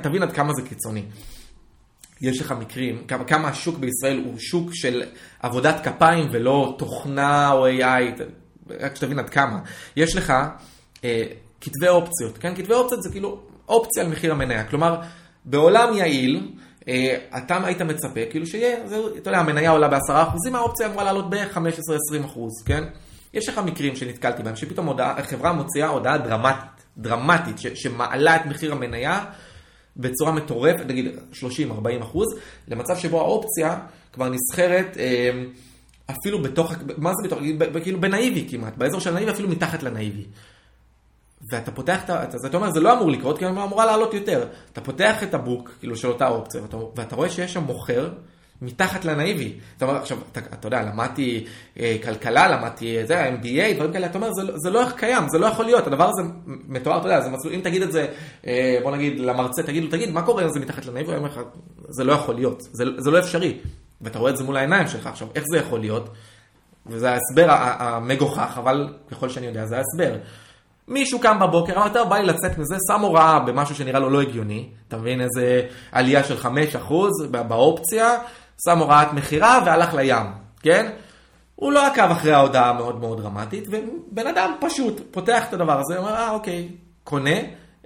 תבין עד כמה זה קיצוני. יש לך מקרים, כמה, כמה השוק בישראל הוא שוק של עבודת כפיים ולא תוכנה או AI, רק שתבין עד כמה. יש לך אה, כתבי אופציות, כן? כתבי אופציות זה כאילו אופציה על מחיר המניה. כלומר, בעולם יעיל, אתה היית מצפה, כאילו שיהיה, זה, אתה יודע, המניה עולה ב-10%, האופציה אמורה לעלות ב-15-20%, כן? יש לך מקרים שנתקלתי בהם, שפתאום הודעה, החברה מוציאה הודעה דרמטית, דרמטית, ש, שמעלה את מחיר המניה בצורה מטורפת, נגיד 30-40 אחוז, למצב שבו האופציה כבר נסחרת אה, אפילו בתוך, מה זה בתוך, כאילו בנאיבי כמעט, באזור של הנאיבי אפילו מתחת לנאיבי. ואתה פותח את ה... אז אתה אומר, זה לא אמור לקרות, כי היא אמורה לעלות יותר. אתה פותח את הבוק, כאילו, של אותה אופציה, ואתה, ואתה רואה שיש שם מוכר מתחת לנאיבי. אתה אומר, עכשיו, אתה, אתה יודע, למדתי אה, כלכלה, למדתי, אה, זה, MBA, דברים כאלה, אתה אומר, זה, לא- זה לא קיים, זה לא יכול להיות, הדבר הזה מתואר, אתה יודע, זה מסלול, אם תגיד את זה, אה, בוא נגיד, למרצה, תגיד לו, תגיד, מה קורה אם זה מתחת לנאיבי? הוא אומר לך, זה לא יכול להיות, זה, זה לא אפשרי. ואתה רואה את זה מול העיניים שלך. עכשיו, איך זה יכול להיות? וזה ההסבר המגוחך, אבל ככל שאני יודע, זה ההסבר. מישהו קם בבוקר, אמר, טוב, בא לי לצאת מזה, שם הוראה במשהו שנראה לו לא הגיוני, אתה מבין, איזה עלייה של 5% ב- באופציה, שם הוראת מכירה והלך לים, כן? הוא לא עקב אחרי ההודעה המאוד מאוד דרמטית, ובן אדם פשוט פותח את הדבר הזה, אומר, אה, אוקיי, קונה,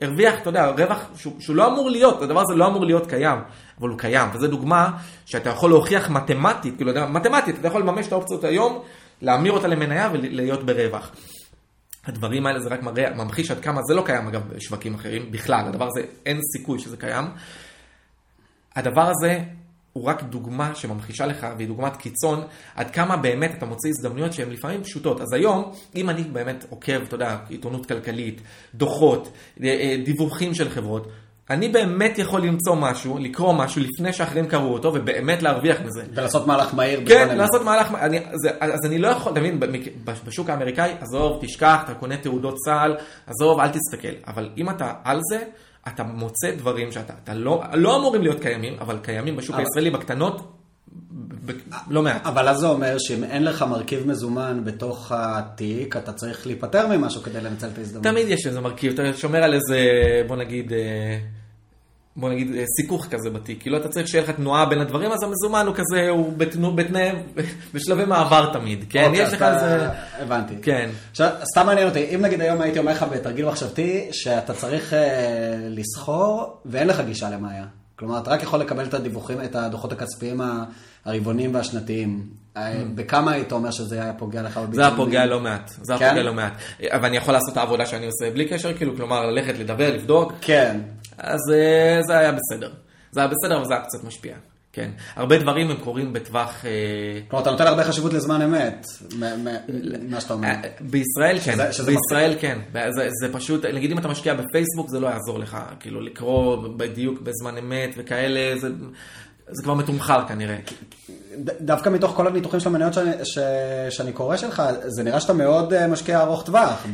הרוויח, אתה יודע, רווח שהוא, שהוא לא אמור להיות, הדבר הזה לא אמור להיות קיים, אבל הוא קיים, וזו דוגמה שאתה יכול להוכיח מתמטית, כאילו, מתמטית, אתה יכול לממש את האופציות היום, להמיר אותה למניה ולהיות ברווח. הדברים האלה זה רק מראה, ממחיש עד כמה זה לא קיים אגב בשווקים אחרים, בכלל, הדבר הזה אין סיכוי שזה קיים. הדבר הזה הוא רק דוגמה שממחישה לך, והיא דוגמת קיצון, עד כמה באמת אתה מוציא הזדמנויות שהן לפעמים פשוטות. אז היום, אם אני באמת עוקב, אתה יודע, עיתונות כלכלית, דוחות, אה, אה, דיווחים של חברות, אני באמת יכול למצוא משהו, לקרוא משהו לפני שאחרים קראו אותו, ובאמת להרוויח מזה. ולעשות מהלך מהיר. כן. לעשות מהלך, זה, אז אני לא יכול, אתה מבין, בשוק האמריקאי, עזוב, תשכח, אתה קונה תעודות צה"ל, עזוב, אל תסתכל. אבל אם אתה על זה, אתה מוצא דברים שאתה אתה לא, לא אמורים להיות קיימים, אבל קיימים בשוק הישראלי בקטנות, ב, לא מעט. אבל אז זה אומר שאם אין לך מרכיב מזומן בתוך התיק, אתה צריך להיפטר ממשהו כדי לנצל את ההזדמנות. תמיד יש איזה מרכיב, אתה שומר על איזה, בוא נגיד, אה, בוא נגיד, אה, סיכוך כזה בתיק. כאילו אתה צריך שיהיה לך תנועה בין הדברים, אז המזומן הוא כזה, הוא בתנו, בתנאי, בשלבי מעבר תמיד, כן? אוקיי, יש לך איזה... הבנתי. כן. עכשיו, סתם מעניין אותי, אם נגיד היום הייתי אומר לך בתרגיל מחשבתי, שאתה צריך אה, לסחור ואין לך גישה למאיה. כלומר, אתה רק יכול לקבל את הדיווחים, את הדוחות הכספיים ה- הרבעוניים והשנתיים. אה, בכמה היית אומר שזה היה פוגע לך. זה? היה פוגע לא מעט, זה היה כן? פוגע לא מעט. אבל אני יכול לעשות את העבודה שאני עושה בלי קשר, כאילו, כלומר, ללכת, לדבר, לבדוק, כן. אז אה, זה היה בסדר. זה היה בסדר, אבל זה היה קצת משפיע. כן. הרבה דברים הם קורים בטווח... אה, כלומר, אתה נותן הרבה חשיבות לזמן אמת, מה שאתה אומר. בישראל כן, שזה בישראל כן. זה, זה פשוט, נגיד אם אתה משקיע בפייסבוק זה לא יעזור לך, כאילו לקרוא בדיוק בזמן אמת וכאלה, זה, זה כבר מתומחר כנראה. דווקא מתוך כל הניתוחים של המניות שאני, ש, שאני קורא שלך, זה נראה שאתה מאוד אה, משקיע ארוך טווח.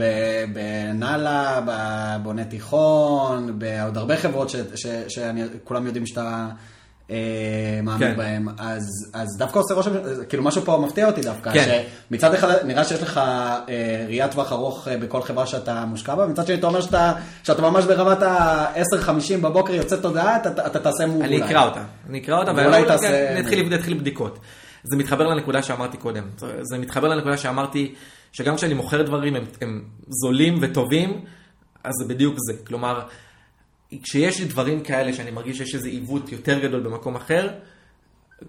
בנאלה, בבונה תיכון, בעוד הרבה חברות שכולם יודעים שאתה מאמין כן. בהם. אז, אז דווקא עושה רושם, כאילו משהו פה מפתיע אותי דווקא. כן. שמצד אחד נראה שיש לך אה, ראיית טווח ארוך אה, בכל חברה שאתה מושקע בה, מצד שני אתה אומר שאתה, שאתה ממש ברמת ה-10-50 בבוקר יוצאת תודעה, אתה, אתה תעשה מוב אני. אקרא אותה, אני אקרא אותה, ואולי תעשה- אני אתחיל אתחיל בדיקות. זה מתחבר לנקודה שאמרתי קודם, זה- זה מתחבר לנקודה שאמרתי, שגם כשאני מוכר דברים הם, הם זולים וטובים, אז זה בדיוק זה. כלומר, כשיש לי דברים כאלה שאני מרגיש שיש איזה עיוות יותר גדול במקום אחר,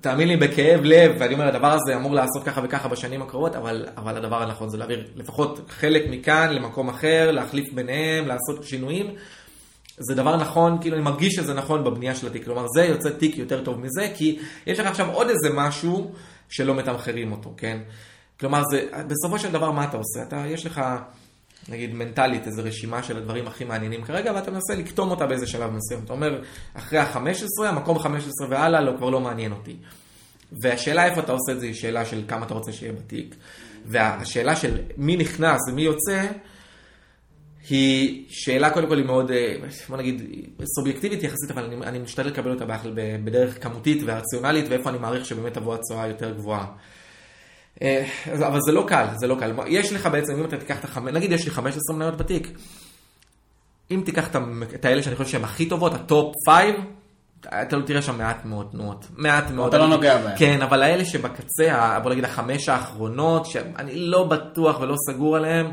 תאמין לי בכאב לב, ואני אומר, הדבר הזה אמור לעשות ככה וככה בשנים הקרובות, אבל, אבל הדבר הנכון זה להעביר לפחות חלק מכאן למקום אחר, להחליף ביניהם, לעשות שינויים. זה דבר נכון, כאילו אני מרגיש שזה נכון בבנייה של התיק, כלומר זה יוצא תיק יותר טוב מזה, כי יש לך עכשיו עוד איזה משהו שלא מתמחרים אותו, כן? כלומר, זה, בסופו של דבר מה אתה עושה? אתה, יש לך, נגיד מנטלית, איזו רשימה של הדברים הכי מעניינים כרגע, ואתה מנסה לקטום אותה באיזה שלב מסוים. אתה אומר, אחרי ה-15, המקום 15 והלאה לא, כבר לא מעניין אותי. והשאלה איפה אתה עושה את זה היא שאלה של כמה אתה רוצה שיהיה בתיק. והשאלה של מי נכנס ומי יוצא, היא שאלה קודם כל היא מאוד, אה, בוא נגיד, סובייקטיבית יחסית, אבל אני, אני משתדל לקבל אותה בדרך כמותית ורציונלית, ואיפה אני מעריך שבאמת תבוא התשואה יותר גבוהה. אה, אבל זה לא קל, זה לא קל. יש לך בעצם, אם אתה תיקח את החמש, נגיד יש לי 15 מניות בתיק, אם תיקח את האלה שאני חושב שהן הכי טובות, ה top 5, אתה לא תראה שם מעט מאוד תנועות. מעט מאוד. אתה לא נוגע בהן. כן, אבל האלה שבקצה, בוא נגיד החמש האחרונות, שאני לא בטוח ולא סגור עליהן,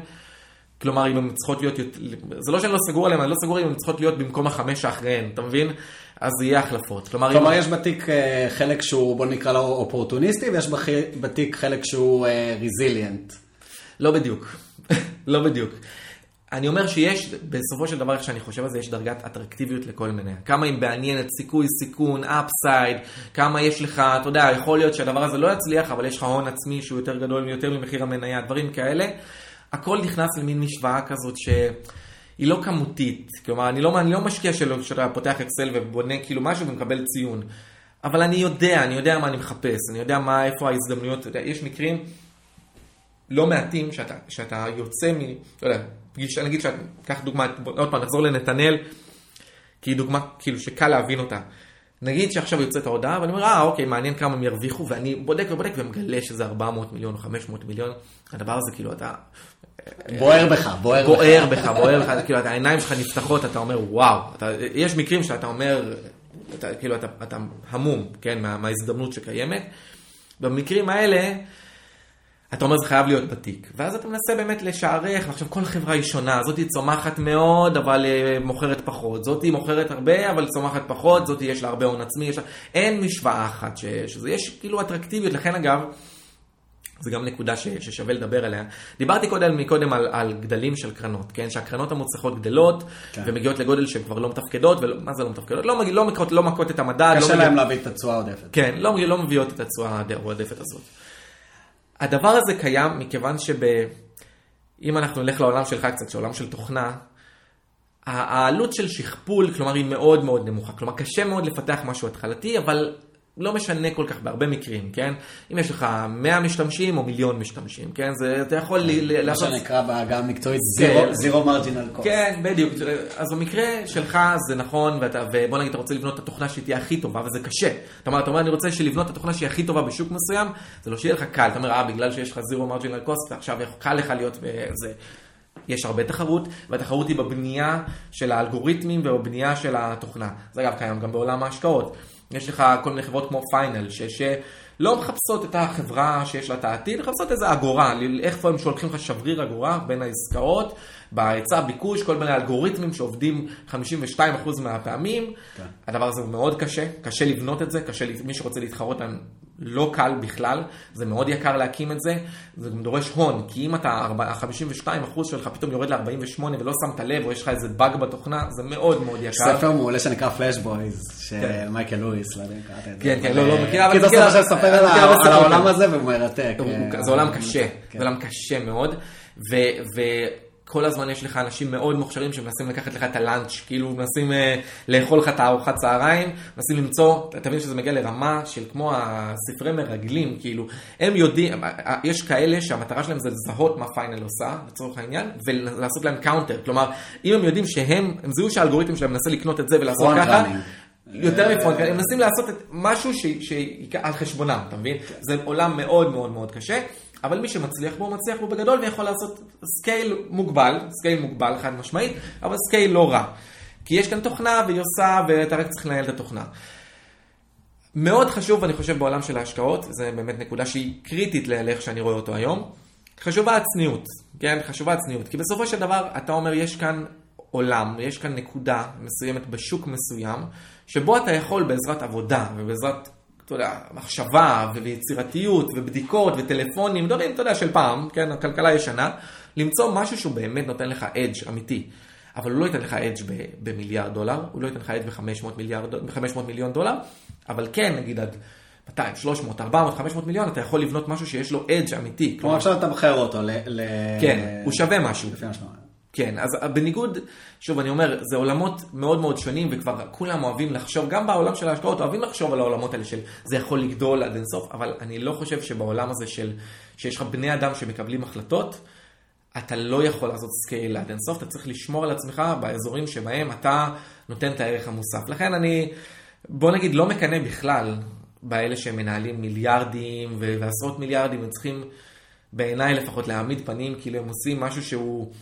כלומר, אם הן צריכות להיות, זה לא שאני לא סגור עליהן, אני לא סגור אם הן צריכות להיות במקום החמש האחריהן, אתה מבין? אז יהיה החלפות. כלומר, כלומר אם... יש בתיק אה, חלק שהוא, בוא נקרא לו אופורטוניסטי, ויש בתיק חלק שהוא ריזיליאנט. אה, לא בדיוק, לא בדיוק. אני אומר שיש, בסופו של דבר, איך שאני חושב על זה, יש דרגת אטרקטיביות לכל מיני. כמה היא מעניינת, סיכוי, סיכון, אפסייד, כמה יש לך, אתה יודע, יכול להיות שהדבר הזה לא יצליח, אבל יש לך הון עצמי שהוא יותר גדול, יותר ממחיר המניה, דברים כאלה. הכל נכנס למין משוואה כזאת שהיא לא כמותית. כלומר, אני לא, אני לא משקיע שאתה פותח אקסל ובונה כאילו משהו ומקבל ציון. אבל אני יודע, אני יודע מה אני מחפש, אני יודע מה, איפה ההזדמנויות, יודע, יש מקרים לא מעטים שאתה, שאתה יוצא מ... לא יודע, פגישה, נגיד שאת, קח דוגמא, עוד פעם, נחזור לנתנאל, כי היא דוגמה כאילו שקל להבין אותה. נגיד שעכשיו יוצאת ההודעה, ואני אומר, אה, אוקיי, מעניין כמה הם ירוויחו, ואני בודק ובודק ומגלה שזה 400 מיליון או 500 מיליון. הדבר הזה, כאילו, אתה... בוער בך, בוער בך. בוער בך, בוער בך, כאילו, העיניים שלך נפתחות, אתה אומר, וואו. יש מקרים שאתה אומר, כאילו, אתה, המום, כן, מה, מההזדמנות שקיימת. במקרים האלה, אתה אומר זה חייב להיות בתיק. ואז אתה מנסה באמת לשערך, ועכשיו כל חברה היא שונה, זאתי צומחת מאוד, אבל uh, מוכרת פחות. זאתי מוכרת הרבה, אבל צומחת פחות, זאתי יש לה הרבה הון עצמי. אין משוואה אחת ש... שזה, יש כאילו אטרקטיביות, לכן אגב, זה גם נקודה ש... ששווה לדבר עליה. דיברתי קודם, מקודם על, על גדלים של קרנות, כן? שהקרנות המוצלחות גדלות, כן. ומגיעות לגודל שהן כבר לא מתפקדות, ומה זה לא מתפקדות? לא, לא, מכות, לא מכות את המדד. קשה לא להם מגיע... להביא את התשואה העודפת. כן, לא, לא מביאות את התשואה העודפת הזאת. הדבר הזה קיים מכיוון שאם אנחנו נלך לעולם שלך קצת, שעולם של תוכנה, העלות של שכפול, כלומר, היא מאוד מאוד נמוכה. כלומר, קשה מאוד לפתח משהו התחלתי, אבל לא משנה כל כך בהרבה מקרים, כן? אם יש לך 100 משתמשים או מיליון משתמשים, כן? זה, אתה יכול לעשות... מה שנקרא בעגה המקצועית זירו מרג'ינל קוסט. כן, בדיוק. אז במקרה שלך זה נכון, ואתה, ובוא נגיד, אתה רוצה לבנות את התוכנה שהיא תהיה הכי טובה, וזה קשה. אתה אומר, אתה אומר, אני רוצה לבנות את התוכנה שהיא הכי טובה בשוק מסוים, זה לא שיהיה לך קל. אתה אומר, אה, בגלל שיש לך זירו מרג'ינל קוסט, עכשיו קל לך להיות בזה. יש הרבה תחרות, והתחרות היא בבנייה של האלגוריתמים ובבנייה של התוכנה. זה אגב קיים גם בעולם ההשקעות. יש לך כל מיני חברות כמו פיינל, שלא מחפשות את החברה שיש לה את העתיד, מחפשות איזה אגורה, איך הם שולחים לך שבריר אגורה בין העסקאות, בהיצע, ביקוש, כל מיני אלגוריתמים שעובדים 52% מהפעמים. כן. הדבר הזה הוא מאוד קשה, קשה לבנות את זה, קשה, מי שרוצה להתחרות להם לא קל בכלל, זה מאוד יקר להקים את זה, זה גם דורש הון, כי אם אתה, ה-52% שלך פתאום יורד ל-48 ולא שמת לב, או יש לך איזה באג בתוכנה, זה מאוד מאוד יקר. ספר מעולה שנקרא Flash Boys, של כן. מייקל לואיס, לא יודע אם קראת את זה. כן, כן, לא, לא מכיר, אבל... אתה עכשיו לספר על העולם הזה והוא מרתק. זה עולם קשה, זה עולם קשה מאוד, כל הזמן יש לך אנשים מאוד מוכשרים שמנסים לקחת לך את ה lunch, כאילו מנסים uh, לאכול לך את הארוחת צהריים, מנסים למצוא, אתה מבין שזה מגיע לרמה של כמו הספרי מרגלים, כאילו, הם יודעים, אה, אה, יש כאלה שהמטרה שלהם זה לזהות מה פיינל עושה, לצורך העניין, ולעשות להם counter, כלומר, אם הם יודעים שהם, הם זיהו שהאלגוריתם שלהם מנסה לקנות את זה ולעשות ככה, יותר מ front, הם מנסים לעשות את משהו שעל חשבונם, אתה מבין? זה עולם מאוד מאוד מאוד קשה. אבל מי שמצליח בו, מצליח בו בגדול ויכול לעשות סקייל מוגבל, סקייל מוגבל חד משמעית, אבל סקייל לא רע. כי יש כאן תוכנה והיא עושה ואתה רק צריך לנהל את התוכנה. מאוד חשוב, אני חושב, בעולם של ההשקעות, זו באמת נקודה שהיא קריטית לאיך שאני רואה אותו היום, חשובה הצניעות, כן? חשובה הצניעות. כי בסופו של דבר, אתה אומר, יש כאן עולם, יש כאן נקודה מסוימת בשוק מסוים, שבו אתה יכול בעזרת עבודה ובעזרת, אתה יודע, מחשבה ויצירתיות ובדיקות וטלפונים, דברים, אתה יודע, של פעם, כן, הכלכלה ישנה, למצוא משהו שהוא באמת נותן לך אדג' אמיתי. אבל הוא לא ייתן לך אדג' במיליארד דולר, הוא לא ייתן לך אדג' ב-500 מיליון דולר, אבל כן, נגיד עד 200, 300, 400, 500 מיליון, אתה יכול לבנות משהו שיש לו edge אמיתי. כלומר, עכשיו אתה מכר אותו ל... כן, הוא שווה משהו. כן, אז בניגוד, שוב, אני אומר, זה עולמות מאוד מאוד שונים, וכבר כולם אוהבים לחשוב, גם בעולם של ההשקעות, אוהבים לחשוב על העולמות האלה של זה יכול לגדול עד אינסוף, אבל אני לא חושב שבעולם הזה של, שיש לך בני אדם שמקבלים החלטות, אתה לא יכול לעשות סקייל עד אינסוף, אתה צריך לשמור על עצמך באזורים שבהם אתה נותן את הערך המוסף. לכן אני, בוא נגיד, לא מקנא בכלל באלה שמנהלים מיליארדים ועשרות מיליארדים, הם צריכים בעיניי לפחות להעמיד פנים, כאילו הם עושים משהו שהוא...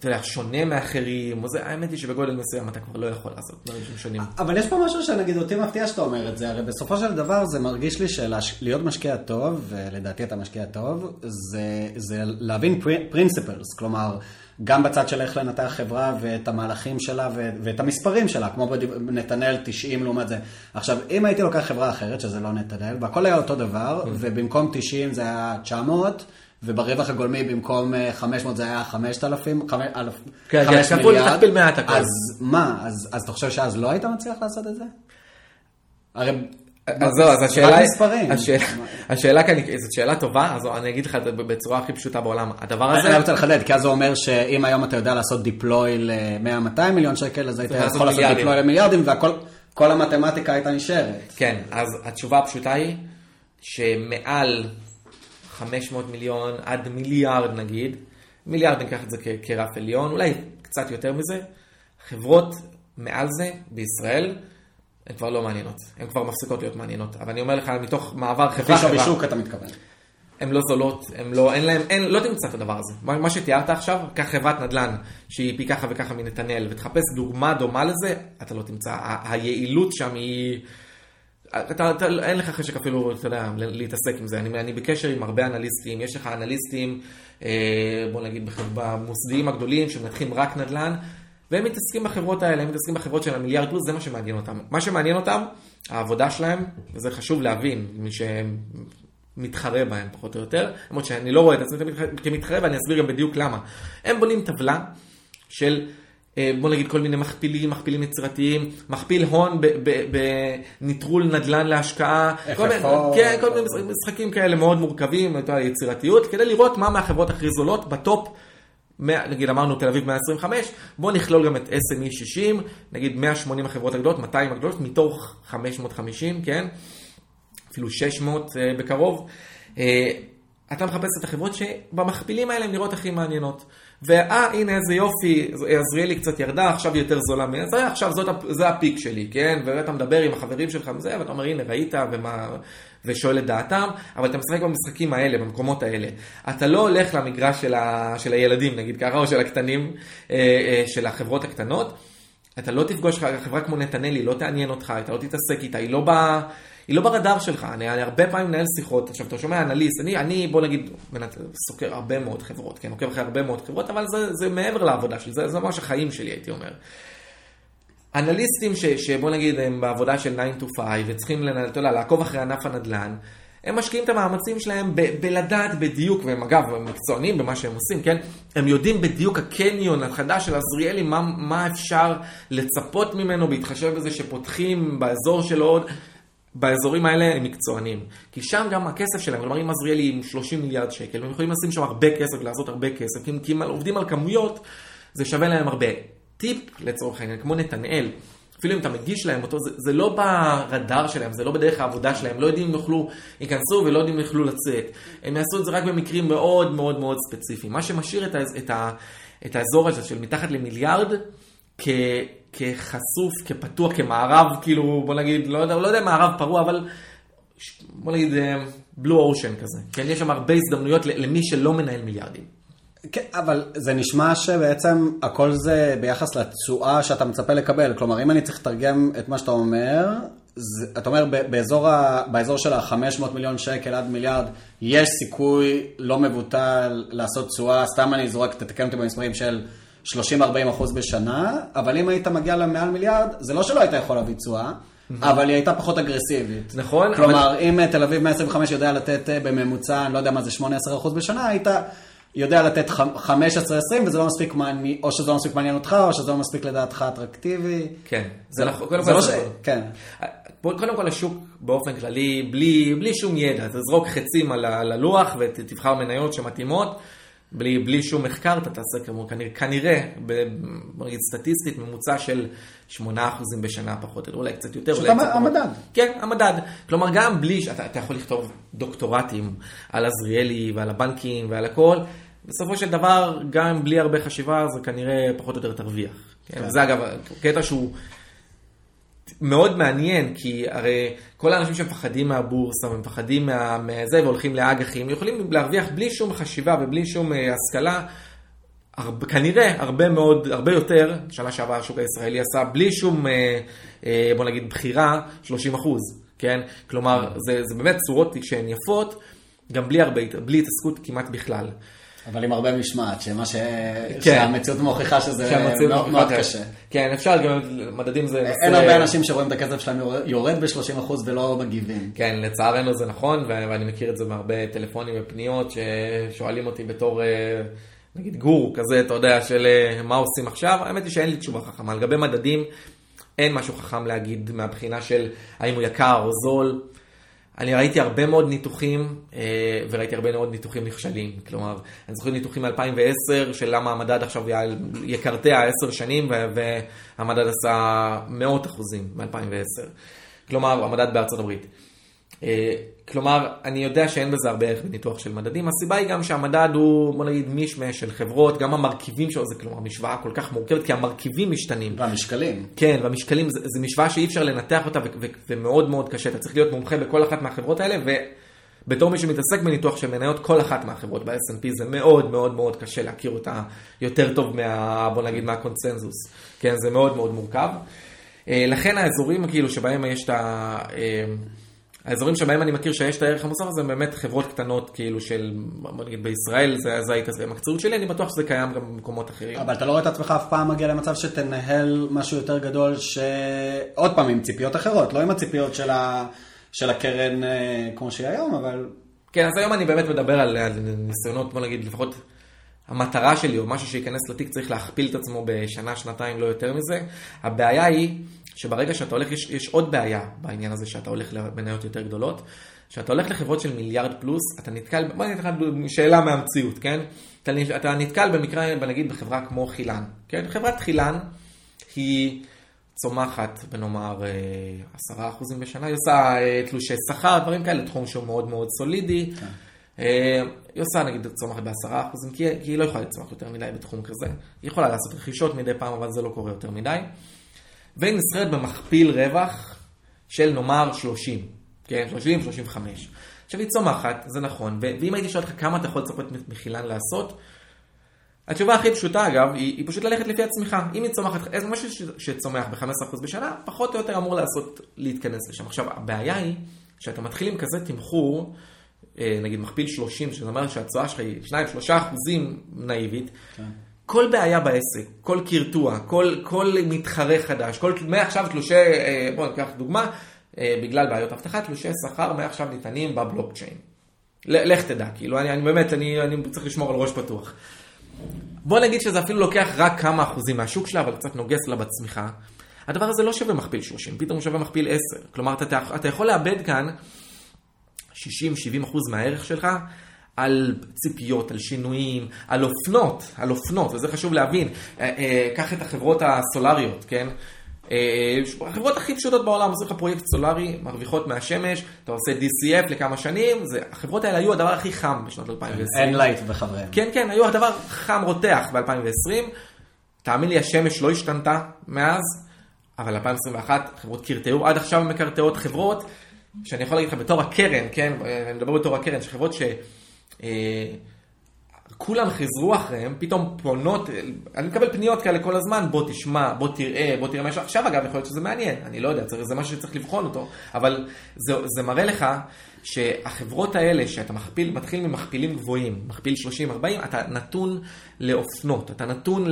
אתה יודע, שונה מאחרים, או זה, האמת היא שבגודל מסוים אתה כבר לא יכול לעשות דברים שהם שונים. אבל יש פה משהו שנגיד אותי מפתיע שאתה אומר את זה, הרי בסופו של דבר זה מרגיש לי שלהיות משקיע טוב, ולדעתי אתה משקיע טוב, זה, זה להבין פרינסיפלס, כלומר, גם בצד של איך לנתח חברה ואת המהלכים שלה ואת המספרים שלה, כמו בנתנאל 90 לעומת זה. עכשיו, אם הייתי לוקח חברה אחרת, שזה לא נתנאל, והכל היה אותו דבר, ובמקום 90 זה היה 900, וברווח הגולמי במקום 500 אה, זה היה 5,000, 5 כן, כן, מיליארד. תכפיל מעט הכל. אז מה, אז, אז אתה חושב שאז לא היית מצליח לעשות את זה? הרי... אז זהו, אז השאלה, השאלה, השאלה כאן, זו שאלה טובה, אז אני אגיד לך בצורה הכי פשוטה בעולם, הדבר הזה... אני רוצה לחדד, כי אז זה אומר שאם היום אתה יודע לעשות דיפלוי ל-100-200 מיליון שקל, אז היית יכול לעשות דיפלוי למיליארדים, וכל המתמטיקה הייתה נשארת. כן, אז התשובה הפשוטה היא, שמעל 500 מיליון עד מיליארד נגיד, מיליארד ניקח את זה כרף עליון, אולי קצת יותר מזה, חברות מעל זה בישראל, הן כבר לא מעניינות, הן כבר מפסיקות להיות מעניינות, אבל אני אומר לך, מתוך מעבר חברה חברה, בשוק אתה מתכוון. הן לא זולות, הן לא, אין להן, אין, לא תמצא את הדבר הזה. מה, מה שתיארת עכשיו, קח חברת נדל"ן שהיא פי ככה וככה מנתנאל, ותחפש דוגמה דומה לזה, אתה לא תמצא. ה- היעילות שם היא... אתה, אתה, אין לך חשק אפילו, אתה יודע, להתעסק עם זה. אני, אני בקשר עם הרבה אנליסטים, יש לך אנליסטים, אה, בוא נגיד, במוסדיים הגדולים שמנתחים רק נדל"ן, והם מתעסקים בחברות האלה, הם מתעסקים בחברות של המיליארד פלוס, זה מה שמעניין אותם. מה שמעניין אותם, העבודה שלהם, וזה חשוב להבין, מי שמתחרה בהם פחות או יותר, למרות שאני לא רואה את עצמי כמתחרה, ואני אסביר גם בדיוק למה. הם בונים טבלה של... אה, בוא נגיד כל מיני מכפילים, מכפילים יצירתיים, מכפיל הון בניטרול נדל"ן להשקעה, כל מיני, כן, כל מיני משחקים כאלה מאוד מורכבים, יצירתיות, כדי לראות מה מהחברות הכי זולות ב top. נגיד אמרנו תל אביב 125, בואו נכלול גם את SME 60, נגיד 180 החברות הגדולות, 200 הגדולות, מתוך 550, כן? אפילו 600 אה, בקרוב. אה, אתה מחפש את החברות שבמכפילים האלה הן נראות הכי מעניינות. ואה, הנה איזה יופי, עזריאלי קצת ירדה, עכשיו היא יותר זולה מזה, עכשיו זאת, זה הפיק שלי, כן? ואתה מדבר עם החברים שלך וזה, ואתה אומר, הנה, ראית, ומה, ושואל את דעתם, אבל אתה משחק במשחקים האלה, במקומות האלה. אתה לא הולך למגרש של, ה, של הילדים, נגיד ככה, או של הקטנים, אה, אה, של החברות הקטנות. אתה לא תפגוש חברה כמו נתנאלי, לא תעניין אותך, אתה לא תתעסק איתה, היא לא באה... היא לא ברדאר שלך, אני, אני הרבה פעמים מנהל שיחות, עכשיו אתה שומע אנליסט, אני, אני בוא נגיד, סוקר הרבה מאוד חברות, כן, עוקב אחרי הרבה מאוד חברות, אבל זה, זה מעבר לעבודה שלי, זה, זה ממש החיים שלי, הייתי אומר. אנליסטים ש, שבוא נגיד הם בעבודה של 9 to 5 וצריכים לנהל, אתה יודע, לעקוב אחרי ענף הנדל"ן, הם משקיעים את המאמצים שלהם ב- בלדעת בדיוק, והם אגב, הם מקצוענים במה שהם עושים, כן? הם יודעים בדיוק הקניון החדש של עזריאלי, מה, מה אפשר לצפות ממנו בהתחשב בזה שפותחים באזור שלו עוד. באזורים האלה הם מקצוענים. כי שם גם הכסף שלהם, כלומר אם עזריאלי עם 30 מיליארד שקל, הם יכולים לשים שם הרבה כסף ולעשות הרבה כסף, כי, כי הם עובדים על כמויות, זה שווה להם הרבה. טיפ לצורך העניין, כמו נתנאל, אפילו אם אתה מגיש להם אותו, זה, זה לא ברדאר שלהם, זה לא בדרך העבודה שלהם, לא יודעים אם יוכלו, ייכנסו ולא יודעים אם יוכלו לצאת. הם יעשו את זה רק במקרים מאוד מאוד מאוד ספציפיים. מה שמשאיר את, ה, את, ה, את האזור הזה של מתחת למיליארד, כ... כחשוף, כפתוח, כמערב, כאילו, בוא נגיד, לא יודע, לא יודע מערב פרוע, אבל בוא נגיד בלו אה, אושן כזה. כן, יש שם הרבה הזדמנויות למי שלא מנהל מיליארדים. כן, אבל זה נשמע שבעצם הכל זה ביחס לתשואה שאתה מצפה לקבל. כלומר, אם אני צריך לתרגם את מה שאתה אומר, זה, אתה אומר באזור, ה, באזור של ה-500 מיליון שקל עד מיליארד, יש סיכוי לא מבוטל לעשות תשואה, סתם אני זורק, תתקן אותי במספרים של 30-40 אחוז בשנה, אבל אם היית מגיע למעל מיליארד, זה לא שלא היית יכול להביא תשואה, אבל היא הייתה פחות אגרסיבית. נכון, כלומר, אם תל אביב 125 יודע לתת אה, בממוצע, אני לא יודע מה זה 18 אחוז בשנה, היית יודע לתת 15-20 וזה לא מספיק מעניין, או שזה לא מספיק מעניין אותך, או שזה לא מספיק לדעתך אטרקטיבי. כן, זה נכון, קודם זה כל לא זה ש... נכון. כן. קודם כל השוק באופן כללי, בלי, בלי שום ידע, תזרוק חצים על הלוח ותבחר מניות שמתאימות, בלי, בלי שום מחקר, אתה תעשה כמו, כנראה, כנראה סטטיסטית, ממוצע של 8% בשנה פחות, או אולי קצת יותר, פשוט אולי קצת המ- פחות. המדד. כן, המדד. כלומר, גם בלי, שאתה אתה יכול לכתוב דוקטורטים על עזריאלי ועל הבנקים ועל הכל, בסופו של דבר, גם בלי הרבה חשיבה, זה כנראה פחות או יותר תרוויח. כן? וזה אגב, קטע שהוא... מאוד מעניין, כי הרי כל האנשים שמפחדים מהבורסה ומפחדים מה, מזה והולכים לאג"חים, יכולים להרוויח בלי שום חשיבה ובלי שום אה, השכלה, הרבה, כנראה הרבה מאוד, הרבה יותר, שנה שעברה השוק הישראלי עשה בלי שום, אה, אה, בוא נגיד, בחירה, 30 אחוז, כן? כלומר, זה, זה באמת צורות שהן יפות, גם בלי הרבה, בלי התעסקות כמעט בכלל. אבל עם הרבה משמעת, שמה ש... כן. שהמציאות מוכיחה שזה מאוד מאוד קשה. כן, אפשר גם, מדדים זה... אין נושא- הרבה אנשים שרואים את הכסף שלהם יורד- יורד ב-30% ולא מגיבים. כן, לצערנו זה נכון, ואני מכיר את זה מהרבה טלפונים ופניות ששואלים אותי בתור, אה, נגיד גורו כזה, אתה יודע, של אה, מה עושים עכשיו. האמת היא שאין לי תשובה חכמה. לגבי מדדים, אין משהו חכם להגיד מהבחינה של האם הוא יקר או זול. אני ראיתי הרבה מאוד ניתוחים, אה, וראיתי הרבה מאוד ניתוחים נכשלים. כלומר, אני זוכר ניתוחים מ-2010, של למה המדד עכשיו יקרטע עשר שנים, ו- והמדד עשה מאות אחוזים מ-2010. כלומר, המדד בארצות הברית. אה, כלומר, אני יודע שאין בזה הרבה ערך בניתוח של מדדים. הסיבה היא גם שהמדד הוא, בוא נגיד, מישמש של חברות, גם המרכיבים שלו זה כלומר משוואה כל כך מורכבת, כי המרכיבים משתנים. והמשקלים. כן, והמשקלים, זה, זה משוואה שאי אפשר לנתח אותה ומאוד מאוד קשה. אתה צריך להיות מומחה בכל אחת מהחברות האלה, ובתור מי שמתעסק בניתוח של מניות, כל אחת מהחברות ב-S&P זה מאוד מאוד מאוד קשה להכיר אותה יותר טוב מה... בוא נגיד מהקונצנזוס. כן, זה מאוד מאוד מורכב. אה, לכן האזורים כאילו שבהם יש את ה... האזורים שבהם אני מכיר שיש את הערך המוסף הזה, הם באמת חברות קטנות, כאילו של, בוא נגיד בישראל, זה, זה הייתה המקצועיות שלי, אני בטוח שזה קיים גם במקומות אחרים. אבל אתה לא רואה את עצמך אף פעם מגיע למצב שתנהל משהו יותר גדול, שעוד פעם עם ציפיות אחרות, לא עם הציפיות של, ה... של הקרן אה, כמו שהיא היום, אבל כן, אז היום אני באמת מדבר על, על ניסיונות, בוא נגיד, לפחות המטרה שלי, או משהו שייכנס לתיק, צריך להכפיל את עצמו בשנה, שנתיים, לא יותר מזה. הבעיה היא, שברגע שאתה הולך, יש, יש עוד בעיה בעניין הזה, שאתה הולך למניות יותר גדולות. כשאתה הולך לחברות של מיליארד פלוס, אתה נתקל, בוא נגיד לך שאלה מהמציאות, כן? אתה, אתה נתקל במקרה, נגיד בחברה כמו חילן, כן? חברת חילן היא צומחת בנאמר אה, עשרה אחוזים בשנה, היא עושה אה, תלושי שכר, דברים כאלה, תחום שהוא מאוד מאוד סולידי. אה, היא עושה נגיד צומחת בעשרה אחוזים, כי כי היא לא יכולה לצמח יותר מדי בתחום כזה. היא יכולה לעשות רכישות מדי פעם, אבל זה לא קורה יותר מדי. והיא נסחרת במכפיל רווח של נאמר 30, כן? 30, 35. עכשיו היא צומחת, זה נכון, ואם הייתי שואל אותך כמה אתה יכול לצפות מחילן לעשות, התשובה הכי פשוטה אגב, היא, היא פשוט ללכת לפי הצמיחה. אם היא צומחת, איזה משהו שצומח ב-15% בשנה, פחות או יותר אמור לעשות, להתכנס לשם. עכשיו, הבעיה היא שאתה מתחיל עם כזה תמחור, אה, נגיד מכפיל 30, שזה אומר שהתשואה שלך היא 2-3 אחוזים נאיבית, כל בעיה בעסק, כל קרטוע, כל, כל מתחרה חדש, כל, מעכשיו תלושי, אה, בואו ניקח דוגמה, אה, בגלל בעיות אבטחה, תלושי שכר מעכשיו ניתנים בבלוקצ'יין. לך תדע, כאילו, אני, אני באמת, אני, אני צריך לשמור על ראש פתוח. בוא נגיד שזה אפילו לוקח רק כמה אחוזים מהשוק שלה, אבל קצת נוגס לה בצמיחה. הדבר הזה לא שווה מכפיל 30, פתאום הוא שווה מכפיל 10. כלומר, אתה, אתה יכול לאבד כאן 60-70 אחוז מהערך שלך על ציפיות, על שינויים, על אופנות, על אופנות, וזה חשוב להבין. אה, אה, קח את החברות הסולריות, כן? אה, החברות הכי פשוטות בעולם, עושים לך פרויקט סולארי, מרוויחות מהשמש, אתה עושה DCF לכמה שנים, זה, החברות האלה היו הדבר הכי חם בשנות 2020. אנלייט וחבריהם. כן, כן, היו הדבר חם רותח ב-2020. תאמין לי, השמש לא השתנתה מאז, אבל 2021 חברות קרטעו, עד עכשיו מקרטעות חברות, שאני יכול להגיד לך בתור הקרן, כן, אני מדבר בתור הקרן, שחברות ש... אה, כולם חזרו אחריהם, פתאום פונות, אני מקבל פניות כאלה כל הזמן, בוא תשמע, בוא תראה, בוא תראה מה יש עכשיו אגב, יכול להיות שזה מעניין, אני לא יודע, זה משהו שצריך לבחון אותו, אבל זה, זה מראה לך שהחברות האלה, שאתה מכפיל, מתחיל ממכפילים גבוהים, מכפיל 30-40, אתה נתון לאופנות, אתה נתון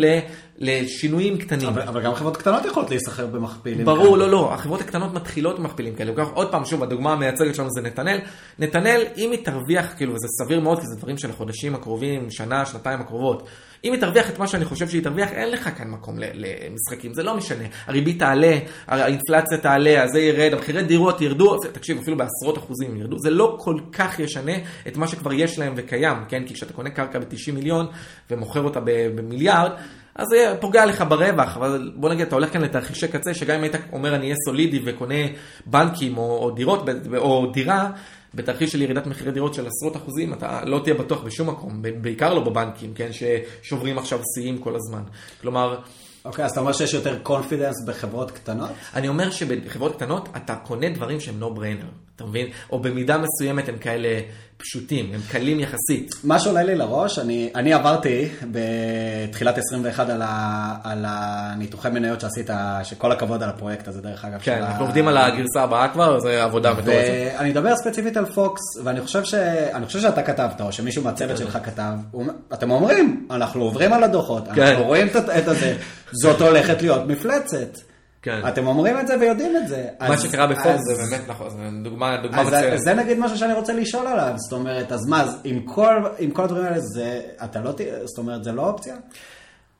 לשינויים קטנים. אבל, אבל גם חברות קטנות יכולות להיסחר במכפילים. ברור, כאלה. לא, לא, החברות הקטנות מתחילות במכפילים כאלה. עוד פעם, שוב, הדוגמה המייצגת שלנו זה נתנאל. נתנאל, אם היא תרוויח, כאילו, וזה סביר מאוד, כי זה דברים של החודשים הקרובים, שנה, שנתיים הקרובות. אם היא תרוויח את מה שאני חושב שהיא תרוויח, אין לך כאן מקום למשחקים, זה לא משנה. הריבית תעלה, האינפלציה תעלה, אז זה ירד, המחירי דירות ירדו, תקשיב, אפילו בעשרות אחוזים ירדו, זה לא כל כך ישנה את מה שכבר יש להם וקיים, כן? כי כשאתה קונה קרקע ב-90 מיליון ומוכר אותה במיליארד, אז זה פוגע לך ברווח, אבל בוא נגיד, אתה הולך כאן לתרחישי קצה, שגם אם היית אומר אני אהיה סולידי וקונה בנקים או, או דירות או דירה, בתרחיש של ירידת מחירי דירות של עשרות אחוזים, אתה לא תהיה בטוח בשום מקום, בעיקר לא בבנקים, כן, ששוברים עכשיו שיאים כל הזמן. כלומר... אוקיי, אז אתה אומר שיש יותר קונפידנס בחברות קטנות? אני אומר שבחברות קטנות אתה קונה דברים שהם no brainer, אתה מבין? או במידה מסוימת הם כאלה פשוטים, הם קלים יחסית. מה שעולה לי לראש, אני, אני עברתי בתחילת 21 על, ה, על הניתוחי מניות שעשית, שכל הכבוד על הפרויקט הזה דרך אגב. כן, אנחנו עובדים על הגרסה הבאה כבר, זה עבודה מטורפת. ואני אדבר ספציפית על פוקס, ואני חושב, ש, חושב שאתה כתבת, או שמישהו מהצוות שלך כתב, אתם אומרים, אנחנו עוברים על הדוחות, כן. אנחנו רואים את זה, זאת הולכת להיות מפלצת. כן. אתם אומרים את זה ויודעים את זה. מה אז, שקרה בפוקס אז, זה באמת נכון, זה דוגמה, דוגמה מצוינת. זה נגיד משהו שאני רוצה לשאול עליו, זאת אומרת, אז מה, עם כל, עם כל הדברים האלה, זה, אתה לא, זאת אומרת, זה לא אופציה?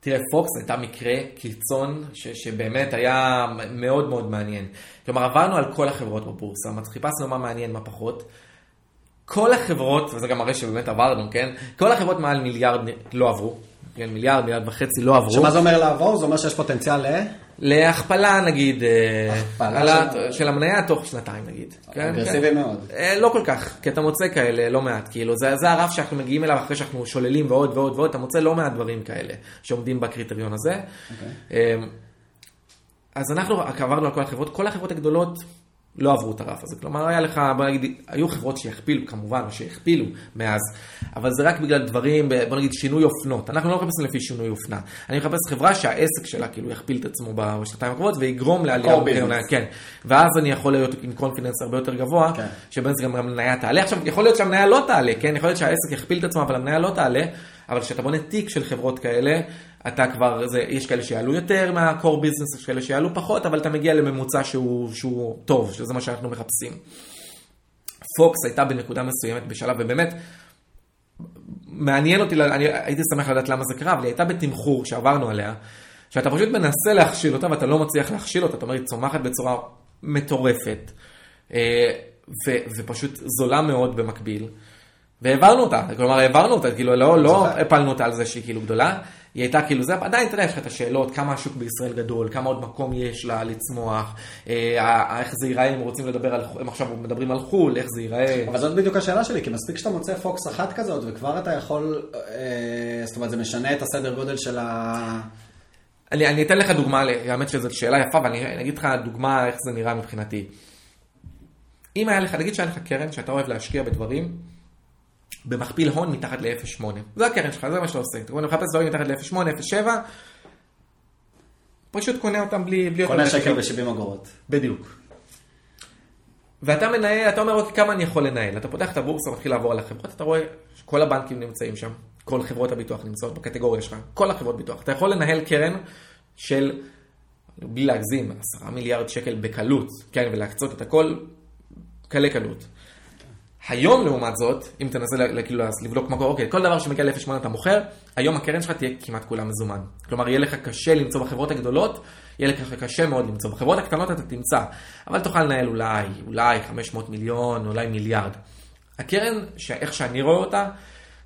תראה, פוקס הייתה מקרה קיצון ש, שבאמת היה מאוד מאוד מעניין. כלומר, עברנו על כל החברות בבורסה, חיפשנו מה מעניין, מה פחות. כל החברות, וזה גם מראה שבאמת עברנו, כן? כל החברות מעל מיליארד לא עברו. כן, מיליארד, מיליארד וחצי לא עברו. שמה זה אומר לעבור? זה אומר שיש פוטנציאל ל... להכפלה נגיד, אה, הכפלה של... המניה תוך שנתיים נגיד. כן, אגרסיבי כן. מאוד. אה, לא כל כך, כי אתה מוצא כאלה לא מעט, כאילו זה, הרף שאנחנו מגיעים אליו אחרי שאנחנו שוללים ועוד ועוד ועוד, אתה מוצא לא מעט דברים כאלה שעומדים בקריטריון הזה. אוקיי. אז אנחנו עברנו על כל החברות, כל החברות הגדולות לא עברו את הרף הזה. כלומר, היה לך, בוא נגיד, היו חברות שהכפילו, כמובן, או שהכפילו מאז, אבל זה רק בגלל דברים, בוא נגיד, שינוי אופנות. אנחנו לא מחפשים לפי שינוי אופנה. אני מחפש חברה שהעסק שלה כאילו יכפיל את עצמו בשנתיים הקרובות ויגרום לעלייה. כן. ואז אני יכול להיות עם confidence הרבה יותר גבוה, כן. שבעין זה גם המניה תעלה. עכשיו, יכול להיות שהמניה לא תעלה, כן? יכול להיות שהעסק יכפיל את עצמו, אבל המניה לא תעלה. אבל כשאתה בונה תיק של חברות כאלה, אתה כבר, זה, יש כאלה שיעלו יותר מה-core business, יש כאלה שיעלו פחות, אבל אתה מגיע לממוצע שהוא, שהוא טוב, שזה מה שאנחנו מחפשים. פוקס הייתה בנקודה מסוימת בשלב, ובאמת, מעניין אותי, אני הייתי שמח לדעת למה זה קרה, אבל היא הייתה בתמחור שעברנו עליה, שאתה פשוט מנסה להכשיל אותה ואתה לא מצליח להכשיל אותה, זאת אומרת, היא צומחת בצורה מטורפת, אה, ו, ופשוט זולה מאוד במקביל. והעברנו אותה, כלומר העברנו אותה, כאילו לא, לא הפלנו אותה על זה שהיא כאילו גדולה, היא הייתה כאילו זה, עדיין אתה יודע, יש לך את השאלות, כמה השוק בישראל גדול, כמה עוד מקום יש לה לצמוח, אה, איך זה ייראה אם רוצים לדבר על, הם עכשיו מדברים על חו"ל, איך זה ייראה. אבל זאת בדיוק השאלה שלי, כי מספיק שאתה מוצא פוקס אחת כזאת, וכבר אתה יכול, אה, זאת אומרת, זה משנה את הסדר גודל של ה... אני, אני אתן לך דוגמה, האמת שזאת שאלה יפה, ואני אגיד לך דוגמה איך זה נראה מבחינתי. אם היה לך, נגיד שהיה לך קרן שאתה אוהב להשקיע בדברים, במכפיל הון מתחת ל-0.8. זה הקרן שלך, זה מה שאתה עושה. אתה מחפש דברים מתחת ל-0.8, 0.7, פשוט קונה אותם בלי... בלי קונה שקל ב-70 אגורות. בדיוק. ואתה מנהל, אתה אומר, אוקיי, כמה אני יכול לנהל? אתה פותח את הבורסה, מתחיל לעבור על החברות, אתה רואה שכל הבנקים נמצאים שם, כל חברות הביטוח נמצאות בקטגוריה שלך, כל החברות ביטוח. אתה יכול לנהל קרן של, בלי להגזים, 10 מיליארד שקל בקלות, כן, ולהקצות את הכל, קלי קלות. היום לעומת זאת, אם תנסה כאילו לבדוק מה קורה, אוקיי, כל דבר שמגיע ל-0.8 אתה מוכר, היום הקרן שלך תהיה כמעט כולה מזומן. כלומר, יהיה לך קשה למצוא בחברות הגדולות, יהיה לך קשה מאוד למצוא. בחברות הקטנות אתה תמצא, אבל תוכל לנהל אולי, אולי 500 מיליון, אולי מיליארד. הקרן, איך שאני רואה אותה,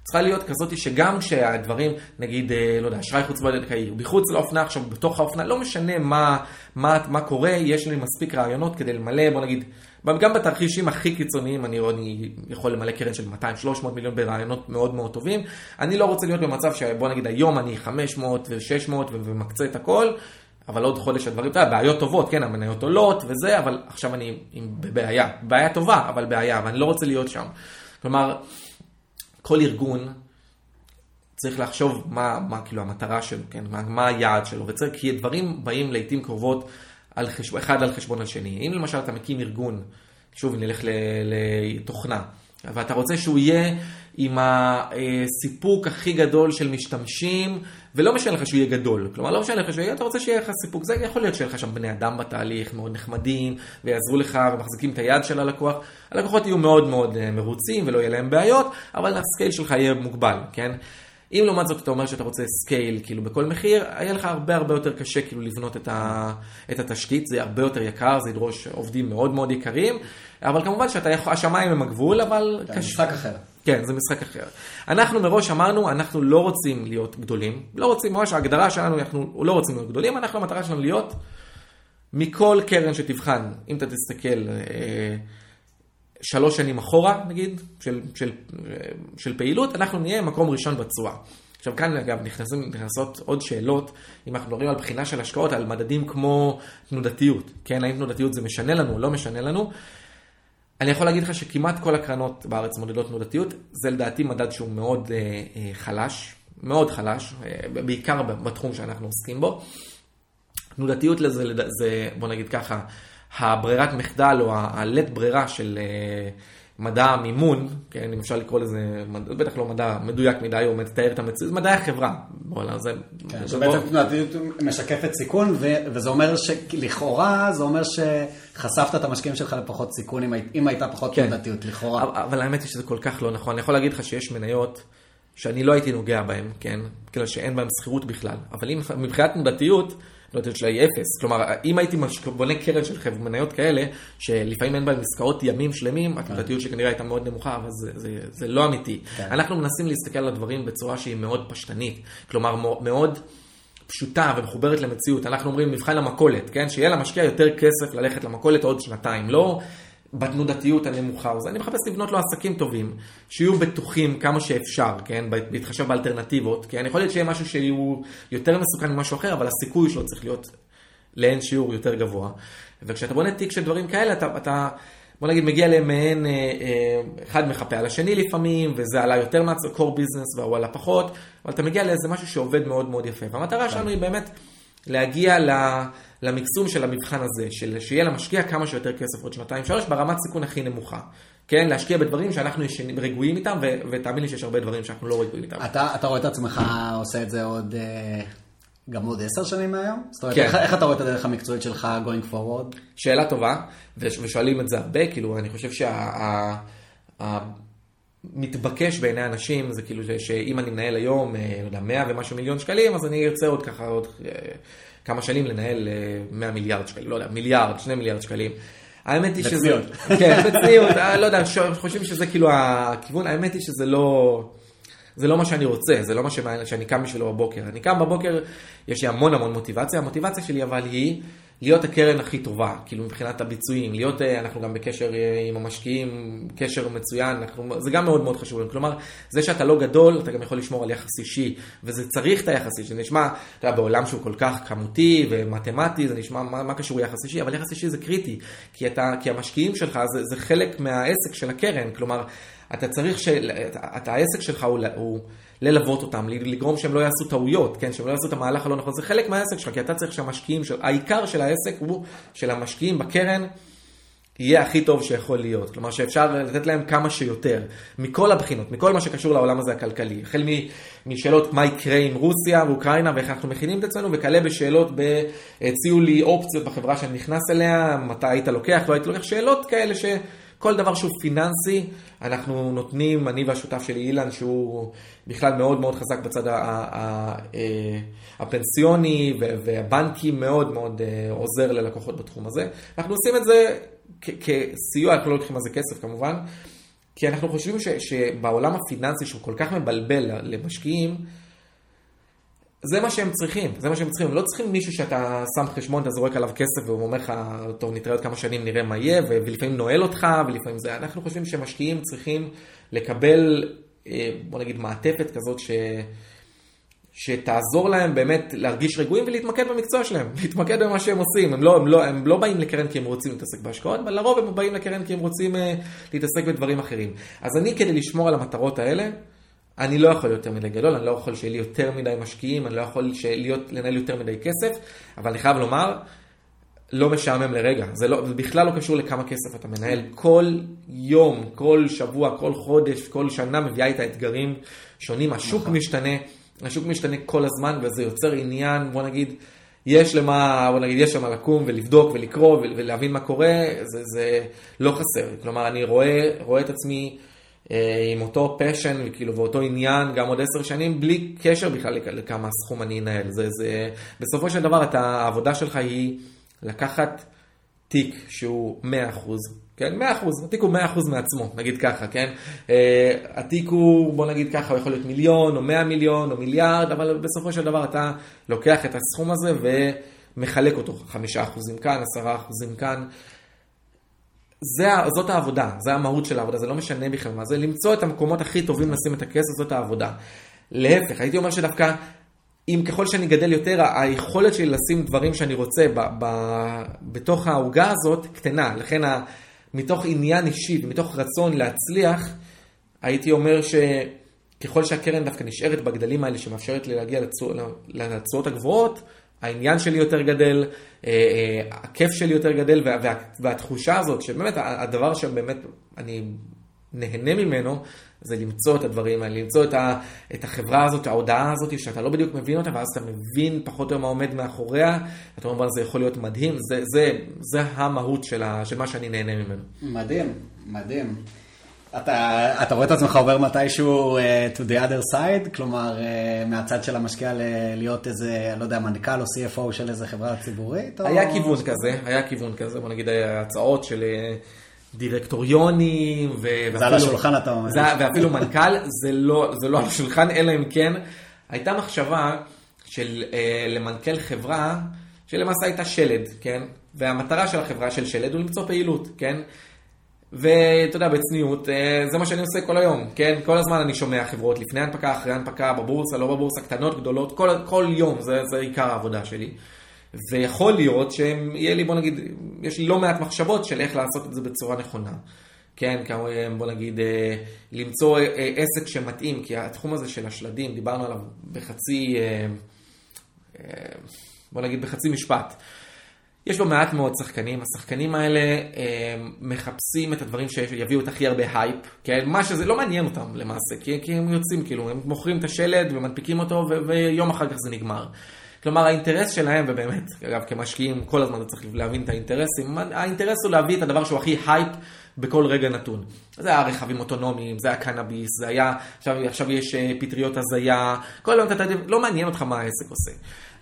צריכה להיות כזאת שגם כשהדברים, נגיד, אה, לא יודע, אשראי חוץ בנקאי, הוא מחוץ לאופנה, עכשיו בתוך האופנה, לא משנה מה, מה, מה קורה, יש לי מספיק רעיונות כדי למלא, בוא נגיד, גם בתרחישים הכי קיצוניים אני, אני יכול למלא קרן של 200-300 מיליון ברעיונות מאוד מאוד טובים. אני לא רוצה להיות במצב שבוא נגיד היום אני 500 ו-600 ומקצה את הכל, אבל עוד חודש הדברים, אתה יודע, בעיות טובות, כן, המניות עולות וזה, אבל עכשיו אני בבעיה. בעיה טובה, אבל בעיה, ואני לא רוצה להיות שם. כלומר, כל ארגון צריך לחשוב מה, מה כאילו המטרה שלו, כן? מה, מה היעד שלו, וצריך, כי דברים באים לעיתים קרובות על חשב, אחד על חשבון השני. אם למשל אתה מקים ארגון, שוב נלך לתוכנה, ואתה רוצה שהוא יהיה עם הסיפוק הכי גדול של משתמשים, ולא משנה לך שהוא יהיה גדול. כלומר, לא משנה לך שהוא יהיה, אתה רוצה שיהיה לך סיפוק. זה יכול להיות שיהיה לך שם בני אדם בתהליך, מאוד נחמדים, ויעזרו לך ומחזיקים את היד של הלקוח. הלקוחות יהיו מאוד מאוד אה, מרוצים ולא יהיה להם בעיות, אבל הסקייל שלך יהיה מוגבל, כן? אם לעומת זאת אתה אומר שאתה רוצה סקייל כאילו בכל מחיר, היה לך הרבה הרבה יותר קשה כאילו לבנות את, ה, את התשתית, זה הרבה יותר יקר, זה ידרוש עובדים מאוד מאוד יקרים, אבל כמובן שהשמיים הם הגבול, אבל... זה קשה. משחק אחר. כן, זה משחק אחר. אנחנו מראש אמרנו, אנחנו לא רוצים להיות גדולים, לא רוצים, ממש ההגדרה שלנו, אנחנו לא רוצים להיות גדולים, אנחנו המטרה שלנו להיות מכל קרן שתבחן, אם אתה תסתכל אה, שלוש שנים אחורה, נגיד, של, של, של פעילות, אנחנו נהיה מקום ראשון בתשואה. עכשיו כאן אגב נכנסים, נכנסות עוד שאלות, אם אנחנו מדברים על בחינה של השקעות, על מדדים כמו תנודתיות, כן, האם תנודתיות זה משנה לנו או לא משנה לנו. אני יכול להגיד לך שכמעט כל הקרנות בארץ מודדות תנודתיות, זה לדעתי מדד שהוא מאוד אה, אה, חלש, מאוד חלש, אה, בעיקר בתחום שאנחנו עוסקים בו. תנודתיות לזה, זה, בוא נגיד ככה, הברירת מחדל או הלית ברירה של אה, מדע המימון, כן, אם אפשר לקרוא לזה, בטח לא מדע מדויק מדי או מתאר את המציאות, מדעי החברה. בעולם הזה. כן, שבעצם תנודתיות משקפת סיכון, וזה אומר שלכאורה, זה אומר שחשפת את המשקיעים שלך לפחות סיכון אם הייתה פחות כן. תנודתיות, לכאורה. אבל האמת היא שזה כל כך לא נכון. אני יכול להגיד לך שיש מניות שאני לא הייתי נוגע בהן, כן, כאילו שאין בהן שכירות בכלל, אבל אם מבחינת תנודתיות, התנודתיות שלה היא אפס. כלומר, אם הייתי בונה קרן של מניות כאלה, שלפעמים אין בהן עסקאות ימים שלמים, התנודתיות כן. שכנראה הייתה מאוד נמוכה, אבל זה, זה, זה לא אמיתי. כן. אנחנו מנסים להסתכל על הדברים בצורה שהיא מאוד פשטנית. כלומר, מאוד... פשוטה ומחוברת למציאות. אנחנו אומרים מבחן המכולת, כן? שיהיה למשקיע יותר כסף ללכת למכולת עוד שנתיים. לא בתנודתיות הנמוכה. אז אני מחפש לבנות לו עסקים טובים, שיהיו בטוחים כמה שאפשר, כן? בהתחשב באלטרנטיבות, כן? יכול להיות שיהיה משהו שיהיו יותר מסוכן ממשהו אחר, אבל הסיכוי שלו צריך להיות לאין שיעור יותר גבוה. וכשאתה בונה תיק של דברים כאלה, אתה, אתה בוא נגיד, מגיע למעין, אה, אה, אחד מחפה על השני לפעמים, וזה עלה יותר מה-core business והוא עלה פחות, אבל אתה מגיע לאיזה משהו שעובד מאוד מאוד יפה. והמטרה שלנו היא באמת להגיע ל... למקסום של המבחן הזה, של שיהיה למשקיע כמה שיותר כסף עוד שנתיים שלוש ברמת סיכון הכי נמוכה. כן, להשקיע בדברים שאנחנו רגועים איתם, ו- ותאמין לי שיש הרבה דברים שאנחנו לא רגועים איתם. אתה, אתה רואה את עצמך עושה את זה עוד, אה, גם עוד עשר שנים מהיום? זאת אומרת, כן. איך, איך אתה רואה את הדרך המקצועית שלך going forward? שאלה טובה, ושואלים את זה הרבה, כאילו, אני חושב שה... מתבקש בעיני אנשים זה כאילו שאם אני מנהל היום, אה, לא יודע, 100 ומשהו מיליון שקלים, אז אני ארצה עוד ככה עוד אה, כמה שנים לנהל 100 אה, מיליארד שקלים, לא יודע, מיליארד, 2 מיליארד שקלים. האמת היא שזה... בצניעות. כן, בצניעות, לא יודע, חושבים שזה כאילו הכיוון, האמת היא שזה לא... זה לא מה שאני רוצה, זה לא מה שאני קם בשבילו בבוקר. אני קם בבוקר, יש לי המון המון מוטיבציה, המוטיבציה שלי אבל היא להיות הקרן הכי טובה, כאילו מבחינת הביצועים, להיות, אה, אנחנו גם בקשר אה, עם המשקיעים, קשר מצוין, אנחנו, זה גם מאוד מאוד חשוב. כלומר, זה שאתה לא גדול, אתה גם יכול לשמור על יחס אישי, וזה צריך את היחס אישי, זה נשמע, אתה יודע, בעולם שהוא כל כך כמותי ומתמטי, זה נשמע, מה, מה קשור יחס אישי, אבל יחס אישי זה קריטי, כי, אתה, כי המשקיעים שלך זה, זה חלק מהעסק של הקרן, כלומר, אתה צריך, ש... אתה, העסק שלך הוא... הוא ללוות אותם, לגרום שהם לא יעשו טעויות, כן, שהם לא יעשו את המהלך הלא נכון, זה חלק מהעסק שלך, כי אתה צריך שהמשקיעים, של... העיקר של העסק הוא של המשקיעים בקרן יהיה הכי טוב שיכול להיות, כלומר שאפשר לתת להם כמה שיותר, מכל הבחינות, מכל מה שקשור לעולם הזה הכלכלי, החל משאלות מה יקרה עם רוסיה ואוקראינה ואיך אנחנו מכינים את עצמנו, וכלה בשאלות הציעו לי אופציות בחברה שאני נכנס אליה, מתי היית לוקח, לא היית לוקח, שאלות כאלה ש... כל דבר שהוא פיננסי, אנחנו נותנים, אני והשותף שלי אילן, שהוא בכלל מאוד מאוד חזק בצד אה, הפנסיוני, והבנקים מאוד מאוד אה, עוזר ללקוחות בתחום הזה. אנחנו עושים את זה כסיוע, אנחנו לא לוקחים על זה כסף כמובן, כי אנחנו חושבים שבעולם הפיננסי שהוא כל כך מבלבל למשקיעים, זה מה שהם צריכים, זה מה שהם צריכים. הם לא צריכים מישהו שאתה שם חשבון, אתה זורק עליו כסף והוא אומר לך, טוב, נתראה עוד כמה שנים, נראה מה יהיה, ולפעמים נועל אותך, ולפעמים זה... אנחנו חושבים שמשקיעים צריכים לקבל, אה, בוא נגיד, מעטפת כזאת ש... שתעזור להם באמת להרגיש רגועים ולהתמקד במקצוע שלהם, להתמקד במה שהם עושים. הם לא, הם, לא, הם לא באים לקרן כי הם רוצים להתעסק בהשקעות, אבל לרוב הם באים לקרן כי הם רוצים uh, להתעסק בדברים אחרים. אז אני, כדי לשמור על המטרות האלה, אני לא יכול יותר מדי גדול, אני לא יכול שיהיה לי יותר מדי משקיעים, אני לא יכול להיות, לנהל יותר מדי כסף, אבל אני חייב לומר, לא משעמם לרגע. זה, לא, זה בכלל לא קשור לכמה כסף אתה מנהל. כל יום, כל שבוע, כל חודש, כל שנה מביאה איתה אתגרים שונים. השוק נכון. משתנה, השוק משתנה כל הזמן, וזה יוצר עניין, בוא נגיד, יש למה, בוא נגיד, יש למה לקום ולבדוק ולקרוא ולהבין מה קורה, זה, זה לא חסר. כלומר, אני רואה, רואה את עצמי עם אותו פשן וכאילו ואותו עניין גם עוד עשר שנים, בלי קשר בכלל לכמה סכום אני אנהל. זה, זה, בסופו של דבר, אתה, העבודה שלך היא לקחת תיק שהוא 100%, כן? 100%, התיק הוא 100% מעצמו, נגיד ככה, כן? Uh, התיק הוא, בוא נגיד ככה, הוא יכול להיות מיליון, או 100 מיליון, או מיליארד, אבל בסופו של דבר אתה לוקח את הסכום הזה ומחלק אותו, 5% כאן, 10% כאן. זה, זאת העבודה, זה המהות של העבודה, זה לא משנה בכלל מה זה, למצוא את המקומות הכי טובים לשים את הכסף, זאת העבודה. להפך, הייתי אומר שדווקא אם ככל שאני גדל יותר, היכולת שלי לשים דברים שאני רוצה ב, ב, בתוך העוגה הזאת קטנה. לכן ה, מתוך עניין אישי ומתוך רצון להצליח, הייתי אומר שככל שהקרן דווקא נשארת בגדלים האלה שמאפשרת לי להגיע לתשואות הגבוהות, העניין שלי יותר גדל, אה, אה, הכיף שלי יותר גדל, וה, וה, והתחושה הזאת, שבאמת הדבר שבאמת אני נהנה ממנו, זה למצוא את הדברים האלה, למצוא את, ה, את החברה הזאת, ההודעה הזאת, שאתה לא בדיוק מבין אותה, ואז אתה מבין פחות או יותר מה עומד מאחוריה, אתה אומר, זה יכול להיות מדהים, זה, זה, זה המהות של, ה, של מה שאני נהנה ממנו. מדהים, מדהים. אתה, אתה רואה את עצמך עובר מתישהו uh, to the other side, כלומר uh, מהצד של המשקיע ל- להיות איזה, לא יודע, מנכ"ל או CFO של איזה חברה ציבורית? היה או... כיוון כזה, היה כיוון כזה, בוא נגיד הצעות של... Uh, דירקטוריונים, ו- זה ואפילו, על השולחן אתה אומר. זה, ואפילו מנכ"ל, זה לא, זה לא על השולחן, אלא אם כן, הייתה מחשבה של אה, למנכ"ל חברה, שלמעשה הייתה שלד, כן? והמטרה של החברה של שלד הוא למצוא פעילות, כן? ואתה יודע, בצניעות, אה, זה מה שאני עושה כל היום, כן? כל הזמן אני שומע חברות לפני הנפקה, אחרי הנפקה, בבורסה, לא בבורסה, קטנות, גדולות, כל, כל יום, זה, זה עיקר העבודה שלי. ויכול להיות שיהיה לי, בוא נגיד, יש לי לא מעט מחשבות של איך לעשות את זה בצורה נכונה. כן, בוא נגיד, אה, למצוא אה, עסק שמתאים, כי התחום הזה של השלדים, דיברנו עליו בחצי, בוא נגיד בחצי משפט. יש בו מעט מאוד שחקנים, השחקנים האלה מחפשים את הדברים שיביאו את הכי הרבה הייפ, כן? מה שזה לא מעניין אותם למעשה, כי, כי הם יוצאים, כאילו, הם מוכרים את השלד ומנפיקים אותו ויום אחר כך זה נגמר. כלומר, האינטרס שלהם, ובאמת, אגב, כמשקיעים, כל הזמן אתה צריך להבין את האינטרסים, האינטרס הוא להביא את הדבר שהוא הכי הייפ בכל רגע נתון. זה היה רכבים אוטונומיים, זה היה קנאביס, זה היה, עכשיו, עכשיו יש אה, פטריות הזיה, כל היום אתה, לא מעניין אותך מה העסק עושה.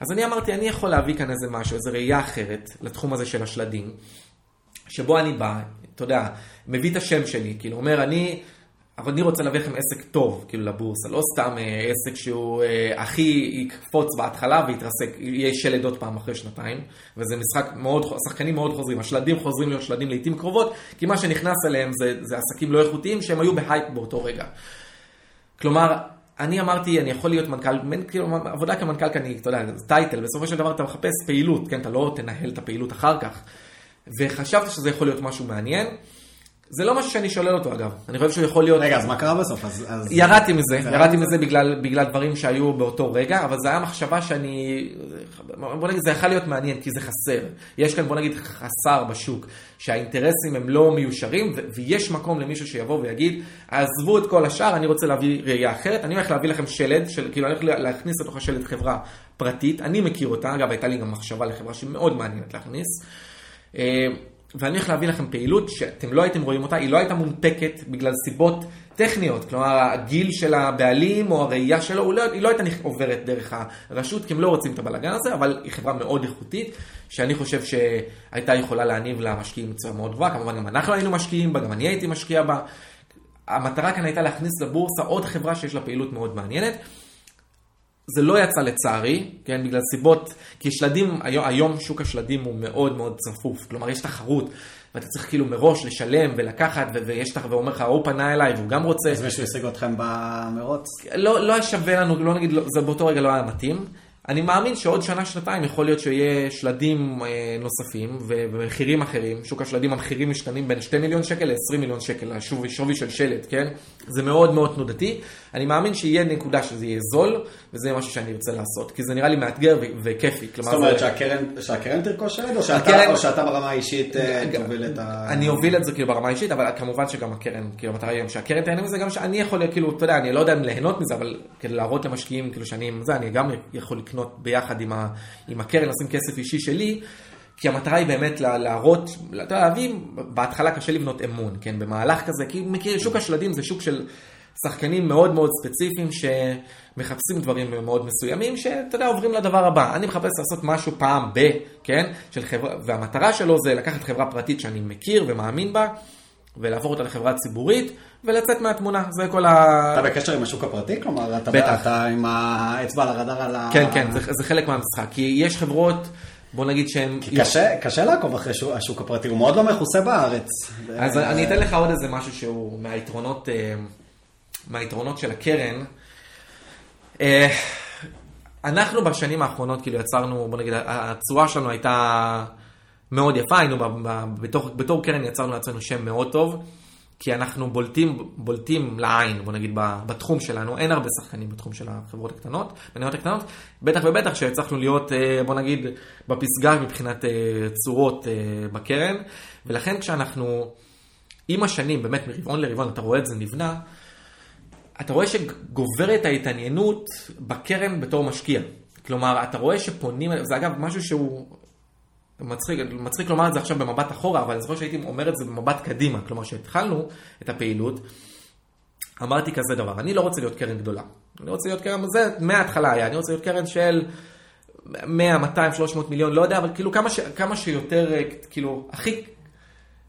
אז אני אמרתי, אני יכול להביא כאן איזה משהו, איזה ראייה אחרת לתחום הזה של השלדים, שבו אני בא, אתה יודע, מביא את השם שלי, כאילו אומר, אני... אבל אני רוצה להביא לכם עסק טוב, כאילו לבורסה, לא סתם אה, עסק שהוא אה, הכי יקפוץ בהתחלה ויתרסק, יהיה שלד עוד פעם אחרי שנתיים, וזה משחק מאוד, שחקנים מאוד חוזרים, השלדים חוזרים להיות שלדים לעיתים קרובות, כי מה שנכנס אליהם זה, זה עסקים לא איכותיים שהם היו בהייפ באותו רגע. כלומר, אני אמרתי, אני יכול להיות מנכ"ל, כאילו, עבודה כמנכ"ל כאן היא, אתה יודע, טייטל, בסופו של דבר אתה מחפש פעילות, כן, אתה לא תנהל את הפעילות אחר כך. וחשבתי שזה יכול להיות משהו מעניין. זה לא משהו שאני שולל אותו אגב, אני חושב שהוא יכול להיות... רגע, אז מה קרה בסוף? אז, אז... ירדתי מזה, ירדתי מזה בגלל, בגלל דברים שהיו באותו רגע, אבל זו הייתה מחשבה שאני... בוא נגיד, זה יכול להיות מעניין, כי זה חסר. יש כאן, בוא נגיד, חסר בשוק, שהאינטרסים הם לא מיושרים, ו- ויש מקום למישהו שיבוא ויגיד, עזבו את כל השאר, אני רוצה להביא ראייה אחרת, אני הולך להביא לכם שלד, של, כאילו אני הולך להכניס לתוך השלד חברה פרטית, אני מכיר אותה, אגב, הייתה לי גם מחשבה לחברה שמאוד מעניינת להכניס. ואני הולך להביא לכם פעילות שאתם לא הייתם רואים אותה, היא לא הייתה מונפקת בגלל סיבות טכניות, כלומר הגיל של הבעלים או הראייה שלו, לא, היא לא הייתה עוברת דרך הרשות, כי הם לא רוצים את הבלאגן הזה, אבל היא חברה מאוד איכותית, שאני חושב שהייתה יכולה להניב למשקיעים בצורה מאוד גבוהה, כמובן גם אנחנו היינו משקיעים בה, גם אני הייתי משקיע בה. המטרה כאן הייתה להכניס לבורסה עוד חברה שיש לה פעילות מאוד מעניינת. זה לא יצא לצערי, כן, בגלל סיבות, כי שלדים, היום, היום שוק השלדים הוא מאוד מאוד צפוף, כלומר יש תחרות, ואתה צריך כאילו מראש לשלם ולקחת, ו- ויש תחרות, ואומר לך, הוא פנה אליי והוא גם רוצה. אז מישהו השיג אתכם במרוץ? לא, לא היה שווה לנו, לא נגיד, לא, זה באותו רגע לא היה מתאים. אני מאמין שעוד שנה, שנתיים יכול להיות שיהיה שלדים אה, נוספים ומחירים אחרים. שוק השלדים, המחירים משתנים בין 2 מיליון שקל ל-20 מיליון שקל, השווי שווי של שלד, כן? זה מאוד מאוד תנודתי. אני מאמין שיהיה נקודה שזה יהיה זול, וזה משהו שאני ארצה לעשות, כי זה נראה לי מאתגר וכיפי. זאת אומרת זה... שהקרן, שהקרן תרכוש שלד, או, הקרן... או שאתה ברמה האישית אה, תוביל את ה... אני אוביל את זה כאילו ברמה האישית, אבל כמובן שגם הקרן, כאילו המטרה היא שהקרן תהנה מזה, גם שאני יכול, כאילו, אתה יודע, אני לא יודע אם ליהנות מזה, אבל כדי להראות למשקיעים, כאילו שאני, זה, אני גם יכול לקנות ביחד עם, ה, עם הקרן, לשים כסף אישי שלי, כי המטרה היא באמת להראות, אתה יודע, להביא, בהתחלה קשה לבנות אמון, כן, במהלך כזה, כי מכיר, שוק השלדים זה שוק של שחקנים מאוד מאוד ספציפיים שמחפשים דברים מאוד מסוימים, שאתה יודע, עוברים לדבר הבא. אני מחפש לעשות משהו פעם ב, כן, של חברה, והמטרה שלו זה לקחת חברה פרטית שאני מכיר ומאמין בה, ולהפוך אותה לחברה ציבורית, ולצאת מהתמונה, זה כל ה... אתה בקשר עם השוק הפרטי? כלומר, אתה, בטח. אתה עם האצבע על הרדאר על ה... כן, כן, זה, זה חלק מהמשחק. כי יש חברות, בוא נגיד שהן... כי קשה, קשה לעקוב אחרי שוק, השוק הפרטי, הוא מאוד לא מכוסה בארץ. אז ו... אני אתן לך עוד איזה משהו שהוא מהיתרונות, אה, מהיתרונות של הקרן. אה, אנחנו בשנים האחרונות כאילו יצרנו, בוא נגיד, התשואה שלנו הייתה מאוד יפה, היינו בתור, בתור קרן יצרנו לעצמנו שם מאוד טוב. כי אנחנו בולטים, בולטים לעין, בוא נגיד, בתחום שלנו, אין הרבה שחקנים בתחום של החברות הקטנות, מניות הקטנות, בטח ובטח שהצלחנו להיות, אה, בוא נגיד, בפסגה מבחינת אה, צורות בקרן, ולכן כשאנחנו, עם השנים, באמת מרבעון לרבעון, אתה רואה את זה נבנה, אתה רואה שגוברת ההתעניינות בקרן בתור משקיע. כלומר, אתה רואה שפונים, זה אגב משהו שהוא מצחיק, מצחיק לומר את זה עכשיו במבט אחורה, אבל אני זוכר שהייתי אומר את זה במבט קדימה. כלומר, כשהתחלנו את הפעילות, אמרתי כזה דבר, אני לא רוצה להיות קרן גדולה. אני רוצה להיות קרן, זה מההתחלה היה, אני רוצה להיות קרן של 100, 200, 300 מיליון, לא יודע, אבל כאילו כמה, ש, כמה שיותר, אה, כאילו, הכי,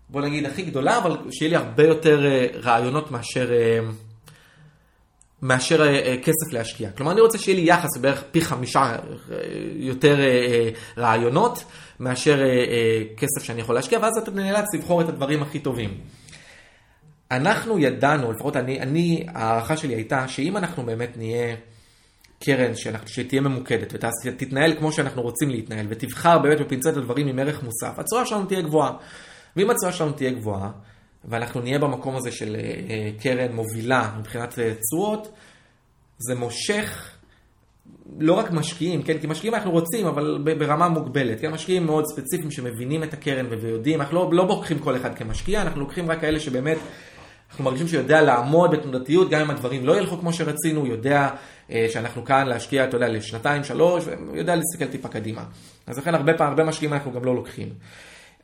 בוא נגיד, הכי גדולה, אבל שיהיה לי הרבה יותר אה, רעיונות מאשר... אה, מאשר כסף להשקיע. כלומר, אני רוצה שיהיה לי יחס בערך פי חמישה יותר רעיונות, מאשר אה, אה, כסף שאני יכול להשקיע, ואז אתה נאלץ לבחור את הדברים הכי טובים. אנחנו ידענו, לפחות אני, אני, ההערכה שלי הייתה שאם אנחנו באמת נהיה קרן שאנחנו, שתהיה ממוקדת ותתנהל כמו שאנחנו רוצים להתנהל ותבחר באמת בפינצט הדברים עם ערך מוסף, הצורה שלנו תהיה גבוהה. ואם הצורה שלנו תהיה גבוהה, ואנחנו נהיה במקום הזה של אה, אה קרן מובילה מבחינת אה, תשואות, זה מושך לא רק משקיעים, כן? כי משקיעים אנחנו רוצים, אבל ברמה מוגבלת. כן? משקיעים מאוד ספציפיים שמבינים את הקרן ויודעים, אנחנו לא, לא בוחרים כל אחד כמשקיע, אנחנו לוקחים רק כאלה שבאמת, אנחנו מרגישים שיודע לעמוד בתנודתיות, גם אם הדברים לא ילכו כמו שרצינו, יודע אה, שאנחנו כאן להשקיע, אתה יודע, לשנתיים, שלוש, ויודע להסתכל טיפה קדימה. אז לכן הרבה פעם, הרבה משקיעים אנחנו גם לא לוקחים.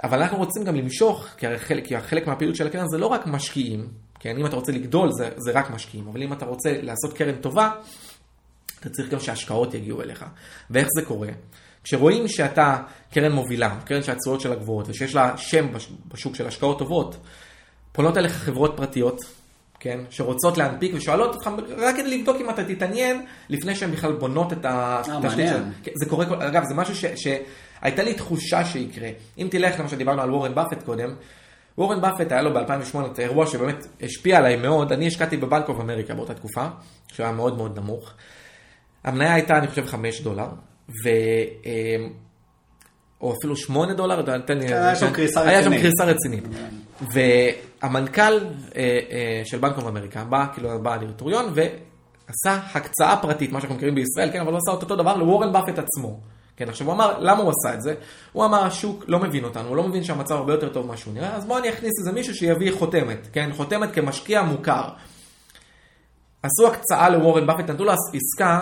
אבל אנחנו רוצים גם למשוך, כי חלק, כי חלק מהפעילות של הקרן זה לא רק משקיעים, כן? אם אתה רוצה לגדול זה, זה רק משקיעים, אבל אם אתה רוצה לעשות קרן טובה, אתה צריך גם שההשקעות יגיעו אליך. ואיך זה קורה? כשרואים שאתה קרן מובילה, קרן שהתשואות שלה גבוהות, ושיש לה שם בשוק של השקעות טובות, פונות אליך חברות פרטיות, כן, שרוצות להנפיק ושואלות אותך רק כדי לבדוק אם אתה תתעניין לפני שהן בכלל בונות את התשתית אה, שלהן. זה קורה, אגב, זה משהו ש, שהייתה לי תחושה שיקרה. אם תלך, למה שדיברנו על וורן באפט קודם, וורן באפט היה לו ב-2008 את האירוע שבאמת השפיע עליי מאוד, אני השקעתי בבנק אוף אמריקה באותה תקופה, שהוא היה מאוד מאוד נמוך. המניה הייתה, אני חושב, 5 דולר, ו... אמ, או אפילו 8 דולר, תן לי... כן, היה שם קריסה רצינית. היה שם קריסה רצינית. והמנכ"ל אה, אה, של בנק אוף אמריקה בא, כאילו, בא לדירקטוריון ועשה הקצאה פרטית, מה שאנחנו מכירים בישראל, כן, אבל הוא עשה את אותו דבר לוורן באפט עצמו. כן, עכשיו הוא אמר, למה הוא עשה את זה? הוא אמר, השוק לא מבין אותנו, הוא לא מבין שהמצב הרבה יותר טוב ממה שהוא נראה, אז בואו אני אכניס איזה מישהו שיביא חותמת, כן, חותמת כמשקיע מוכר. עשו הקצאה לוורן באפט, נתנו לו עסקה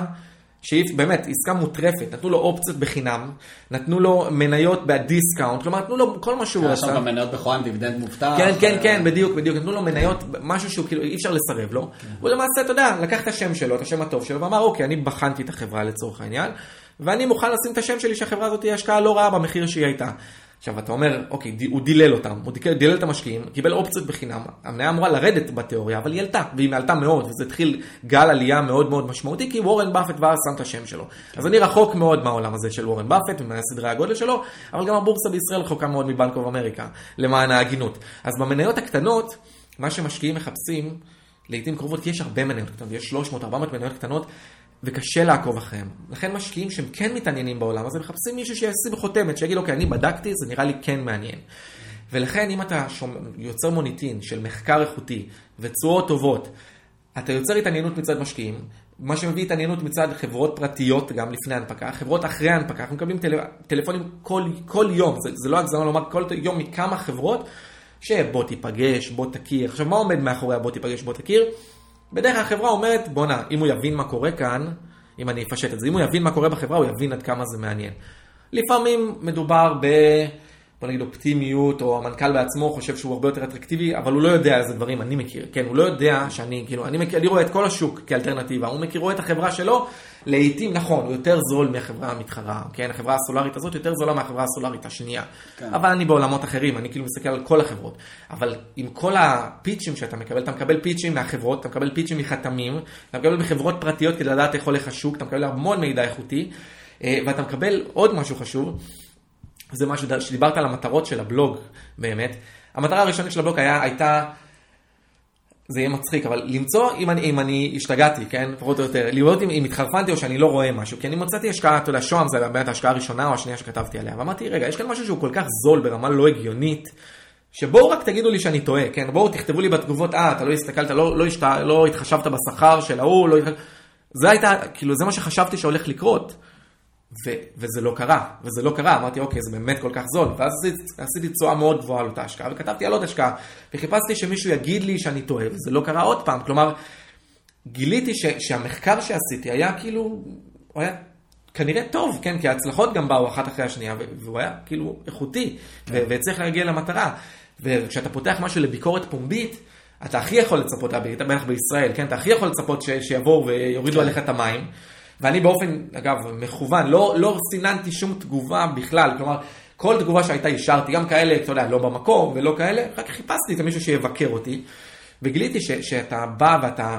שהיא באמת עסקה מוטרפת, נתנו לו אופציות בחינם, נתנו לו מניות בדיסקאונט, כלומר נתנו לו כל מה שהוא עשה. היה שם גם מניות בכורה עם דיבידנד מובטח. כן, כן, כן, בדיוק, בדיוק, נתנו לו מניות, משהו שהוא כאילו אי אפשר לסרב לו. כן. הוא למעשה, אתה יודע, לקח את השם שלו, את השם הטוב שלו, ואמר, אוקיי, אני בחנתי את החברה לצורך העניין, ואני מוכן לשים את השם שלי שהחברה הזאת תהיה השקעה לא רעה במחיר שהיא הייתה. עכשיו אתה אומר, אוקיי, הוא דילל אותם, הוא דילל את המשקיעים, קיבל אופציות בחינם, המניה אמורה לרדת בתיאוריה, אבל היא עלתה, והיא עלתה מאוד, וזה התחיל גל עלייה מאוד מאוד משמעותי, כי וורן באפט שם את השם שלו. אז אני רחוק מאוד מהעולם הזה של וורן באפט, ומסדרי הגודל שלו, אבל גם הבורסה בישראל רחוקה מאוד מבנק אוף אמריקה, למען ההגינות. אז במניות הקטנות, מה שמשקיעים מחפשים, לעיתים קרובות, כי יש הרבה מניות קטנות, יש 300-400 מניות קטנות, וקשה לעקוב אחריהם. לכן משקיעים שהם כן מתעניינים בעולם הזה, מחפשים מישהו שישים חותמת, שיגיד, אוקיי, אני בדקתי, זה נראה לי כן מעניין. ולכן אם אתה שומע, יוצר מוניטין של מחקר איכותי ותשואות טובות, אתה יוצר התעניינות מצד משקיעים, מה שמביא התעניינות מצד חברות פרטיות גם לפני הנפקה, חברות אחרי הנפקה, אנחנו מקבלים טל... טלפונים כל, כל יום, זה, זה לא הגזמה לומר כל יום מכמה חברות, שבוא תיפגש, בוא תכיר. עכשיו מה עומד מאחורי הבוא תיפגש, בוא תכיר? בדרך כלל החברה אומרת, בואנה, אם הוא יבין מה קורה כאן, אם אני אפשט את זה, אם הוא יבין מה קורה בחברה, הוא יבין עד כמה זה מעניין. לפעמים מדובר ב... בוא נגיד אופטימיות, או המנכ"ל בעצמו חושב שהוא הרבה יותר אטרקטיבי, אבל הוא לא יודע איזה דברים אני מכיר, כן, הוא לא יודע שאני, כאילו, אני, מכיר, אני רואה את כל השוק כאלטרנטיבה, הוא מכיר, רואה את החברה שלו, לעיתים, נכון, הוא יותר זול מהחברה המתחרה, כן, החברה הסולארית הזאת יותר זולה מהחברה הסולארית השנייה, כן. אבל אני בעולמות אחרים, אני כאילו מסתכל על כל החברות, אבל עם כל הפיצ'ים שאתה מקבל, אתה מקבל פיצ'ים מהחברות, אתה מקבל פיצ'ים מחתמים, אתה מקבל מחברות פרטיות כדי לדעת איך הולך השוק, אתה מקבל המון מידע איכותי, אה, ואתה מקבל עוד משהו חשוב, זה משהו שדיברת על המטרות של הבלוג באמת. המטרה הראשונית של הבלוג היה, הייתה, זה יהיה מצחיק, אבל למצוא אם אני, אם אני השתגעתי, כן, פחות או יותר, לראות אם, אם התחרפנתי או שאני לא רואה משהו, כי אני מצאתי השקעה, אתה יודע, שוהם זה באמת ההשקעה הראשונה או השנייה שכתבתי עליה, ואמרתי, רגע, יש כאן משהו שהוא כל כך זול ברמה לא הגיונית, שבואו רק תגידו לי שאני טועה, כן, בואו תכתבו לי בתגובות, אה, אתה לא הסתכלת, לא, לא, השת, לא התחשבת בשכר של ההוא, לא זה הייתה, כאילו, זה מה שחשבתי שהולך לקרות. ו- וזה לא קרה, וזה לא קרה, אמרתי אוקיי זה באמת כל כך זול, ואז עשיתי תשואה מאוד גבוהה על אותה השקעה, וכתבתי על עוד השקעה, וחיפשתי שמישהו יגיד לי שאני טועה, וזה לא קרה עוד פעם, כלומר, גיליתי ש- שהמחקר שעשיתי היה כאילו, הוא היה כנראה טוב, כן, כי ההצלחות גם באו אחת אחרי השנייה, והוא היה כאילו איכותי, כן. והצליח להגיע למטרה, וכשאתה פותח משהו לביקורת פומבית, אתה הכי יכול לצפות, בטח בישראל, כן, אתה הכי יכול לצפות ש- שיבואו ויורידו כן. עליך את המים. ואני באופן, אגב, מכוון, לא, לא סיננתי שום תגובה בכלל, כלומר, כל תגובה שהייתה אישרתי, גם כאלה, אתה יודע, לא במקום ולא כאלה, רק חיפשתי את מישהו שיבקר אותי, וגיליתי ש, שאתה בא ואתה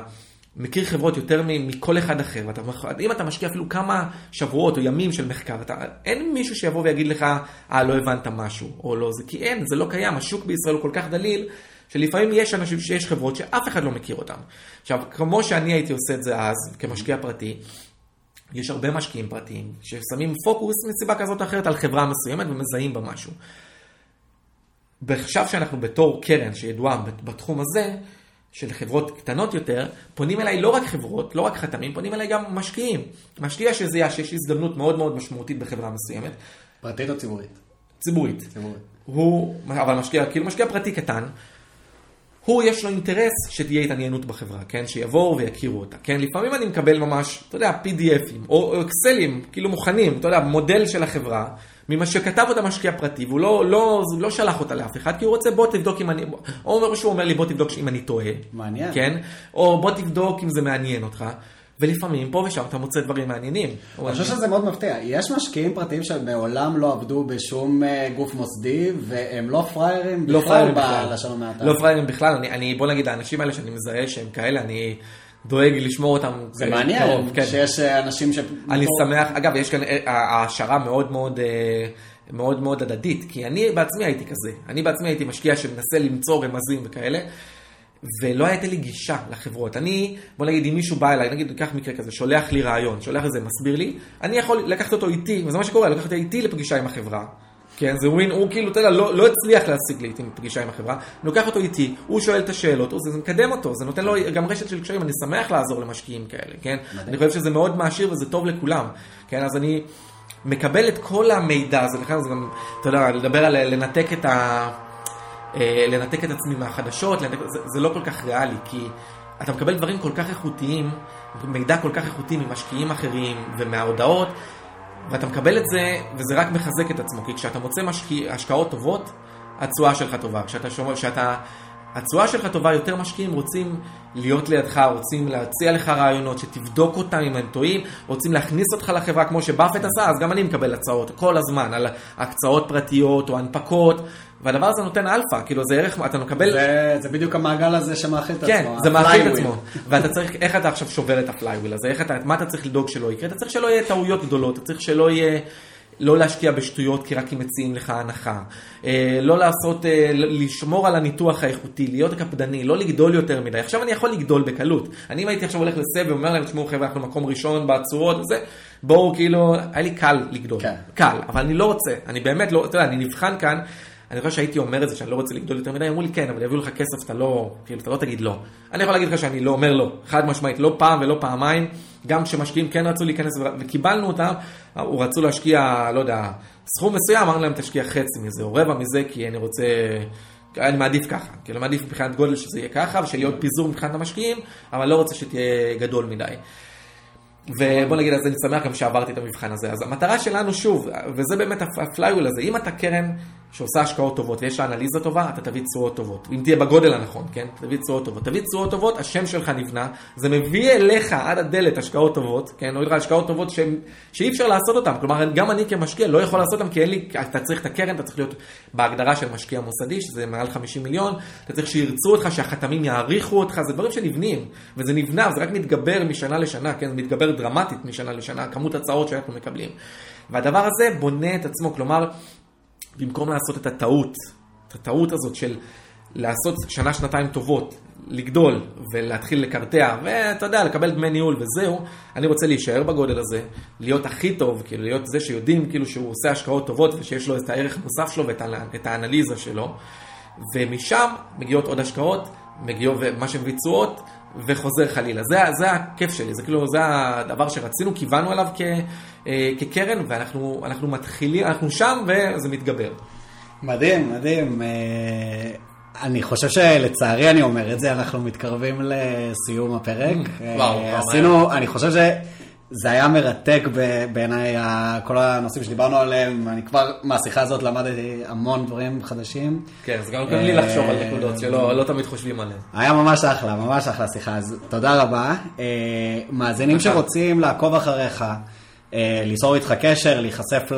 מכיר חברות יותר מכל אחד אחר, ואתה, אם אתה משקיע אפילו כמה שבועות או ימים של מחקר, אתה, אין מישהו שיבוא ויגיד לך, אה, לא הבנת משהו, או לא זה, כי אין, זה לא קיים, השוק בישראל הוא כל כך דליל, שלפעמים יש אנשים, שיש חברות שאף אחד לא מכיר אותן. עכשיו, כמו שאני הייתי עושה את זה אז, כמשקיע פרטי, יש הרבה משקיעים פרטיים ששמים פוקוס מסיבה כזאת או אחרת על חברה מסוימת ומזהים בה משהו. עכשיו שאנחנו בתור קרן שידועה בתחום הזה, של חברות קטנות יותר, פונים אליי לא רק חברות, לא רק חתמים, פונים אליי גם משקיעים. משקיע שזיהה שיש הזדמנות מאוד מאוד משמעותית בחברה מסוימת. פרטית או ציבורית? ציבורית. ציבורית. הוא, אבל משקיע, כאילו משקיע פרטי קטן, הוא יש לו אינטרס שתהיה התעניינות בחברה, כן? שיבואו ויכירו אותה, כן? לפעמים אני מקבל ממש, אתה יודע, PDFים, או, אקסלים, כאילו מוכנים, אתה יודע, מודל של החברה, ממה שכתב אותה משקיע פרטי, והוא לא, לא, לא שלח אותה לאף אחד, כי הוא רוצה בוא תבדוק אם אני, או שהוא אומר לי בוא תבדוק אם אני טועה. מעניין. כן? או בוא תבדוק אם זה מעניין אותך. ולפעמים פה ושם אתה מוצא דברים מעניינים. אני חושב שזה מאוד מפתיע. יש משקיעים פרטיים שמעולם לא עבדו בשום אה, גוף מוסדי, והם לא פראיירים לא בכלל בלשון המעטה. לא פראיירים בכלל, אני, אני, בוא נגיד, האנשים האלה שאני מזהה שהם כאלה, אני דואג לשמור אותם. זה מעניין, קרוב, כן. שיש אה, אנשים ש... אני שמח, אגב, יש כאן אה, העשרה מאוד מאוד... מאוד מאוד הדדית, כי אני בעצמי הייתי כזה, אני בעצמי הייתי משקיע שמנסה למצוא רמזים וכאלה, ולא הייתה לי גישה לחברות. אני, בוא נגיד, אם מישהו בא אליי, נגיד, ניקח מקרה כזה, שולח לי רעיון, שולח את זה, מסביר לי, אני יכול לקחת אותו איתי, וזה מה שקורה, לקחת אותו איתי לפגישה עם החברה. כן, זה ווין, הוא כאילו, אתה יודע, לא, לא הצליח להשיג לי פגישה עם החברה, אני לוקח אותו איתי, הוא שואל את השאלות, זה, זה מקדם אותו, זה נותן לו גם רשת של קשרים, אני שמח לעזור למשקיעים כאלה, כן? מדהים. אני חושב שזה מאוד מעשיר וזה טוב לכולם, כן? אז אני מקבל את כל המידע הזה, לכן זה גם, אתה יודע, לדבר על לנתק את ה... אה, לנתק את עצמי מהחדשות, לנתק, זה, זה לא כל כך ריאלי, כי אתה מקבל דברים כל כך איכותיים, מידע כל כך איכותי ממשקיעים אחרים ומההודעות, ואתה מקבל את זה, וזה רק מחזק את עצמו, כי כשאתה מוצא משקיע, השקעות טובות, התשואה שלך טובה. כשאתה שומע, כשאתה... התשואה שלך טובה, יותר משקיעים רוצים להיות לידך, רוצים להציע לך רעיונות, שתבדוק אותם אם הם טועים, רוצים להכניס אותך לחברה כמו שבאפט עשה, אז גם אני מקבל הצעות כל הזמן על הקצאות פרטיות או הנפקות, והדבר הזה נותן אלפא, כאילו זה ערך, אתה מקבל... זה, זה בדיוק המעגל הזה שמאכיל את כן, עצמו. כן, זה מאכיל את עצמו. ואתה צריך, איך אתה עכשיו שובר את ה flywheel הזה, איך אתה, מה אתה צריך לדאוג שלא יקרה? אתה צריך שלא יהיה טעויות גדולות, אתה צריך שלא יהיה... לא להשקיע בשטויות כי רק אם מציעים לך הנחה, אה, לא לעשות, אה, לשמור על הניתוח האיכותי, להיות קפדני, לא לגדול יותר מדי. עכשיו אני יכול לגדול בקלות. אני אם הייתי עכשיו הולך לשוק ואומר להם, תשמעו חבר'ה, אנחנו מקום ראשון בתשואות וזה, בואו כאילו, היה לי קל לגדול, כן. קל, אבל אני לא רוצה, אני באמת לא, אתה יודע, אני נבחן כאן. אני חושב שהייתי אומר את זה, שאני לא רוצה לגדול יותר מדי, אמרו לי כן, אבל יביאו לך כסף, אתה לא, כאילו, אתה לא תגיד לא. אני יכול להגיד לך שאני לא אומר לא, חד משמעית, לא פעם ולא פעמיים, גם כשמשקיעים כן רצו להיכנס וקיבלנו אותם, או רצו להשקיע, לא יודע, סכום מסוים, אמרנו להם תשקיע חצי מזה, או רבע מזה, כי אני רוצה, אני מעדיף ככה, כאילו, מעדיף מבחינת גודל שזה יהיה ככה, ושלהיות פיזור מבחינת המשקיעים, אבל לא רוצה שתהיה גדול מדי. ובוא נגיד, אז אני שמח גם שעברתי את המבחן הזה. אז המטרה שלנו, שוב, וזה באמת ה flywheel הזה, אם אתה קרן שעושה השקעות טובות ויש לה אנליזה טובה, אתה תביא תשואות טובות. אם תהיה בגודל הנכון, כן? תביא תשואות טובות. תביא תשואות טובות, השם שלך נבנה, זה מביא אליך עד הדלת השקעות טובות, כן? עולה לך השקעות טובות ש... שאי אפשר לעשות אותן. כלומר, גם אני כמשקיע לא יכול לעשות אותן, כי אין לי, אתה צריך את הקרן, אתה צריך להיות בהגדרה של משקיע מוסדי, שזה מעל 50 מיליון, אתה צריך שירצו אותך, שהחתמים יעריכו אותך, זה דברים שנבנים, וזה נבנה, זה רק מתגבר משנה לשנה, כן? זה מתגבר דרמטית משנה לשנה, כמות הצעות שאנחנו מקבלים. והדבר הזה בונה את עצמו, כלומר, במקום לעשות את הטעות, את הטעות הזאת של לעשות שנה, שנתיים טובות, לגדול ולהתחיל לקרטע, ואתה יודע, לקבל דמי ניהול וזהו, אני רוצה להישאר בגודל הזה, להיות הכי טוב, כאילו להיות זה שיודעים כאילו שהוא עושה השקעות טובות ושיש לו את הערך המוסף שלו ואת האנליזה שלו, ומשם מגיעות עוד השקעות, מגיעות מה שהן ביצועות, וחוזר חלילה. זה, זה הכיף שלי, זה כאילו, זה הדבר שרצינו, כיוונו עליו כ, אה, כקרן, ואנחנו מתחילים, אנחנו שם וזה מתגבר. מדהים, מדהים. אה, אני חושב שלצערי אני אומר את זה, אנחנו מתקרבים לסיום הפרק. וואו, אה, עשינו, אני חושב ש... זה היה מרתק בעיניי, כל הנושאים שדיברנו עליהם, אני כבר מהשיחה הזאת למדתי המון דברים חדשים. כן, אז גם לי לחשוב על נקודות שלא לא תמיד חושבים עליהן. היה ממש אחלה, ממש אחלה שיחה, אז תודה רבה. אה, מאזינים שרוצים לעקוב אחריך, אה, ליצור איתך קשר, להיחשף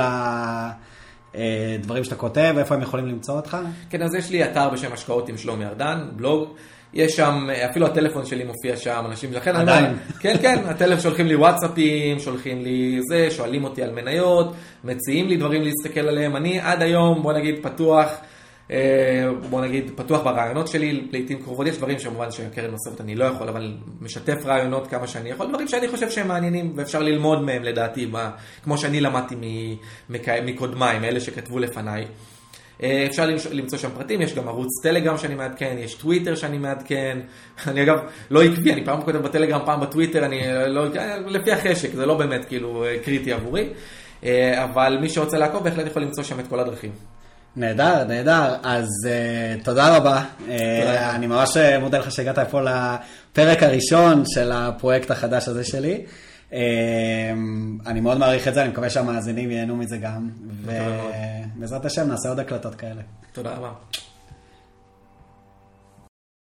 לדברים שאתה כותב, איפה הם יכולים למצוא אותך? כן, אז יש לי אתר בשם השקעות עם שלומי ארדן, בלוג. יש שם, אפילו הטלפון שלי מופיע שם, אנשים, לכן אני אומר, כן, כן, הטלפון שולחים לי וואטסאפים, שולחים לי זה, שואלים אותי על מניות, מציעים לי דברים להסתכל עליהם. אני עד היום, בוא נגיד, פתוח, אה, בוא נגיד, פתוח ברעיונות שלי, לעיתים קרובות, יש דברים שכמובן שהקרן נוספת אני לא יכול, אבל משתף רעיונות כמה שאני יכול, דברים שאני חושב שהם מעניינים ואפשר ללמוד מהם לדעתי, כמו שאני למדתי מקודמיי, מאלה שכתבו לפניי. אה, אפשר למצוא שם פרטים, יש גם ערוץ טלגרם שאני מעדכן, יש טוויטר שאני מעדכן. אני אגב לא עקבי, אני פעם כותב בטלגרם, פעם בטוויטר, אני לא, לפי החשק, זה לא באמת כאילו אה, קריטי עבורי. אה, אבל מי שרוצה לעקוב בהחלט יכול למצוא שם את כל הדרכים. נהדר, נהדר. אז uh, תודה רבה. Uh, אני ממש מודה לך שהגעת פה לפרק הראשון של הפרויקט החדש הזה שלי. אמ, אני מאוד מעריך את זה, אני מקווה שהמאזינים ייהנו מזה גם. ובעזרת השם נעשה עוד הקלטות כאלה. תודה רבה.